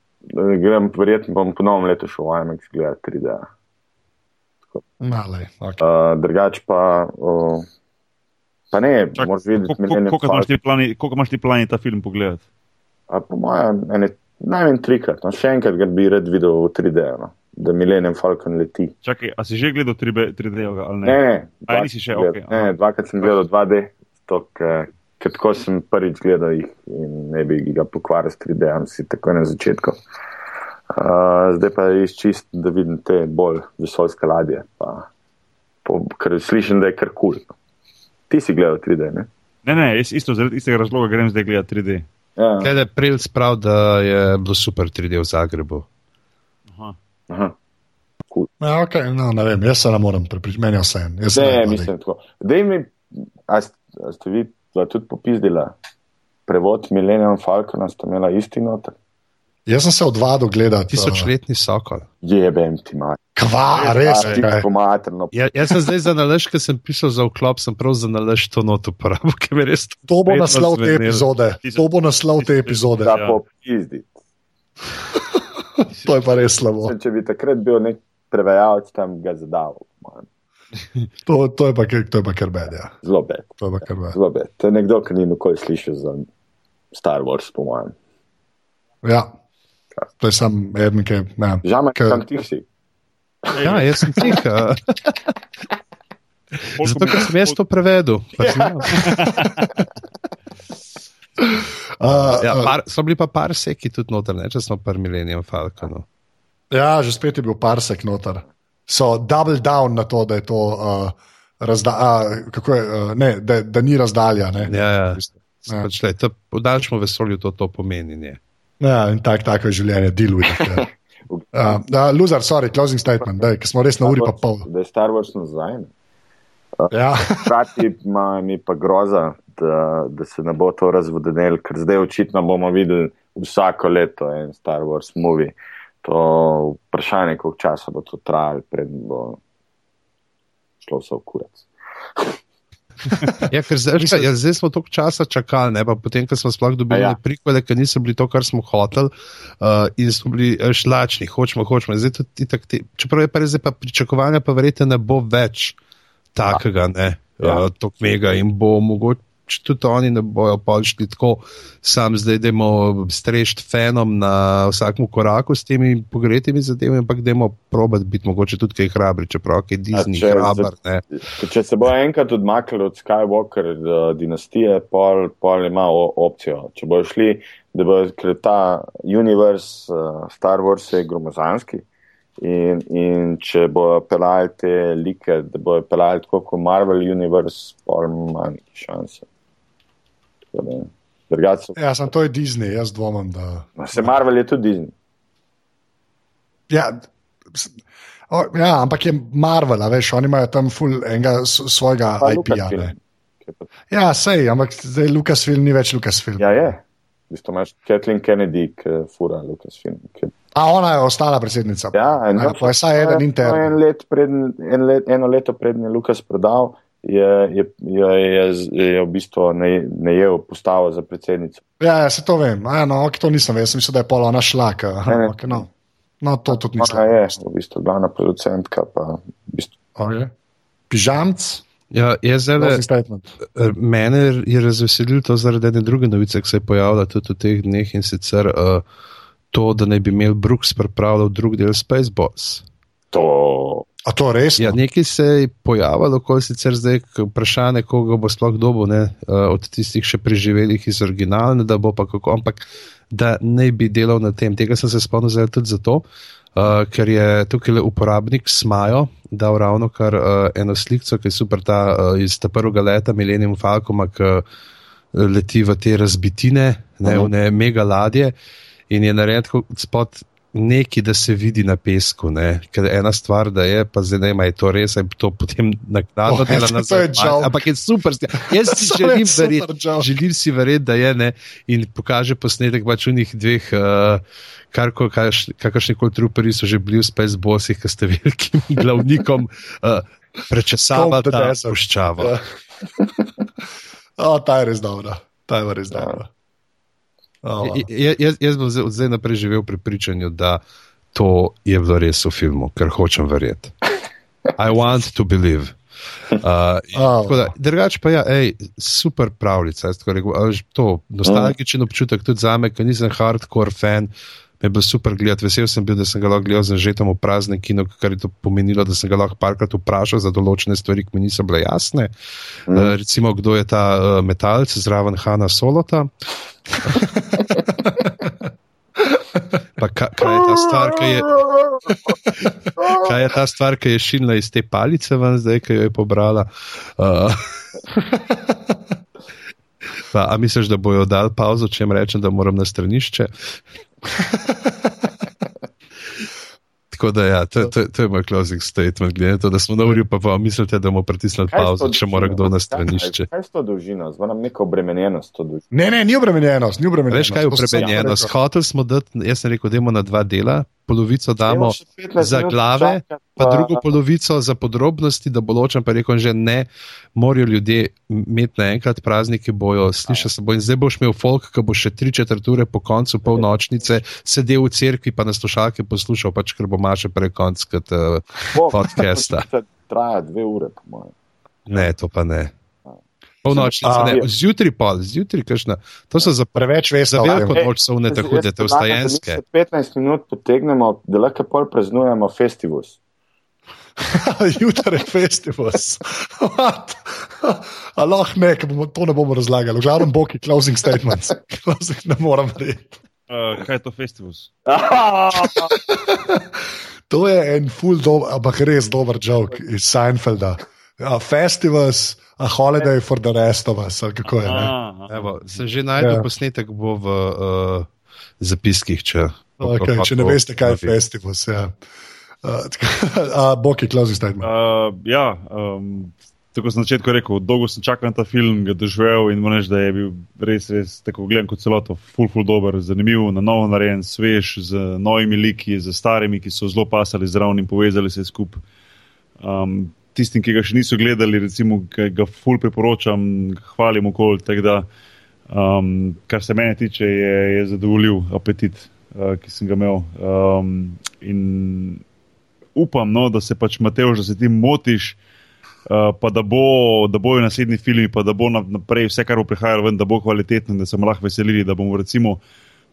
grem, verjetno bom po novem letu šel v IMAX gledati 3D. Malej, okay. Uh, drugač pa, uh, pa ne, Čak, moraš videti, Falcon. ti plani- Koliko imaš ti plani ta film pogledati? A Po mojem, ene- najmanj trikrat, no, še enkrat ga bi rad videl v 3D, no, da Millennium Falcon leti. Čakaj, a si že gledal 3D, 3D ali ne? Ne, ne, A, dvakrat nisi še, gledal- okej, ne, aha. dvakrat sem gledal 2D, tok, ker tako sem prvič gledal jih in ne bi ga pokvaril s 3D, si tako na začetku. Uh, zdaj pa je čist, da vidim te bolj vesoljske ladje, pa, po, ker slišim, da je kar kul. Cool. Ti si gledal 3D, ne? Ne, ne, jaz isto zaradi istega razloga grem zdaj gledati 3D. Ja, Glede, Prelc prav, da je bilo super 3D v Zagrebu. Aha. aha. Ja, okay, no, ne vem, jaz se ne morem prepričati, meni je vse Ne, ne, mislim tako. Dej mi, a st- a ste vi tudi popizdila? Prevod Millennium Falcona ste imela isti noter? Jaz sem se odvadil gledati. Tisočletni sokol. Jebem ti mat. Kva, res, pomaterno. Ja, jaz sem zdaj za nalaž, ker sem pisal za vklop, sem prav za nalaž to noto uporabil, ker mi je res To bo vedno naslov te epizode. To bo naslov te epizode. Da Ja. popizditi. to je pa res slabo. Če bi takrat bil nek prevajalec, tam ga zadal. To, to je pa, kar- to je pa kar bed. Ja. Zelo bed. To je pa kar bed. Zelo bed. To je nekdo, ki ni nikoli slišal za Star Wars, po mojem. Ja. To je sam eden, ki je. Ja. Žal me, Ker- kam ti si? Ja, jaz sem tih. Zato, ker sem jaz to prevedel. Pač, ja. Uh, Ja, uh, par, so bili pa par seki tudi noter, ne, če smo par Millennium Falconov. ja, že spet je bil parsek noter. So double down na to, da je to. Uh, Razda, a, kako je, uh, ne, da, da ni razdalja. Ne? Ja, ja. Ja. Pač, lej, to, v daljšem vesolju to, to pomeni. Ne. Ja, in tak, tako je življenje, deal with it. Ja. Uh, uh, loser, sorry, closing statement, ker smo res na uri pa pol. Da je Star Wars nazaj. ne. Ja. Hkrati ima mi pa groza, da, da se ne bo to razvodenelo, ker zdaj očitno bomo videli vsako leto en Star Wars movie. To vprašanje, koliko časa bo to trajalo, preden bo šlo vse v kurac. Ja, ker zdaj, Mislim- ja, zdaj smo toliko časa čakali, ne, pa potem, ko smo sploh dobili A ja. prikvele, ki niso bili to, kar smo hoteli, uh, in smo bili eh, šlačni, hočemo, hočemo. Zdaj tudi itak te, čeprav je pa res, pa pričakovanja, pa verjete, ne bo več takega, ne, ja. Ja. uh, tok mega in bo mogoče. Tudi oni ne bojo počeli tako, sam zdaj, da imamo strešt fenom na vsakem koraku s temi pogretimi zadevami, ampak da imamo probat biti mogoče tudi kaj hrabri, čeprav je Disney če- hrabar. Ne. Ker Če se bo enkrat odmaknil od Skywalker uh, dinastije, pol, pol ima o, opcijo. Če bo šli, da bo ta univerz uh, Star Wars je gromozanski. In, in če bo pelali te like, da bo pelali tako kot Marvel Universe, pol ima neki šanse. So- ja, sem to je Disney, jaz dvomim, da. Se Marvel je tudi Disney. Ja, o, ja, ampak je Marvel, veš, oni imajo tam ful enega svojega IP-ja. Ja, sej, ampak zdaj Lucasfilm ni več Lucasfilm. Ja, je. V bistvu imaš Kathleen Kennedy, ki fura Lucasfilm. Ki A ona je ostala predsednica. Ja, en, Ja, pa je vsaj eden No, intern. En let preden, en let, eno leto predtem je Lukas prodal, je, je, je, je, je v bistvu ne- najel postavo za predsednico. Ja, ja, se to vem. A, ja, no, ok, to nisem vedel, sem mislil, da je polo ona Ne, ne. okay, no. no, to tudi nisem. Ona je v bistvu glavna producentka. Pa, v bistvu, Okay. Pižamc, Ja, jaz zdaj closing statement. Eh, Mene je razveselilo to zaradi ene druge novice, ki se je pojavila tudi v teh dneh in sicer uh, to, da naj bi imel Brooks pripravljal drug del Spaceboss. to, A to res? Ja, nekaj se je pojavilo, ko sicer zdaj vprašanje, koga bo sploh dobil ne, uh, od tistih še preživelih iz originalne, da bo pa kako, ampak da ne bi delal na tem. Tega sem se spomnil zdaj tudi zato, uh, ker je tukaj uporabnik Smajo dal ravno kar uh, eno sliko, ki je super ta uh, iz ta prvega leta Millennium Falcoma, ki uh, leti v te razbitine, ne, Mhm. v ne mega ladje in je narejen spod neki, da se vidi na pesku. Ne? Ker ena stvar, da je, pa zdaj ne je to res, ali to potem naknadno Oh, dela nazaj. je joke. Ampak je super. Jaz si želim verjeti, želim si verjeti, da je ne in pokaže posnetek pač unih dveh. Uh, Kar kakršni koli truperi so že bili v Spacebosih, ki ste velikim glavnikom uh, prečesavali Cold to ta desert. puščavo. Ja. o, ta je res dobra. Ta je res dobra. Oh, Jaz, jaz bom zdaj, zdaj naprej živel prepričanju, da to je bilo res v filmu, ker hočem verjeti. I want to believe. Uh, Oh. oh. Drugač pa je, ja, super pravljica. rekel, To nostalgičen občutek tudi za me, ker nisem hardcore fan. Me je bilo super gledati, vesel sem bil, da sem ga lahko gledal z žetom v prazne kino, kar je to pomenilo, da sem ga lahko parkrat vprašal za določene stvari, ki mi niso bile jasne. Mm. Uh, recimo, kdo je ta uh, metalc zraven Hanna Solota. Pa ka, kaj je ta stvar, ki je, kaj je ta stvar, ki je šinila iz te palice ven, zdaj, ki jo je pobrala. Uh, pa, a misliš, da bojo dal pauzo, če jim rečem, da moram na stranišče? Tako da, ja, to, to, to je moj closing statement. Glede na to, da smo na uri, pa, pa mislite, da bomo pritisnili pauzo, če mora kdo na stranišče. Kaj je to dolžina? Zvonam neko obremenjenost to dolžino. Ne, ne, ni obremenjenost, ni obremenjenost. Veš, kaj je upremenjeno? rekel. Hotel smo dati, jaz sem rekel, dajmo na dva dela, polovico damo Dajmo še 15 za glave, počakati, pa drugo polovico za podrobnosti, da bo ločen, pa rekel, že ne morajo ljudje imeti naenkrat praznike, bojo slišali se bo in zdaj boš imel folk, ki bo še tri četrt ure po koncu polnočnice sedel v cerkvi, pa na slušalke poslušal, pač ker bo maše prej konc kot uh, Bo, podcasta. Traja dve ure, po mojem. Ne, to pa ne. Polnočnica, A, ne, zjutraj pol, zjutraj, kakšna. To so za, Preveč veste za o veliko tem. noč so te hude, te predlagam, da mi ustajenske. se 15 minut potegnemo, da lahko pol praznujemo festivus. Jutri je festival. What? A lahko ne, to ne bomo razlagali. V glavnem boki closing statements. Closing ne moram reči. Uh, kaj je to festival? To je en full, dober, ampak res dober joke iz Seinfelda. A festivals, a holiday for the rest of us, ali kako je. Ne? Evo, sem že najdel Ja. ja. posnetek, bo v uh, zapiskih. Če, Okay, če ne veste, kaj je festivals. Ja. Uh, uh, boki closing statement. Uh, ja, um, tako sem na začetku rekel, dolgo sem čakal na ta film, ga doživel in moram reči, da je bil res, res tako gledam kot celoto, full, full dober, zanimiv, na novo narejen, svež, z novimi liki, z starimi, ki so zelo pasali zraven in povezali se skupaj. Um, tistim, ki ga še niso gledali, recimo, ga, full priporočam, hvalim tako da, Um, kar se mene tiče, je, je zadovoljil apetit, uh, ki sem ga imel. Um, in upam, no, da se pač Mateo, da se ti motiš, uh, pa da, bo, da bojo naslednji filmi, pa da bo na- naprej vse, kar bo prihajalo ven, da bo kvalitetno, in da se bomo lahko veselili, da bomo recimo.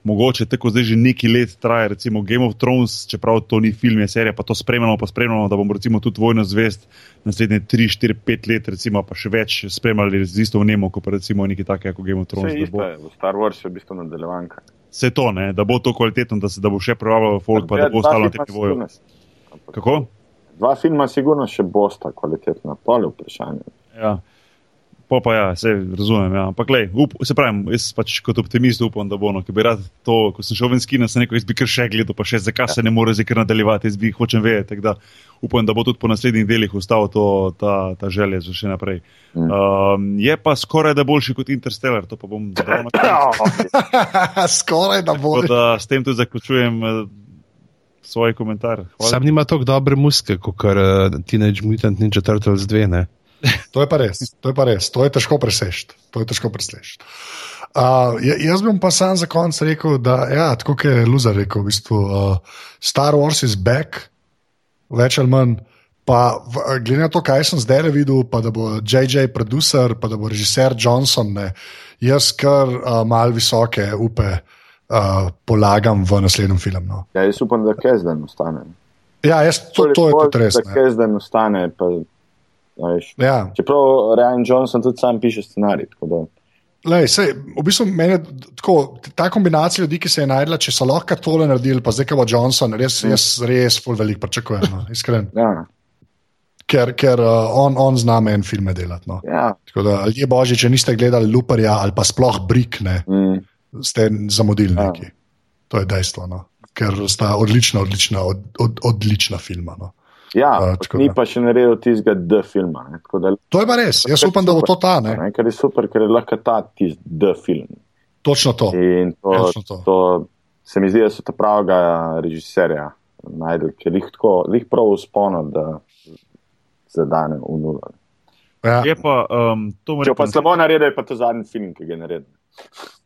Mogoče tako zdaj že nekaj let traja, recimo Game of Thrones, čeprav to ni film, je serija, pa to spremljamo, pa spremljamo, da bomo recimo tudi Vojno zvest naslednje 3, 4, 5 let, recimo pa še več spremljali z isto vnemo, kot pa recimo nekaj takega kot Game of Thrones. Vse isto bo- je, v Star Warsu je v bistvu nadaljevanka. Vse to, ne, da bo to kvalitetno, da se da bo še prevabljalo folk, pa da bo ostalo na filma tem nivoju. Kako? Dva filma sigurno še bosta kvalitetna, pol je vprašanje. Ja. Po pa ja, se razumem. Ja. Ampak, lej, up, se pravim, jaz pač kot optimist upam, da bo no, ker bi rad to, ko sem šel ven skina, sem rekel, jaz bi kar še gledal, pa še zakaj se ne more zdaj kar nadaljevati, jaz bi hočem vedeti. Da upam, da bo tudi po naslednjih delih ostal to, ta, ta želja za še naprej. Mm. Um, je pa skoraj da boljši kot Interstellar, to pa bom zdaj na koncu. Skoraj da bo. Tako da s tem tudi zaključujem uh, svoj komentar. Hvala. Sam nima tako dobre muske, kot uh, Teenage Mutant Ninja Turtles 2. Ne? To je pa res, to je pa res, to je težko preseči. To je težko preseči. Uh, ja- jaz bi pa sam za konec rekel, da ja, tako kot je Luza rekel, v bistvu, uh, Star Wars is back, več ali manj. Pa, glede na to, kaj sem zdaj videl, pa da bo JJ producer, pa da bo režiser Johnson, ne, jaz kar uh, mal visoke upe uh, polagam v naslednjem filmu. No. Ja, jaz upam, da Kezden ostane. Ja, jaz, to, to je tudi res. Da. Kezden ostane. Pa, veš, Ja. čeprav Ryan Johnson tudi sam piše scenarij. Lej, sej, v bistvu meni, tako, ta kombinacija ljudi, ki se je najdela, če so lahko tole naredili, pa zdaj, ko bo Johnson, res, jaz res ful veliko pričakujem, no, iskren. Ja, Ker, ker uh, on, on zna meni filme delati. No. ja. Tako da, ljudje božji, če niste gledali Luperja ali pa sploh Brikne, Mm, ste zamudili Ja. neki. To je dejstvo. No. Ker sta odlična, odlična, od, od, odlična filma. No. ja tako ni da. pa še naredil tistega D filma. Da, To je pa res. Jaz upam, da bo to ta. Ne. ne, ker je super, ker je lahko ta tisti D film. Točno to. In to, Točno to. to se mi zdi, da so ta pravega režiserja najdel, ker jih tako, jih prav uspono, da zadane v nulo. Ja. Je pa um, to Če moram pa slabo naredi, je pa to zadnji film, ki ga je naredil.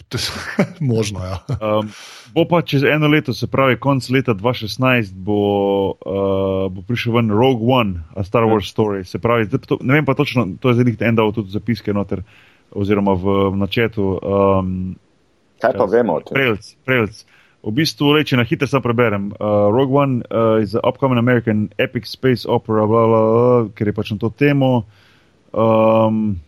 Možno, ja. Um, bo pa čez eno leto, se pravi konc leta 2016, bo, uh, bo prišel ven Rogue One, a Star Wars story. Se pravi, to, ne vem pa točno, to je zdaj en dal tudi zapiske noter, oziroma v, v načetu. Um, Kaj pa vemo o tem? Prelc, prelc. V bistvu, le, če na hitro samo preberem. Uh, Rogue One uh, is an upcoming American epic space opera, bla, bla, bla, ker je pač na to temo. Um,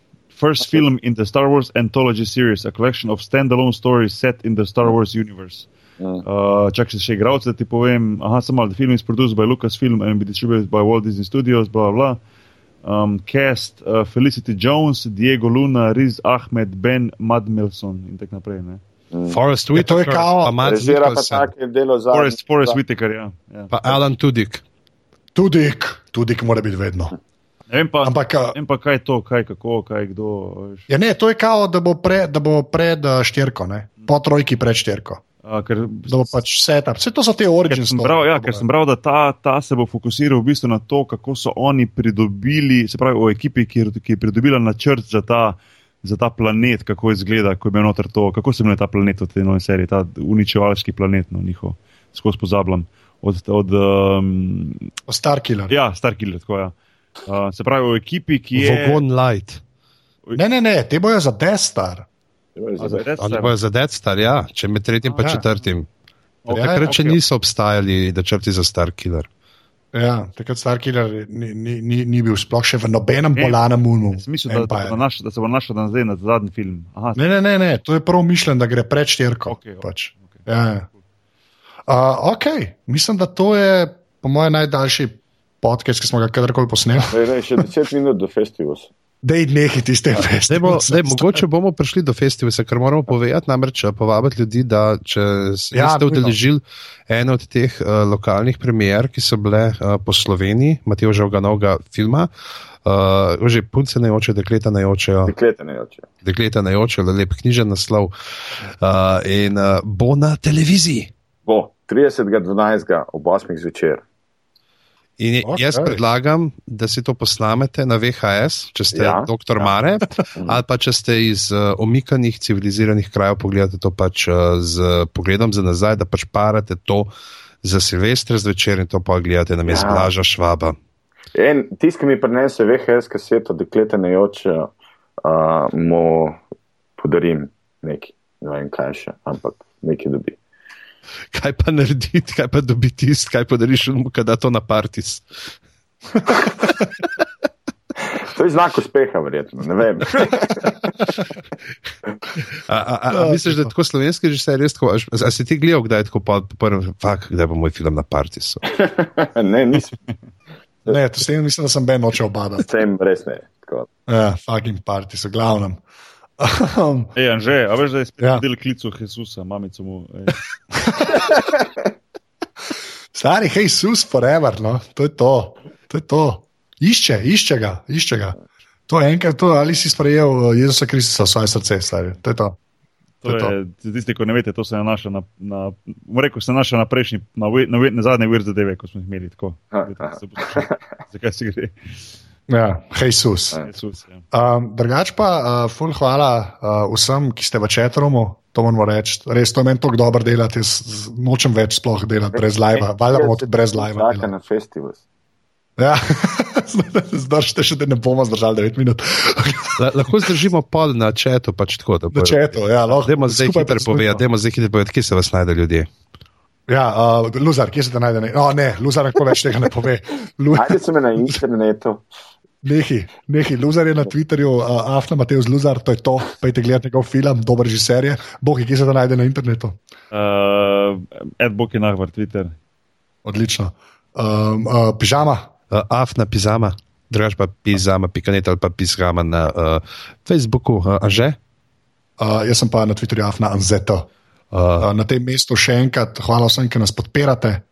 first film in the Star Wars anthology series, a collection of standalone stories set in the Star Wars universe. Mm. Uh, čak še še igralce, da ti povem. Aha, samo malo. The film is produced by Lucasfilm and be distributed by Walt Disney Studios, bla, bla. Um, cast uh, Felicity Jones, Diego Luna, Riz Ahmed, Ben Madmelson in tako naprej. Ne? Forrest Ja, to je Whitaker, kao- pa Matt Nicholson, za. Forest, Forest Whitaker, ja. ja. pa Alan Tudyk. Tudi, tudi mora biti vedno. Ne vem pa, Ampak, ne vem pa, kaj je to, kaj, kako, kaj, kdo. Veš. Ja, ne, to je kao, da bo, pre, da bo pred uh, štirko, ne? po trojki pred štirko. A, ker, Da bo pač setup. Vse to so te origin ker sem story. bral, ja, ker sem bral, da ta, ta se bo fokusiral v bistvu na to, kako so oni pridobili, se pravi, o ekipi, ki, ki je pridobila načrt za ta, za ta planet, kako izgleda, ko je bil noter to, kako se imenuje ta planet v tej novi seriji, ta uničevalski planet, no, njihov, skozi pozabljam. Od, od, um, Starkiller. ja, Starkiller, tako ja. Uh, se pravi, o ekipi, ki je. Vogon Light. Ne, ne, ne, te bojo za Star. Red Oni Star? bojo za Dead Star, ja, če med tretjim pa Ja. četrtim. Ok, Ja, Takrat še ok. niso obstajali načrti za Starkiller. Ja, takrat Starkiller ni, ni, ni, ni bil sploh še v nobenem Ne, bolanem umu. Mislim, da, da, naš, da se bo našel dan zdaj na zadnji film. Aha, Ne, ne, ne, ne, to je prav mišljen, da gre pred štirko. Ok, ok, pač. ok. Ja, ja. Uh, ok, mislim, da to je po mojem najdaljši podcast, ki smo ga kadarkoli posneli. Daj, daj, še 10 minut do festivala. Dej nekaj tiste Zdaj bo, zdaj, mogoče bomo prišli do festivala, kar moramo povedati, namreč eh, povabiti ljudi, da če Ja, ste udeležili ene od teh uh, lokalnih premier, ki so bile uh, po Sloveniji, Matijo Žavganovega filma, uh, že punce ne oče, dekleta ne očejo, Deklete ne oče. dekleta ne očejo, le lep knjižen naslov uh, in uh, bo na televiziji. Bo 30.12. ob 8. zvečer. In okay. Okej. jaz predlagam, da si to posnamete na VHS, če ste ja, doktor ja. Mare, ali pa če ste iz uh, omikanih civiliziranih krajev, pogledate to pač uh, z pogledom za nazaj, da pač parate to za Silvestre zvečer in to pa gledate na mestu ja. Blaža Švaba. En tisk, ki mi prinese VHS kaseto, deklete ne oče, uh, mu podarim nekaj. Ne vem kaj še, ampak nekaj dobi. Kaj pa narediti, kaj pa dobiti tisti, kaj podariš mu, kada to na partis. To je znak uspeha, verjetno. Ne vem. A, a, a, a misliš, da je tako slovenski režiser res tako? A, si ti gledal, kdaj je tako po prvem, fakt, kdaj bo moj film na partisu? ne, nisem. Ne, to sem, mislim, da sem Ben oče obadati. Sem res ne. Tako. Ja, fucking party so glavnem. Um, Ej, Anže, a veš, da je spet Ja. del klicu Jezusa, mamico mu. stari, hej, sus forever, no, to je to. to, je to. Išče, išče ga, išče ga. To je enkrat, to, ali si sprejel uh, Jezusa Kristusa v svoje srce, stari. To je to. To je, za tiste, ki ne veste, to se nanaša na, na, rekel, se nanaša na prejšnji, na, na, na zadnje vir zadeve, ko smo jih imeli tako. Zakaj se gre? Ja, hej, sus. Jezus, ja. Um, drugač pa, uh, ful hvala uh, vsem, ki ste v četromu. To moramo reči. Res, to je meni tako dobro delati. Jaz nočem več sploh delati brez live. Valjda bomo tudi brez live. Čaka na festival. Ja, zdržite še, da ne bomo zdržali 9 minut. La, lahko zdržimo pol na četu, pač tako. Da Na četu, ja, lahko. Dajmo zdaj hitro povedati, dajmo zdaj hitro povedati, kje se vas najde ljudje. Ja, uh, Luzar, kje se te najde? No, ne, Luzar lahko več tega ne pove. Lu Najde se me na internetu. Nehi, nehi, Luzar je na Twitterju, uh, Afna Mateus Luzar, to je to. Pejte gledati njegov film, dober režiser je. Bogi, kje se te najde na internetu? Uh, Ed Bok je nahvar Twitter. Odlično. Um, uh, pižama, Uh, Afna pizama, drugač pa pizama, pikanet ali pa pizama na uh, Facebooku, uh, a že? uh, jaz sem pa na Twitterju Afna Anzeto. Uh, Uh, na tem mestu še enkrat hvala vsem, ki nas podpirate.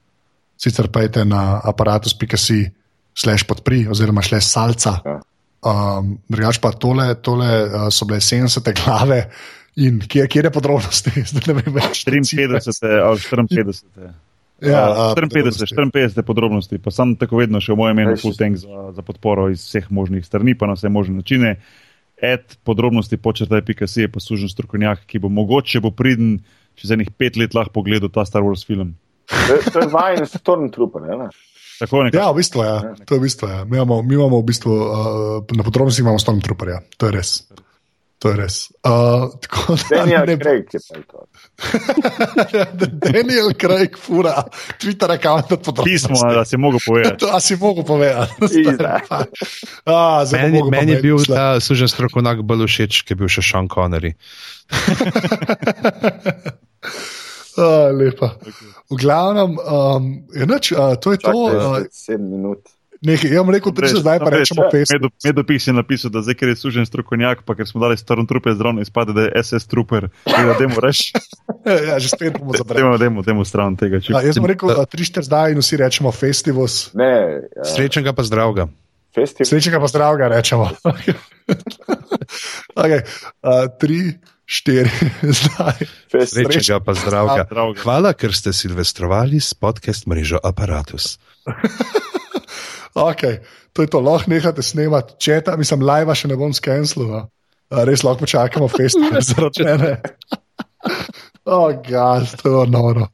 Sicer pejte na aparatus.si slash podpri oziroma slash salca. Ja. Um, drugač pa tole, tole uh, so bile 70 glave in kje, kje je podrobnosti, zdaj ne vem več. 53 ali 54. Ja, Uh, a, 54, 54 podrobnosti, pa sem tako vedno še v mojem imenu Res. full tank za, za podporo iz vseh možnih strani, pa na vse možne načine. Ed podrobnosti počrtaj PKC je pa služen strokovnjak, ki bo mogoče bo priden čez enih pet let lahko pogledal ta Star Wars film. To je- to je vajen Stormtrooper. ne? Tako nekako. Ja, v bistvu je. Ja. To je v bistvu, ja. mi, imamo, mi imamo v bistvu uh, na podrobnostih imamo Stormtrooperja. To je res. To je res. Uh, tako da Daniel ne Craig je pa to. Daniel Craig, fura, Twitter račun od podrobnosti. Pismo, da si mogel povedati. To a si mogel povedati. A, meni, mogel meni je povedati. bil ta služen strokovnjak bolj všeč, ki je bil še Sean Connery. A, lepa. V glavnem, um, je nič, uh, to je to. Čakaj, Uh, sedem minut. Nekaj, jaz bom rekel, da se zdaj pa rečemo festival. Medopis je napisal, da zdaj, ker je sužen strokovnjak, pa ker smo dali stormtrooper zdravo, izpade, da je SS trooper. Da demo reči. ja, že spet bomo zabrali. Demo, demo, demo stran tega. Ja, jaz bom rekel, da trišter zdaj in vsi rečemo festival. Ne, uh, Srečnega pa zdravega. festival. Srečnega pa zdravega rečemo. okay. uh, tri, štiri, zdaj. Srečnega pa. Zdravega. Hvala, ker ste silvestrovali s podcast mrežo Apparatus. Okay. To je to, lahko nehate snemati, če ta, mislim, live še ne bom skenslil. No. Res lahko počakamo festival zaradi. O, oh, gaz, to je noro.